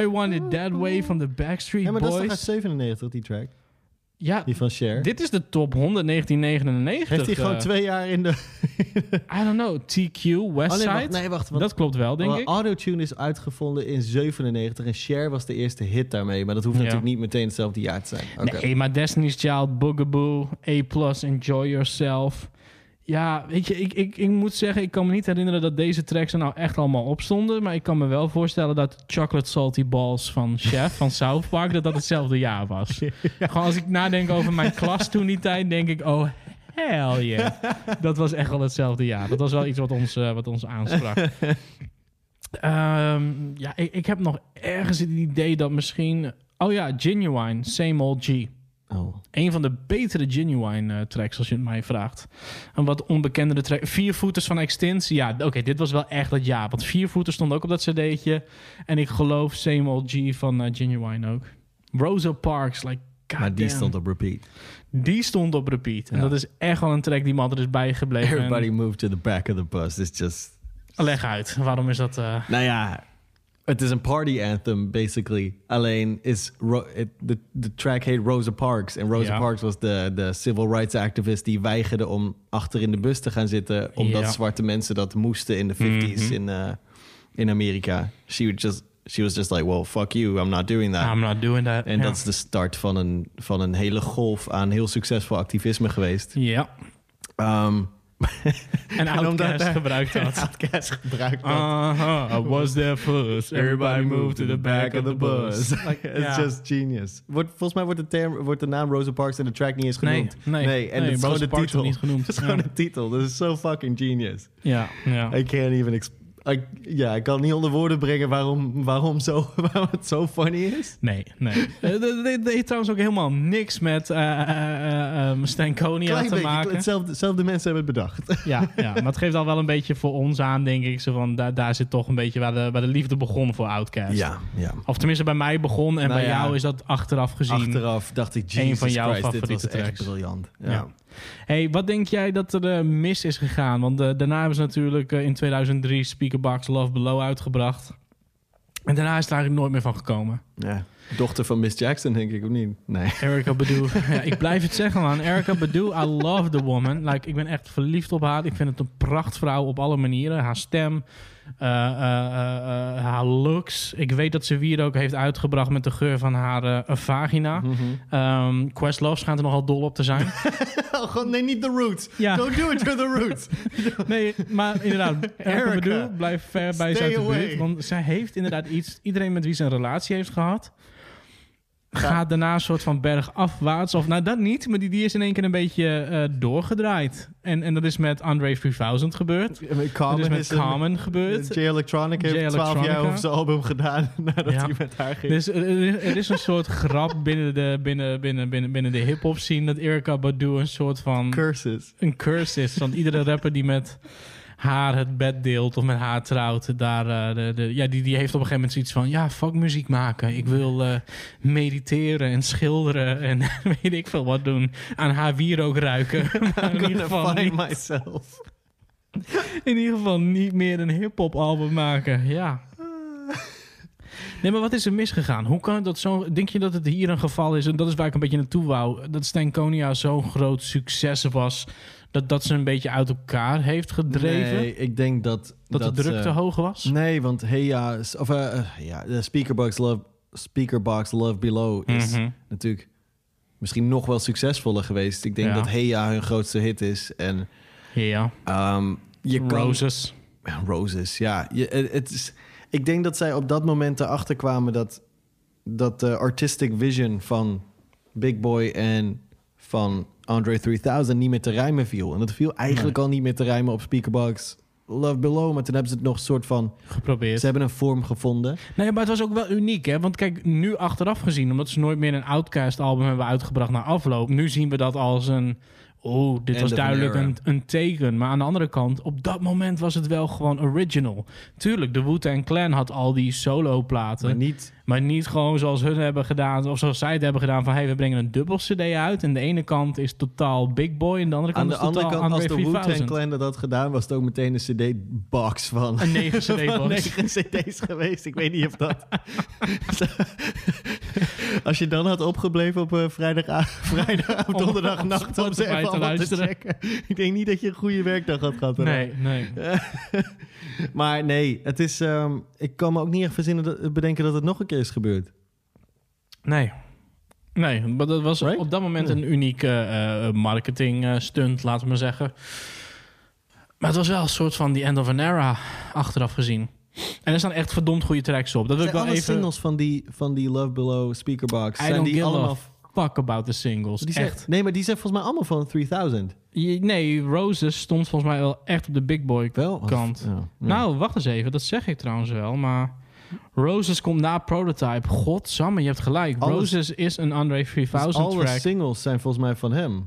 I Want It That Way van de Backstreet Ja, maar dat is toch Boys. uit 97, die track? Ja, Die van Cher. dit is de top 100 1999. Heeft hij gewoon eh, twee jaar in de... I don't know. TQ, Westside. Oh, nee, wacht, nee, wacht, want- dat klopt wel, denk ik. Autotune is uitgevonden in 97 en Cher was de eerste hit daarmee. Maar dat hoeft Ja. natuurlijk niet meteen hetzelfde jaar te zijn. Oké. Nee, maar Destiny's Child, Boogaboo, A+, Enjoy Yourself. Ja, weet je, ik, ik, ik moet zeggen, ik kan me niet herinneren dat deze tracks er nou echt allemaal op stonden. Maar ik kan me wel voorstellen dat Chocolate Salty Balls van Chef van South Park, dat dat hetzelfde jaar was. Gewoon als ik nadenk over mijn klas toen die tijd, denk ik, oh hell yeah. Dat was echt wel hetzelfde jaar. Dat was wel iets wat ons, eh, wat ons aansprak. Ehm, ja, ik, ik heb nog ergens het idee dat misschien... Oh ja, Genuine, Same Old G. Oh. Een van de betere Genuine eh, tracks, als je het mij vraagt. Een wat onbekendere track. Viervoeters van Extins. Ja, oké, dit was wel echt dat jaar. Want Viervoeters stond ook op dat cd'tje. En ik geloof Same Old G van eh, Genuine ook. Rosa Parks, like... Maar die stond op repeat. Die stond op repeat. En Ja. dat is echt wel een track die me altijd is bijgebleven. En- Everybody moved to the back of the bus. It's just... Leg uit, waarom is dat... eh, Nou ja, het is een party anthem, basically. Alleen is Ro- het- de, de track heet Rosa Parks. En Rosa Ja. Parks was de, de civil rights activist die weigerde om achter in de bus te gaan zitten. Omdat Ja. zwarte mensen dat moesten in de 50s Mhm. in, eh, in Amerika. She, would just, she was just like, well, fuck you, I'm not doing that. I'm not doing that. En Ja. dat is de start van een, van een hele golf aan heel succesvol activisme geweest. Ja. Ehm, En Outkast gebruikt dat. Outkast gebruikt. Uh-huh, I was there first. Everybody moved to the back of the bus. Like, it's just genius. Wordt, volgens mij wordt de, term, wordt de naam Rosa Parks in de track niet eens Nee, genoemd. nee, en nee, het is Rosa gewoon de Parks titel. wordt niet genoemd. Het is Ja. gewoon de titel. Dat is zo fucking genius. Ja, ja. I can't even... exp- I, ja, ik kan niet onder woorden brengen waarom, waarom, zo, waarom het zo funny is. Nee, nee. Eh, Dit dit heeft trouwens ook helemaal niks met eh eh, eh, eh, Stankonia Klein te beetje, maken. hetzelfde, hetzelfde mensen hebben het bedacht. Ja, ja, maar het geeft al wel een beetje voor ons aan, denk ik. Zo van, daar, daar zit toch een beetje waar de, waar de liefde begon voor Outkast. Ja, ja. Of tenminste bij mij begon en Nou bij ja, jou is dat achteraf gezien. Achteraf dacht ik, een Jesus van jouw Christ, dit favoriete was echt briljant. Ja. Ja. Hey, wat denk jij dat er eh, mis is gegaan? Want eh, daarna hebben ze natuurlijk eh, in 2003 Speakerbox Love Below uitgebracht. En daarna is het eigenlijk nooit meer van gekomen. Ja. Dochter van Miss Jackson, denk ik, of niet? Nee. Erica Badu. ja, ik blijf het zeggen, man. Erica Badu, I love the woman. Like, ik ben echt verliefd op haar. Ik vind het een prachtvrouw op alle manieren. Haar stem, haar looks. Ik weet dat ze Wier ook heeft uitgebracht met de geur van haar eh, vagina. Mhm. Ehm, Questlove schijnt er nogal dol op te zijn. Oh, gewoon, nee, niet the roots. Ja. Don't do it to the roots. Nee, maar inderdaad, Erica Badu blijft ver bij stay ze uit de away. buurt. Want zij heeft inderdaad iets... Iedereen met wie ze een relatie heeft gehad... gaat daarna een soort van bergafwaarts. Of nou, dat niet. Maar die, die is in één keer een beetje eh, doorgedraaid. En, en dat is met Andre 3000 gebeurd. Dat is met is een- Carmen gebeurd. J Electronic heeft J 12 jaar over zijn album gedaan nadat Ja. hij met haar ging. Dus er, is een soort grap binnen de, binnen, binnen, binnen, binnen de hip-hop scene dat Erica Badu een soort van. Curses. Een curse is. Want iedere rapper die met haar het bed deelt of met haar trouwt, daar, eh, de, de, ja, die, die heeft op een gegeven moment zoiets van: ja, fuck muziek maken. Ik wil eh, mediteren en schilderen en weet ik veel wat doen. Aan haar wierook ruiken. Maar in ieder geval find niet- myself. in ieder geval niet meer een hip-hop album maken. Ja. Nee, maar wat is er misgegaan? Hoe kan dat zo... Denk je dat het hier een geval is? En dat is waar ik een beetje naartoe wou. Dat Stankonia zo'n groot succes was... Dat, dat ze een beetje uit elkaar heeft gedreven? Nee, ik denk dat... Dat de druk eh, te hoog was? Nee, want hey ja, of eh, eh, ja, de Speakerbox Love, Speakerbox Love Below is Mhm. natuurlijk misschien nog wel succesvoller geweest. Ik denk Ja. dat Hey Ja hun grootste hit is en Ja. ehm, je Roses. Ja, Roses, ja. Je, het is, ik denk dat zij op dat moment erachter kwamen dat, dat de artistic vision van Big Boy en van Andre 3000 niet meer te rijmen viel. En dat viel eigenlijk al niet meer te rijmen op Speakerbox Love Below. Maar toen hebben ze het nog soort van... Geprobeerd. Ze hebben een vorm gevonden. Nee, maar het was ook wel uniek, hè? Want kijk, nu achteraf gezien, omdat ze nooit meer een Outcast-album hebben uitgebracht na afloop, nu zien we dat als een. Oh, dit End was duidelijk een, een teken. Maar aan de andere kant, op dat moment was het wel gewoon original. Tuurlijk, de Wu-Tang Clan had al die solo-platen. Maar niet... Maar niet gewoon zoals hun hebben gedaan, of zoals zij het hebben gedaan van... hey, we brengen een dubbel CD uit. En de ene kant is totaal Big Boy en de andere Aan kant de is totaal andere kant, als de Wu-Tang 3000. Clan dat had gedaan... was het ook meteen een cd-box van... Een negen CD-box. van negen cd's geweest. Ik weet niet of dat... als je dan had opgebleven op uh, vrijdag, vrijdag Om donderdagnacht... om ze even te te checken. Ik denk niet dat je een goede werkdag had gehad. Nee, nee. maar nee, het is... ehm, ik kan me ook niet echt verzinnen dat, bedenken dat het nog een keer is gebeurd. Nee. Nee, maar dat was op dat moment een unieke eh, marketing stunt, laten we maar zeggen. Maar het was wel een soort van the end of an era, achteraf gezien. En er staan echt verdomd goede tracks op. Dat wil ik wel alle even... singles van die, van die Love Below speakerbox... I zijn don't die give allemaal... a fuck about the singles. Die zijn, echt. Nee, maar die zijn volgens mij allemaal van 3000. Je- Nee, Roses stond volgens mij wel echt op de Big Boy kant. ja, ja. Nou, wacht eens even. Dat zeg ik trouwens wel, maar... Roses komt na Prototype. Godsamme, je hebt gelijk. Alles- Roses is een Andre Dus 3000 alle track. singles zijn volgens mij van hem.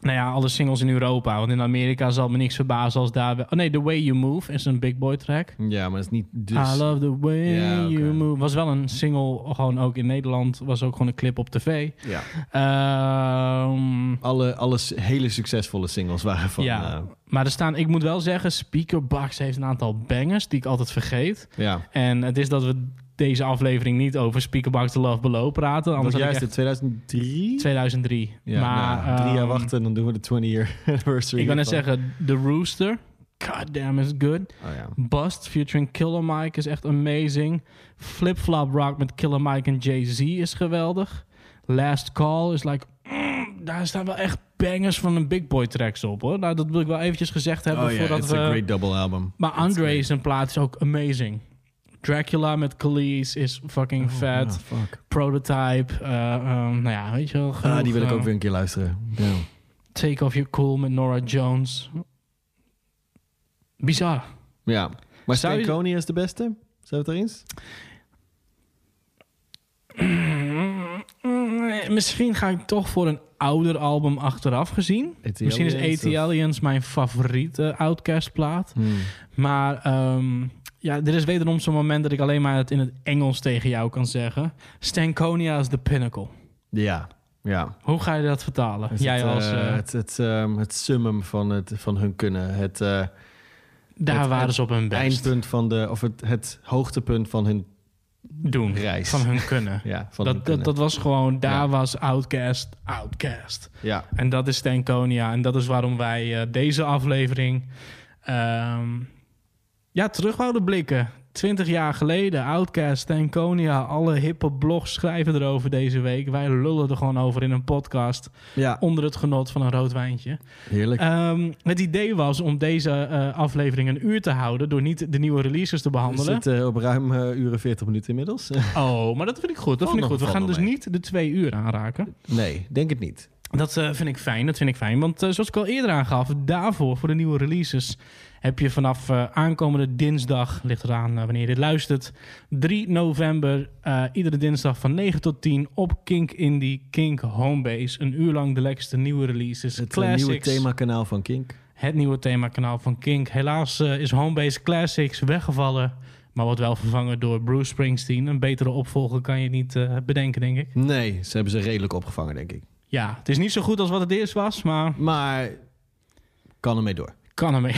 Nou ja, alle singles in Europa. Want in Amerika zal me niks verbazen als daar... Oh nee, The Way You Move is een Big Boy track. Ja, maar dat is niet dus... I love the way Ja, you move. Was wel een single, gewoon ook in Nederland. Was ook gewoon een clip op tv. Ja. Ehm, Alle, alle hele succesvolle singles waren van... ja, eh, maar er staan, ik moet wel zeggen, Speakerbox heeft een aantal bangers die ik altijd vergeet. ja. En het is dat we deze aflevering niet over Speakerbox The Love Below praten. Anders juist in echt 2003? 2003. Ja, maar nou, drie jaar ehm, wachten en dan doen we de 20 year anniversary. Ik wil net zeggen, The Rooster. God damn, is good. Oh, ja. Bust featuring Killer Mike is echt amazing. Flip Flop Rock met Killer Mike en Jay-Z is geweldig. Last Call is like... mm, daar staan wel echt bangers van een Big Boy tracks op, hoor. Nou, dat wil ik wel eventjes gezegd hebben Oh ja, voordat it's we... a great double album. Maar Andre zijn plaat is ook amazing. Dracula met Khalees is fucking vet. ja, fuck. Prototype. eh, ehm, nou ja, weet je wel. Ah, die wil ik eh, ook weer een keer luisteren. Ja. Take Off Your Cool met Nora Jones. Bizar. ja. Maar Zou je- is de beste? Zijn we het er eens? Mm, Misschien ga ik toch voor een ouder album achteraf gezien. AT Misschien is AT Aliens mijn favoriete Outcast plaat. Hmm. Maar ehm, ja, er is wederom zo'n moment dat ik alleen maar het in het Engels tegen jou kan zeggen. Stankonia is the pinnacle. Ja, ja. Hoe ga je dat vertalen? Het, Jij het, als... eh, eh, het, het, ehm, het summum van, het, van hun kunnen. Het, eh, daar het- waren ze op hun best. Eindpunt van de, of het, het hoogtepunt van hun doen. reis. Van hun kunnen. Ja, van hun dat, kunnen. dat, dat was gewoon, daar Ja. was Outcast, Outcast. Ja. En dat is Stankonia. En dat is waarom wij deze aflevering ehm, ja, terug blikken. Twintig jaar geleden, Outcast, Stankonia, alle hippe blogs schrijven erover deze week. Wij lullen er gewoon over in een podcast. Ja. Onder het genot van een rood wijntje. Heerlijk. Ehm, het idee was om deze eh, aflevering een uur te houden... door niet de nieuwe releases te We behandelen. zitten op ruim eh uren 40 minuten inmiddels. Oh, maar dat vind ik goed. Dat vind ik goed. We gaan dus mee. niet de twee uur aanraken. nee, denk het niet. Dat eh, vind ik fijn, dat vind ik fijn. Want eh, zoals ik al eerder aangaf, daarvoor, voor de nieuwe releases... heb je vanaf eh, aankomende dinsdag, ligt eraan eh, wanneer je dit luistert... 3 november, eh, iedere dinsdag van 9 tot 10 op Kink Indie, Kink Homebase. Een uur lang de lekkerste nieuwe releases, Het classics. nieuwe themakanaal van Kink. Het nieuwe themakanaal van Kink. Helaas is Homebase Classics weggevallen... maar wordt wel vervangen door Bruce Springsteen. Een betere opvolger kan je niet bedenken, denk ik. Nee, ze hebben ze redelijk opgevangen, denk ik. Ja, het is niet zo goed als wat het eerst was, maar Maar kan ermee door. kan ermee.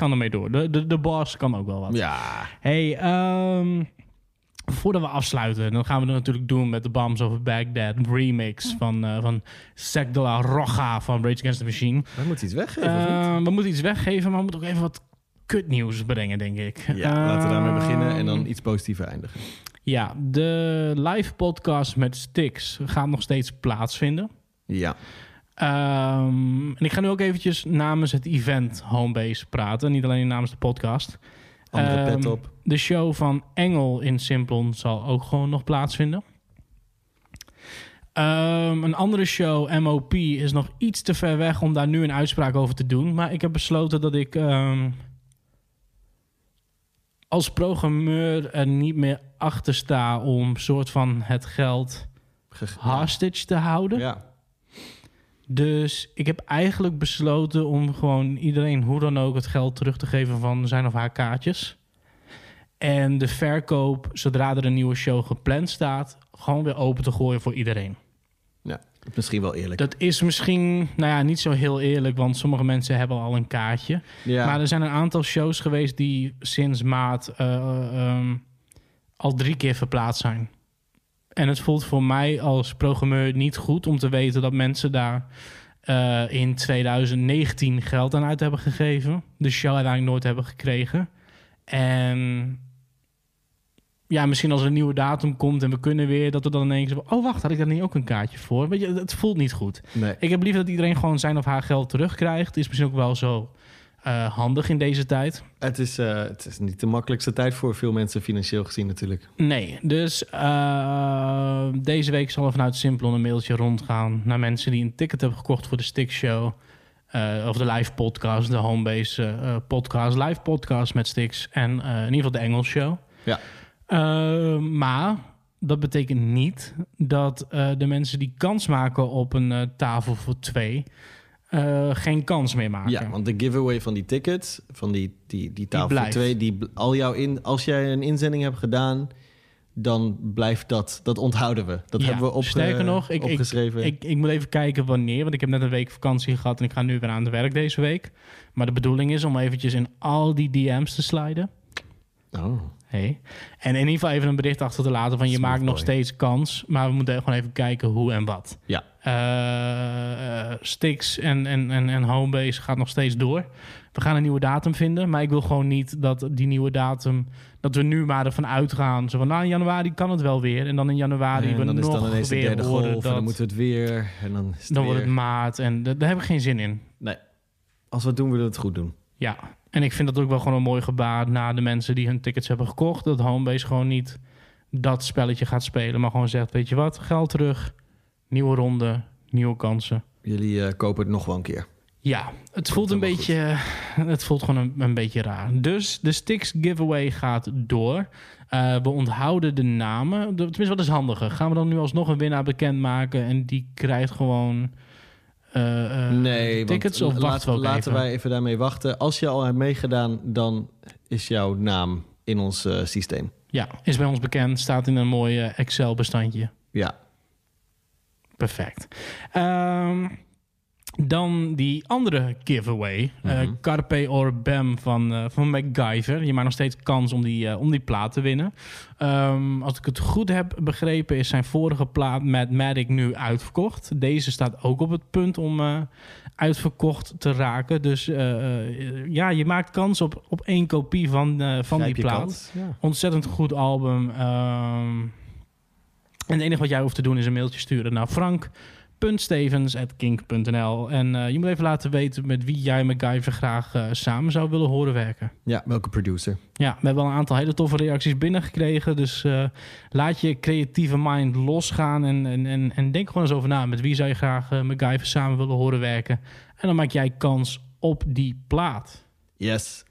Kan ermee door. De, de, de boss kan ook wel wat. Ja. Hey, ehm, Voordat we afsluiten, dan gaan we het natuurlijk doen met de Bombs Over Baghdad remix van, eh van Sec de la Roja van Rage Against the Machine. We moeten iets weggeven, Eh, niet? we moeten iets weggeven, maar we moeten ook even wat kutnieuws brengen, denk ik. Ja, laten we daarmee beginnen en dan Ehm, iets positiever eindigen. Ja, de live podcast met Stix gaat nog steeds plaatsvinden. Ja. Ehm, en ik ga nu ook eventjes namens het event Homebase praten. Niet alleen namens de podcast. Andere pet Ehm, op. De show van Engel in Simplon zal ook gewoon nog plaatsvinden. Ehm, een andere show, MOP, is nog iets te ver weg om daar nu een uitspraak over te doen. Maar ik heb besloten dat ik als programmeur er niet meer achter sta om soort van het geld hostage te houden. Ja. Dus ik heb eigenlijk besloten om gewoon iedereen hoe dan ook het geld terug te geven van zijn of haar kaartjes. En de verkoop, zodra er een nieuwe show gepland staat, gewoon weer open te gooien voor iedereen. Ja, misschien wel eerlijk. Dat is misschien, nou ja, niet zo heel eerlijk, want sommige mensen hebben al een kaartje. Ja. Maar er zijn een aantal shows geweest die sinds maart eh, eh, ehm, al drie keer verplaatst zijn. En het voelt voor mij als programmeur niet goed om te weten dat mensen daar eh, in 2019 geld aan uit hebben gegeven. De show uiteindelijk nooit hebben gekregen. En ja, misschien als er een nieuwe datum komt en we kunnen weer, dat we dan ineens... Oh, wacht, had ik daar niet ook een kaartje voor? Weet je, het voelt niet goed. Nee. Ik heb liever dat iedereen gewoon zijn of haar geld terugkrijgt. Is misschien ook wel zo eh, handig in deze tijd. Het is, eh, het is niet de makkelijkste tijd voor veel mensen financieel gezien natuurlijk. Nee, dus eh, deze week zal er vanuit Simplon een mailtje rondgaan naar mensen die een ticket hebben gekocht voor de Stick Show. of de live podcast, de Homebase podcast, live podcast met Stix en in ieder geval de Engels Show. Ja. Maar dat betekent niet dat de mensen die kans maken op een tafel voor twee eh, geen kans meer maken. Ja, want de giveaway van die tickets, van die, die, die tafel voor blijft. twee, die, bl- al jouw in, als jij een inzending hebt gedaan, dan blijft dat, dat onthouden we. Dat Ja, hebben we opge- Sterker nog, ik, opgeschreven. Ik, ik, ik moet even kijken wanneer. Want ik heb net een week vakantie gehad en ik ga nu weer aan het werk deze week. Maar de bedoeling is om eventjes in al die DM's te sliden. Oh. Hey. En in ieder geval even een bericht achter te laten van je maakt nog steeds kans. Maar we moeten gewoon even kijken hoe en wat. Ja. Eh, eh, Stix en, en, en, en Homebase gaat nog steeds door. We gaan een nieuwe datum vinden. Maar ik wil gewoon niet dat die nieuwe datum... dat we nu maar ervan uitgaan. Zo van, nou, in januari kan het wel weer. En dan in januari en we dan is nog dan ineens de weer derde horen golf en dan moeten we het weer. En dan is het dan wordt het maart. En da- daar heb ik geen zin in. Nee. Als we het doen, willen we het goed doen. Ja, en ik vind dat ook wel gewoon een mooi gebaar... naar de mensen die hun tickets hebben gekocht. Dat Homebase gewoon niet dat spelletje gaat spelen. Maar gewoon zegt, weet je wat, geld terug. Nieuwe ronde, nieuwe kansen. Jullie eh, kopen het nog wel een keer. Ja, het voelt een beetje. Het voelt gewoon een, een beetje raar. Dus de Stix giveaway gaat door. Eh, we onthouden de namen. Tenminste, wat is handiger? Gaan we dan nu alsnog een winnaar bekendmaken en die krijgt gewoon. eh, eh, Nee, tickets of laat- we laten even? wij even daarmee wachten. Als je al hebt meegedaan, dan is jouw naam in ons eh, systeem. Ja, is bij ons bekend, staat in een mooi eh, Excel-bestandje. Ja. Perfect. Ehm, dan die andere giveaway. eh, Mhm. Carpe or Bam van, eh, van MacGyver. Je maakt nog steeds kans om die, eh, om die plaat te winnen. Ehm, als ik het goed heb begrepen... is zijn vorige plaat met Matic nu uitverkocht. Deze staat ook op het punt om uitverkocht te raken. Dus ja, je maakt kans op, op één kopie van, van Grijp die plaat. ja. Ontzettend goed album. Ehm, en het enige wat jij hoeft te doen is een mailtje sturen naar frank.stevens.kink.nl. En eh, je moet even laten weten met wie jij MacGyver graag eh, samen zou willen horen werken. Ja, welke producer? Ja, we hebben al een aantal hele toffe reacties binnengekregen. Dus eh, laat je creatieve mind losgaan en, en, en, en denk gewoon eens over na. Met wie zou je graag MacGyver samen willen horen werken? En dan maak jij kans op die plaat. Yes.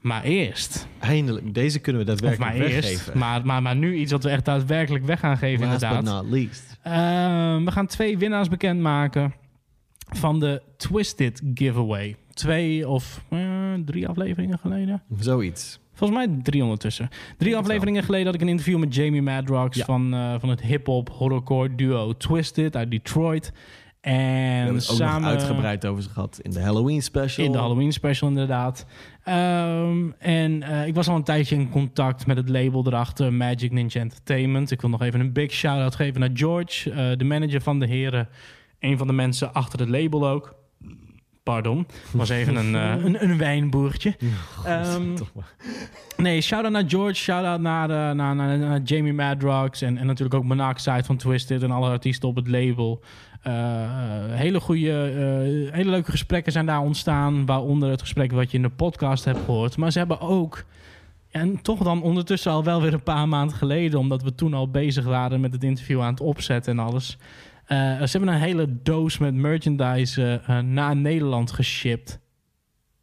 Maar eerst... Eindelijk, deze kunnen we Of daadwerkelijk maar weggeven. eerst. Maar, maar, maar nu iets wat we echt daadwerkelijk weg gaan geven, Last inderdaad. but not least. Ehm, we gaan twee winnaars bekendmaken van de Twisted Giveaway. Twee of eh, drie afleveringen geleden. Zoiets. Volgens mij drie ondertussen. Drie afleveringen geleden had ik een interview met Jamie Madrox van, eh, van het hip-hop horrorcore duo Twisted uit Detroit. We En hebben het ook samen nog uitgebreid over ze gehad in de Halloween special. in de Halloween special inderdaad. Ehm, en eh, ik was al een tijdje in contact met het label erachter, Magic Ninja Entertainment. Ik wil nog even een big shout-out geven naar George, eh, de manager van de heren. Een van de mensen achter het label ook. Pardon, was even een, eh, een, een wijnboertje. Ehm, nee, shout-out naar George, shout-out naar, naar, naar, naar Jamie Madrox en, en natuurlijk ook Monoxide van Twisted en alle artiesten op het label. Eh, eh, hele goede, eh, hele leuke gesprekken zijn daar ontstaan, waaronder het gesprek wat je in de podcast hebt gehoord. Maar ze hebben ook, en toch dan ondertussen al wel weer een paar maanden geleden, omdat we toen al bezig waren met het interview aan het opzetten en alles. ze hebben een hele doos met merchandise naar Nederland geshipped,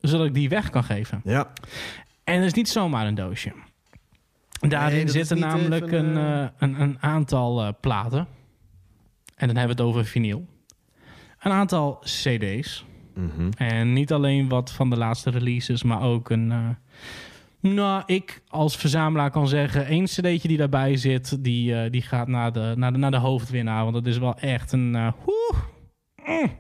zodat ik die weg kan geven. Ja. En dat is niet zomaar een doosje. Daarin Nee, zitten namelijk een, een, een aantal platen. En dan hebben we het over vinyl. Een aantal cd's. Mhm. En niet alleen wat van de laatste releases, maar ook een... eh, nou, ik als verzamelaar kan zeggen... één cd'tje die daarbij zit, die, eh, die gaat naar de, naar, de, naar de hoofdwinnaar. Want dat is wel echt een... eh, woe, mm.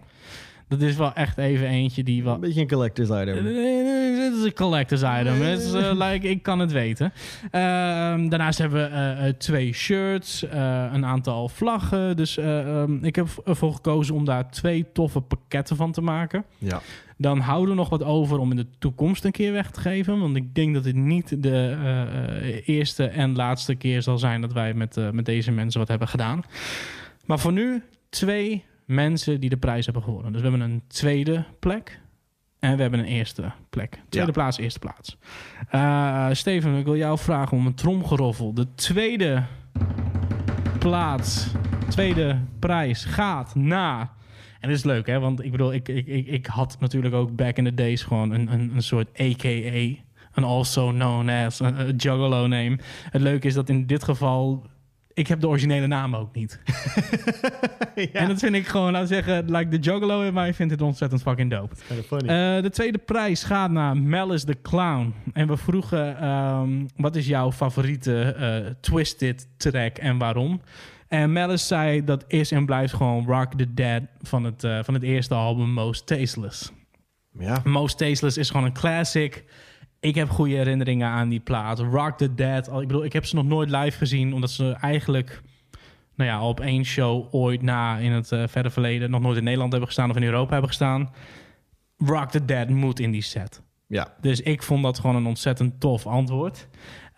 Dat is wel echt even eentje die wel... Een beetje een collector's item. Dit is een collector's item. Het is, eh, like, ik kan het weten. Ehm, daarnaast hebben we eh, eh, twee shirts, eh, een aantal vlaggen. Dus eh, ehm, ik heb ervoor gekozen om daar twee toffe pakketten van te maken. Ja. Dan houden we nog wat over om in de toekomst een keer weg te geven. Want ik denk dat dit niet de eh, eh, eerste en laatste keer zal zijn dat wij met, eh, met deze mensen wat hebben gedaan. Maar voor nu twee mensen die de prijs hebben gewonnen. Dus we hebben een tweede plek en we hebben een eerste plek. Tweede Ja. plaats, eerste plaats. Eh, Steven, ik wil jou vragen om een tromgeroffel. De tweede plaats, tweede prijs gaat naar... En dat is leuk, hè? Want ik bedoel, ik, ik, ik, ik had natuurlijk ook back in the days gewoon een, een, een soort AKA. Een also known as, een juggalo name. Het leuke is dat in dit geval... Ik heb de originele naam ook niet. En dat vind ik gewoon, laten zeggen, like the juggalo in mij vindt het ontzettend fucking dope. Eh, de tweede prijs gaat naar Malice the Clown. En we vroegen, ehm, wat is jouw favoriete eh, Twisted track en waarom? En Malice zei, dat is en blijft gewoon Rock the Dead van het, eh, van het eerste album Most Tasteless. Ja. Most Tasteless is gewoon een classic. Ik heb goede herinneringen aan die plaat. Rock the Dead. al- Ik bedoel, ik heb ze nog nooit live gezien, omdat ze eigenlijk nou ja, op één show ooit na in het eh, verre verleden nog nooit in Nederland hebben gestaan of in Europa hebben gestaan. Rock the Dead moet in die set. Ja. Dus ik vond dat gewoon een ontzettend tof antwoord.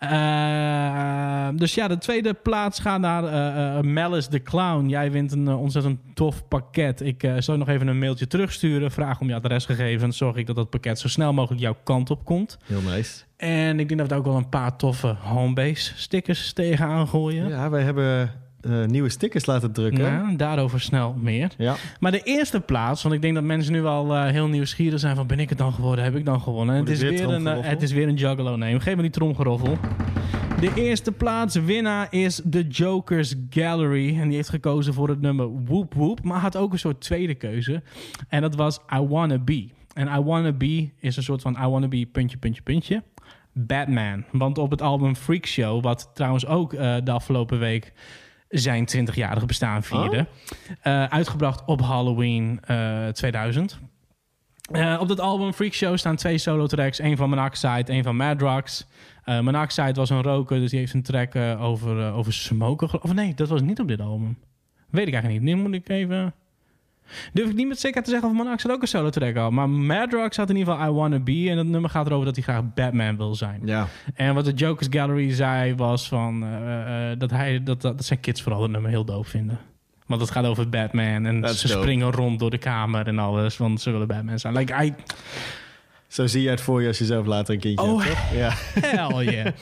Eh, dus ja, de tweede plaats gaat naar eh, eh, Malice the Clown. Jij wint een ontzettend tof pakket. Ik zal nog even een mailtje terugsturen. Vraag om je adresgegevens. Zorg ik dat dat pakket zo snel mogelijk jouw kant op komt. Heel nice. En ik denk dat we daar ook wel een paar toffe homebase stickers tegenaan gooien. Ja, wij hebben eh, nieuwe stickers laten drukken. Ja, daarover snel meer. Ja. Maar de eerste plaats, want ik denk dat mensen nu al eh, heel nieuwsgierig zijn van ben ik het dan geworden, heb ik dan gewonnen? Het, is weer een, tromgeroffel? het is weer een juggalo name. Geef me die tromgeroffel. De eerste plaats winnaar is The Jokers Gallery. En die heeft gekozen voor het nummer Whoop Whoop. Maar had ook een soort tweede keuze. En dat was I Wanna Be. En I Wanna Be is een soort van I Wanna Be puntje, puntje, puntje. Batman. Want op het album Freak Show, wat trouwens ook de afgelopen week zijn 20-jarige bestaan vierde. eh, uitgebracht op Halloween eh, 2000. Eh, op dat album Freak Show staan twee solo tracks. één van Monoxide, één van Madrox. Eh Monoxide was een roker, dus die heeft een track eh, over, eh, over smoken. Of nee, dat was niet op dit album. Weet ik eigenlijk niet. Nu moet ik even... Durf ik niet met zekerheid te zeggen of Monoxide ook een solo track had. Maar Madrox had in ieder geval I Wanna Be. En dat nummer gaat erover dat hij graag Batman wil zijn. Ja. En wat de Jokers Gallery zei was van... eh, eh, dat, hij, dat, dat, dat zijn kids vooral het nummer heel doof vinden. Want het gaat over Batman. En ze dope. springen rond door de kamer en alles. Want ze willen Batman zijn. Like, I, Zo zie je het voor je als je zelf later een kindje Oh, hebt, toch? Ja. Hell yeah.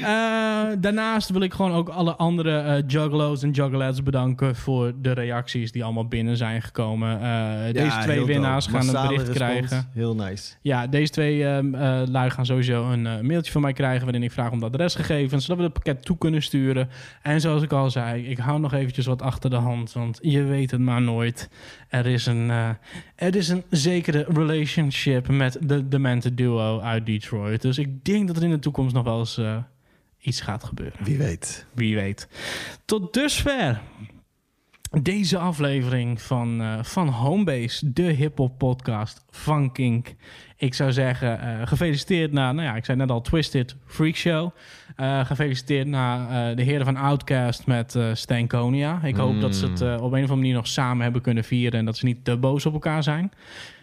Eh, daarnaast wil ik gewoon ook alle andere eh juggalo's en juggalettes bedanken voor de reacties die allemaal binnen zijn gekomen. Eh, deze twee winnaars dope. gaan een bericht krijgen. Heel nice. Ja, deze twee ehm eh, lui gaan sowieso een mailtje van mij krijgen... waarin ik vraag om de adresgegevens, zodat we het pakket toe kunnen sturen. En zoals ik al zei, ik hou nog eventjes wat achter de hand... want je weet het maar nooit. Er is een, er is een zekere relationship met de Demented Duo uit Detroit. Dus ik denk dat er in de toekomst nog wel eens eh, iets gaat gebeuren. Wie weet. Wie weet. Tot dusver Deze aflevering van, eh, van Homebase, de hip-hop podcast van Kink. Ik zou zeggen, eh, gefeliciteerd naar, nou ja, ik zei net al, Twisted Freak Show. Gefeliciteerd naar de heren van Outcast met Stankonia. Ik hoop dat ze het eh, op een of andere manier nog samen hebben kunnen vieren en dat ze niet te boos op elkaar zijn.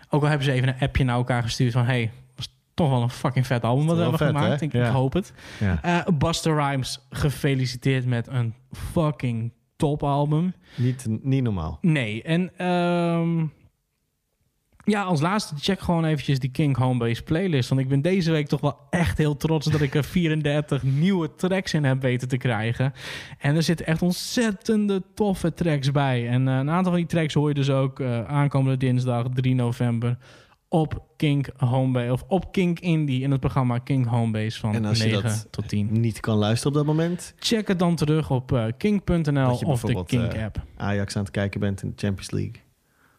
Ook al hebben ze even een appje naar elkaar gestuurd van, hey, was toch wel een fucking vet album wat we hebben vet, gemaakt. Ik, Ja. ik hoop het. Ja. Eh, Buster Rhymes, gefeliciteerd met een fucking topalbum. Niet, niet normaal. Nee, en ehm, ja, als laatste check gewoon eventjes die King Homebase playlist. Want ik ben deze week toch wel echt heel trots dat ik er 34 nieuwe tracks in heb weten te krijgen. En er zitten echt ontzettende toffe tracks bij. En eh, een aantal van die tracks hoor je dus ook eh, aankomende dinsdag 3 november op King Homebase of op King Indie in het programma King Homebase van En als je 9 dat tot 10. niet kan luisteren op dat moment... Check het dan terug op eh, king.nl of de King app. Ajax aan het kijken bent in de Champions League.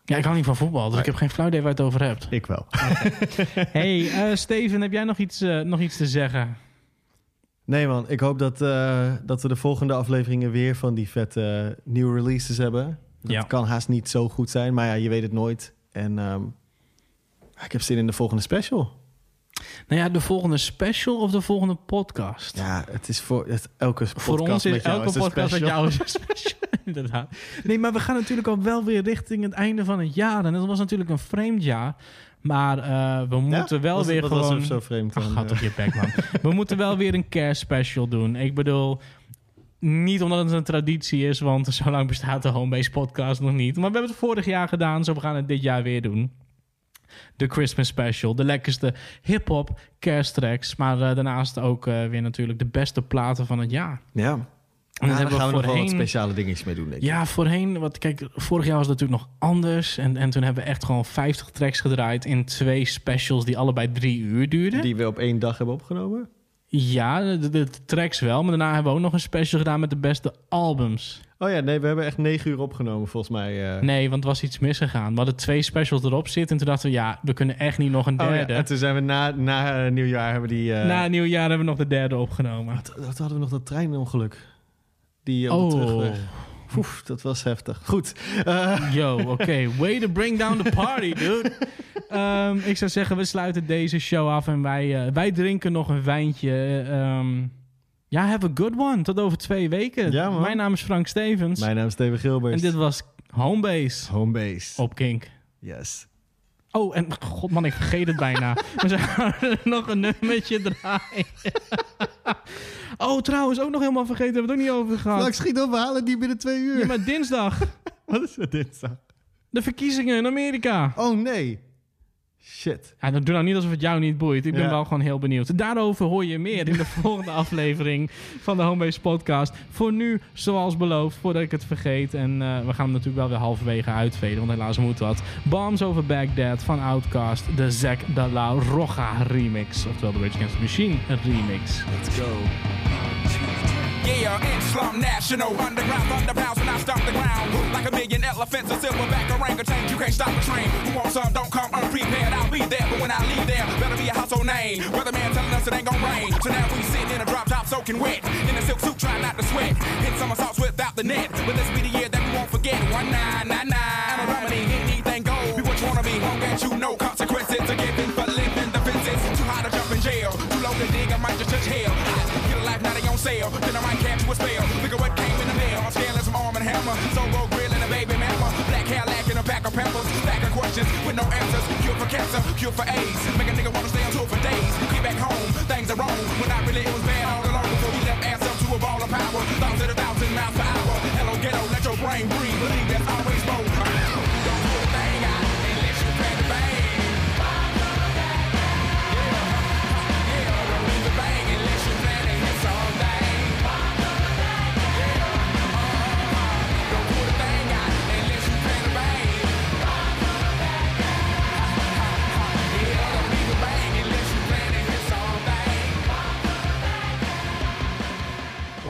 Ja, ik hou niet van voetbal, dus ik heb geen flauw idee waar je het over hebt. Ik wel. hey, eh, Steven, heb jij nog iets, eh, nog iets te zeggen? Nee man, ik hoop dat, eh, dat we de volgende afleveringen weer van die vette nieuwe releases hebben. Dat Ja. kan haast niet zo goed zijn, maar ja, je weet het nooit. En ehm, ik heb zin in de volgende special. Nou ja, de volgende special of de volgende podcast? Ja, het is voor het, elke podcast Voor ons is met jou elke is podcast met jou is een special. Inderdaad. Nee, maar we gaan natuurlijk al wel weer richting het einde van het jaar. En dat was natuurlijk een vreemd jaar. Maar eh, we moeten wel Was weer wat gewoon... was zo vreemd Ach, toch je bek, man. we moeten wel weer een kerstspecial doen. Ik bedoel... Niet omdat het een traditie is, want zo lang bestaat de Homebase podcast nog niet. Maar we hebben het vorig jaar gedaan, zo we gaan het dit jaar weer doen. De Christmas Special, de lekkerste hip-hop kersttracks. Maar eh, daarnaast ook eh, weer natuurlijk de beste platen van het jaar. Ja. En dat daar hebben gaan we we nog wel wat voorheen- speciale dingetjes mee doen, denk ik. Ja, voorheen, wat, kijk, vorig jaar was het natuurlijk nog anders. En, en toen hebben we echt gewoon 50 tracks gedraaid in twee specials die allebei drie uur duurden. Die we op één dag hebben opgenomen. Ja, de, de- de tracks wel. Maar daarna hebben we ook nog een special gedaan met de beste albums. Oh ja, nee, we hebben echt negen uur opgenomen volgens mij. eh. Nee, want er was iets misgegaan. We hadden twee specials erop zitten. En toen dachten we, ja, we kunnen echt niet nog een Oh ja, derde. en toen zijn we na, na eh, nieuwjaar hebben we die... eh, Na nieuwjaar hebben we nog de derde opgenomen. Wat, wat hadden we nog dat treinongeluk? Die op Oh. terugweg. Oef, dat was heftig. Goed. Yo, oké. Way to bring down the party, dude. Ehm, ik zou zeggen, we sluiten deze show af en wij, wij drinken nog een wijntje. Ehm, ja, have a good one. Tot over twee weken. Ja, man. Mijn naam is Frank Stevens. Mijn naam is Steven Gilbert. En dit was Homebase Homebase. op Kink. Yes. Oh, en god man, ik vergeet het bijna. We zouden nog een nummertje draaien. oh, trouwens, ook nog helemaal vergeten. Hebben we het ook niet over gehad. Frank, schiet op, we halen die binnen twee uur. Ja, maar dinsdag. Wat is er dinsdag? De verkiezingen in Amerika. Oh nee. Shit. Ja, dan doe nou niet alsof het jou niet boeit. Ik ben Ja. wel gewoon heel benieuwd. Daarover hoor je meer in de volgende aflevering van de Homebase Podcast. Voor nu, zoals beloofd, voordat ik het vergeet. En eh, we gaan hem natuurlijk wel weer halverwege uitveden, want helaas moet dat. Bombs Over Baghdad van Outkast, de Zack de La Roja remix. Oftewel de Rage Against the Machine remix. Let's go. Yeah, Islam National Underground thunder pounds when I stomp the ground. Like a million elephants, a silverback orangutan. You can't stop a train. Who wants some? Don't come unprepared. I'll be there, but when I leave there, better be a household name. Weatherman telling us it ain't gonna rain. So now we sitting in a drop top soaking wet. In a silk suit, trying not to sweat. Hit somersaults without the net. But this be the year that we won't forget. One nine nine nine. And a remedy, anything goes. Be what you wanna be. Won't get you no consequences. Sale. Then I might catch you a spell. Look at what came in the mail. I'm scaling some arm and hammer. Solo grilling a baby mama. Black hair lacking a pack of peppers. Stack of questions with no answers. Cure for cancer, cure for AIDS. Make a nigga wanna stay on tour for days. Get back home, things are wrong. When I really it was bad all along. Before we left ass up to a ball of power. Thousands at a thousand miles per hour. Hello ghetto, let your brain breathe. Believe there's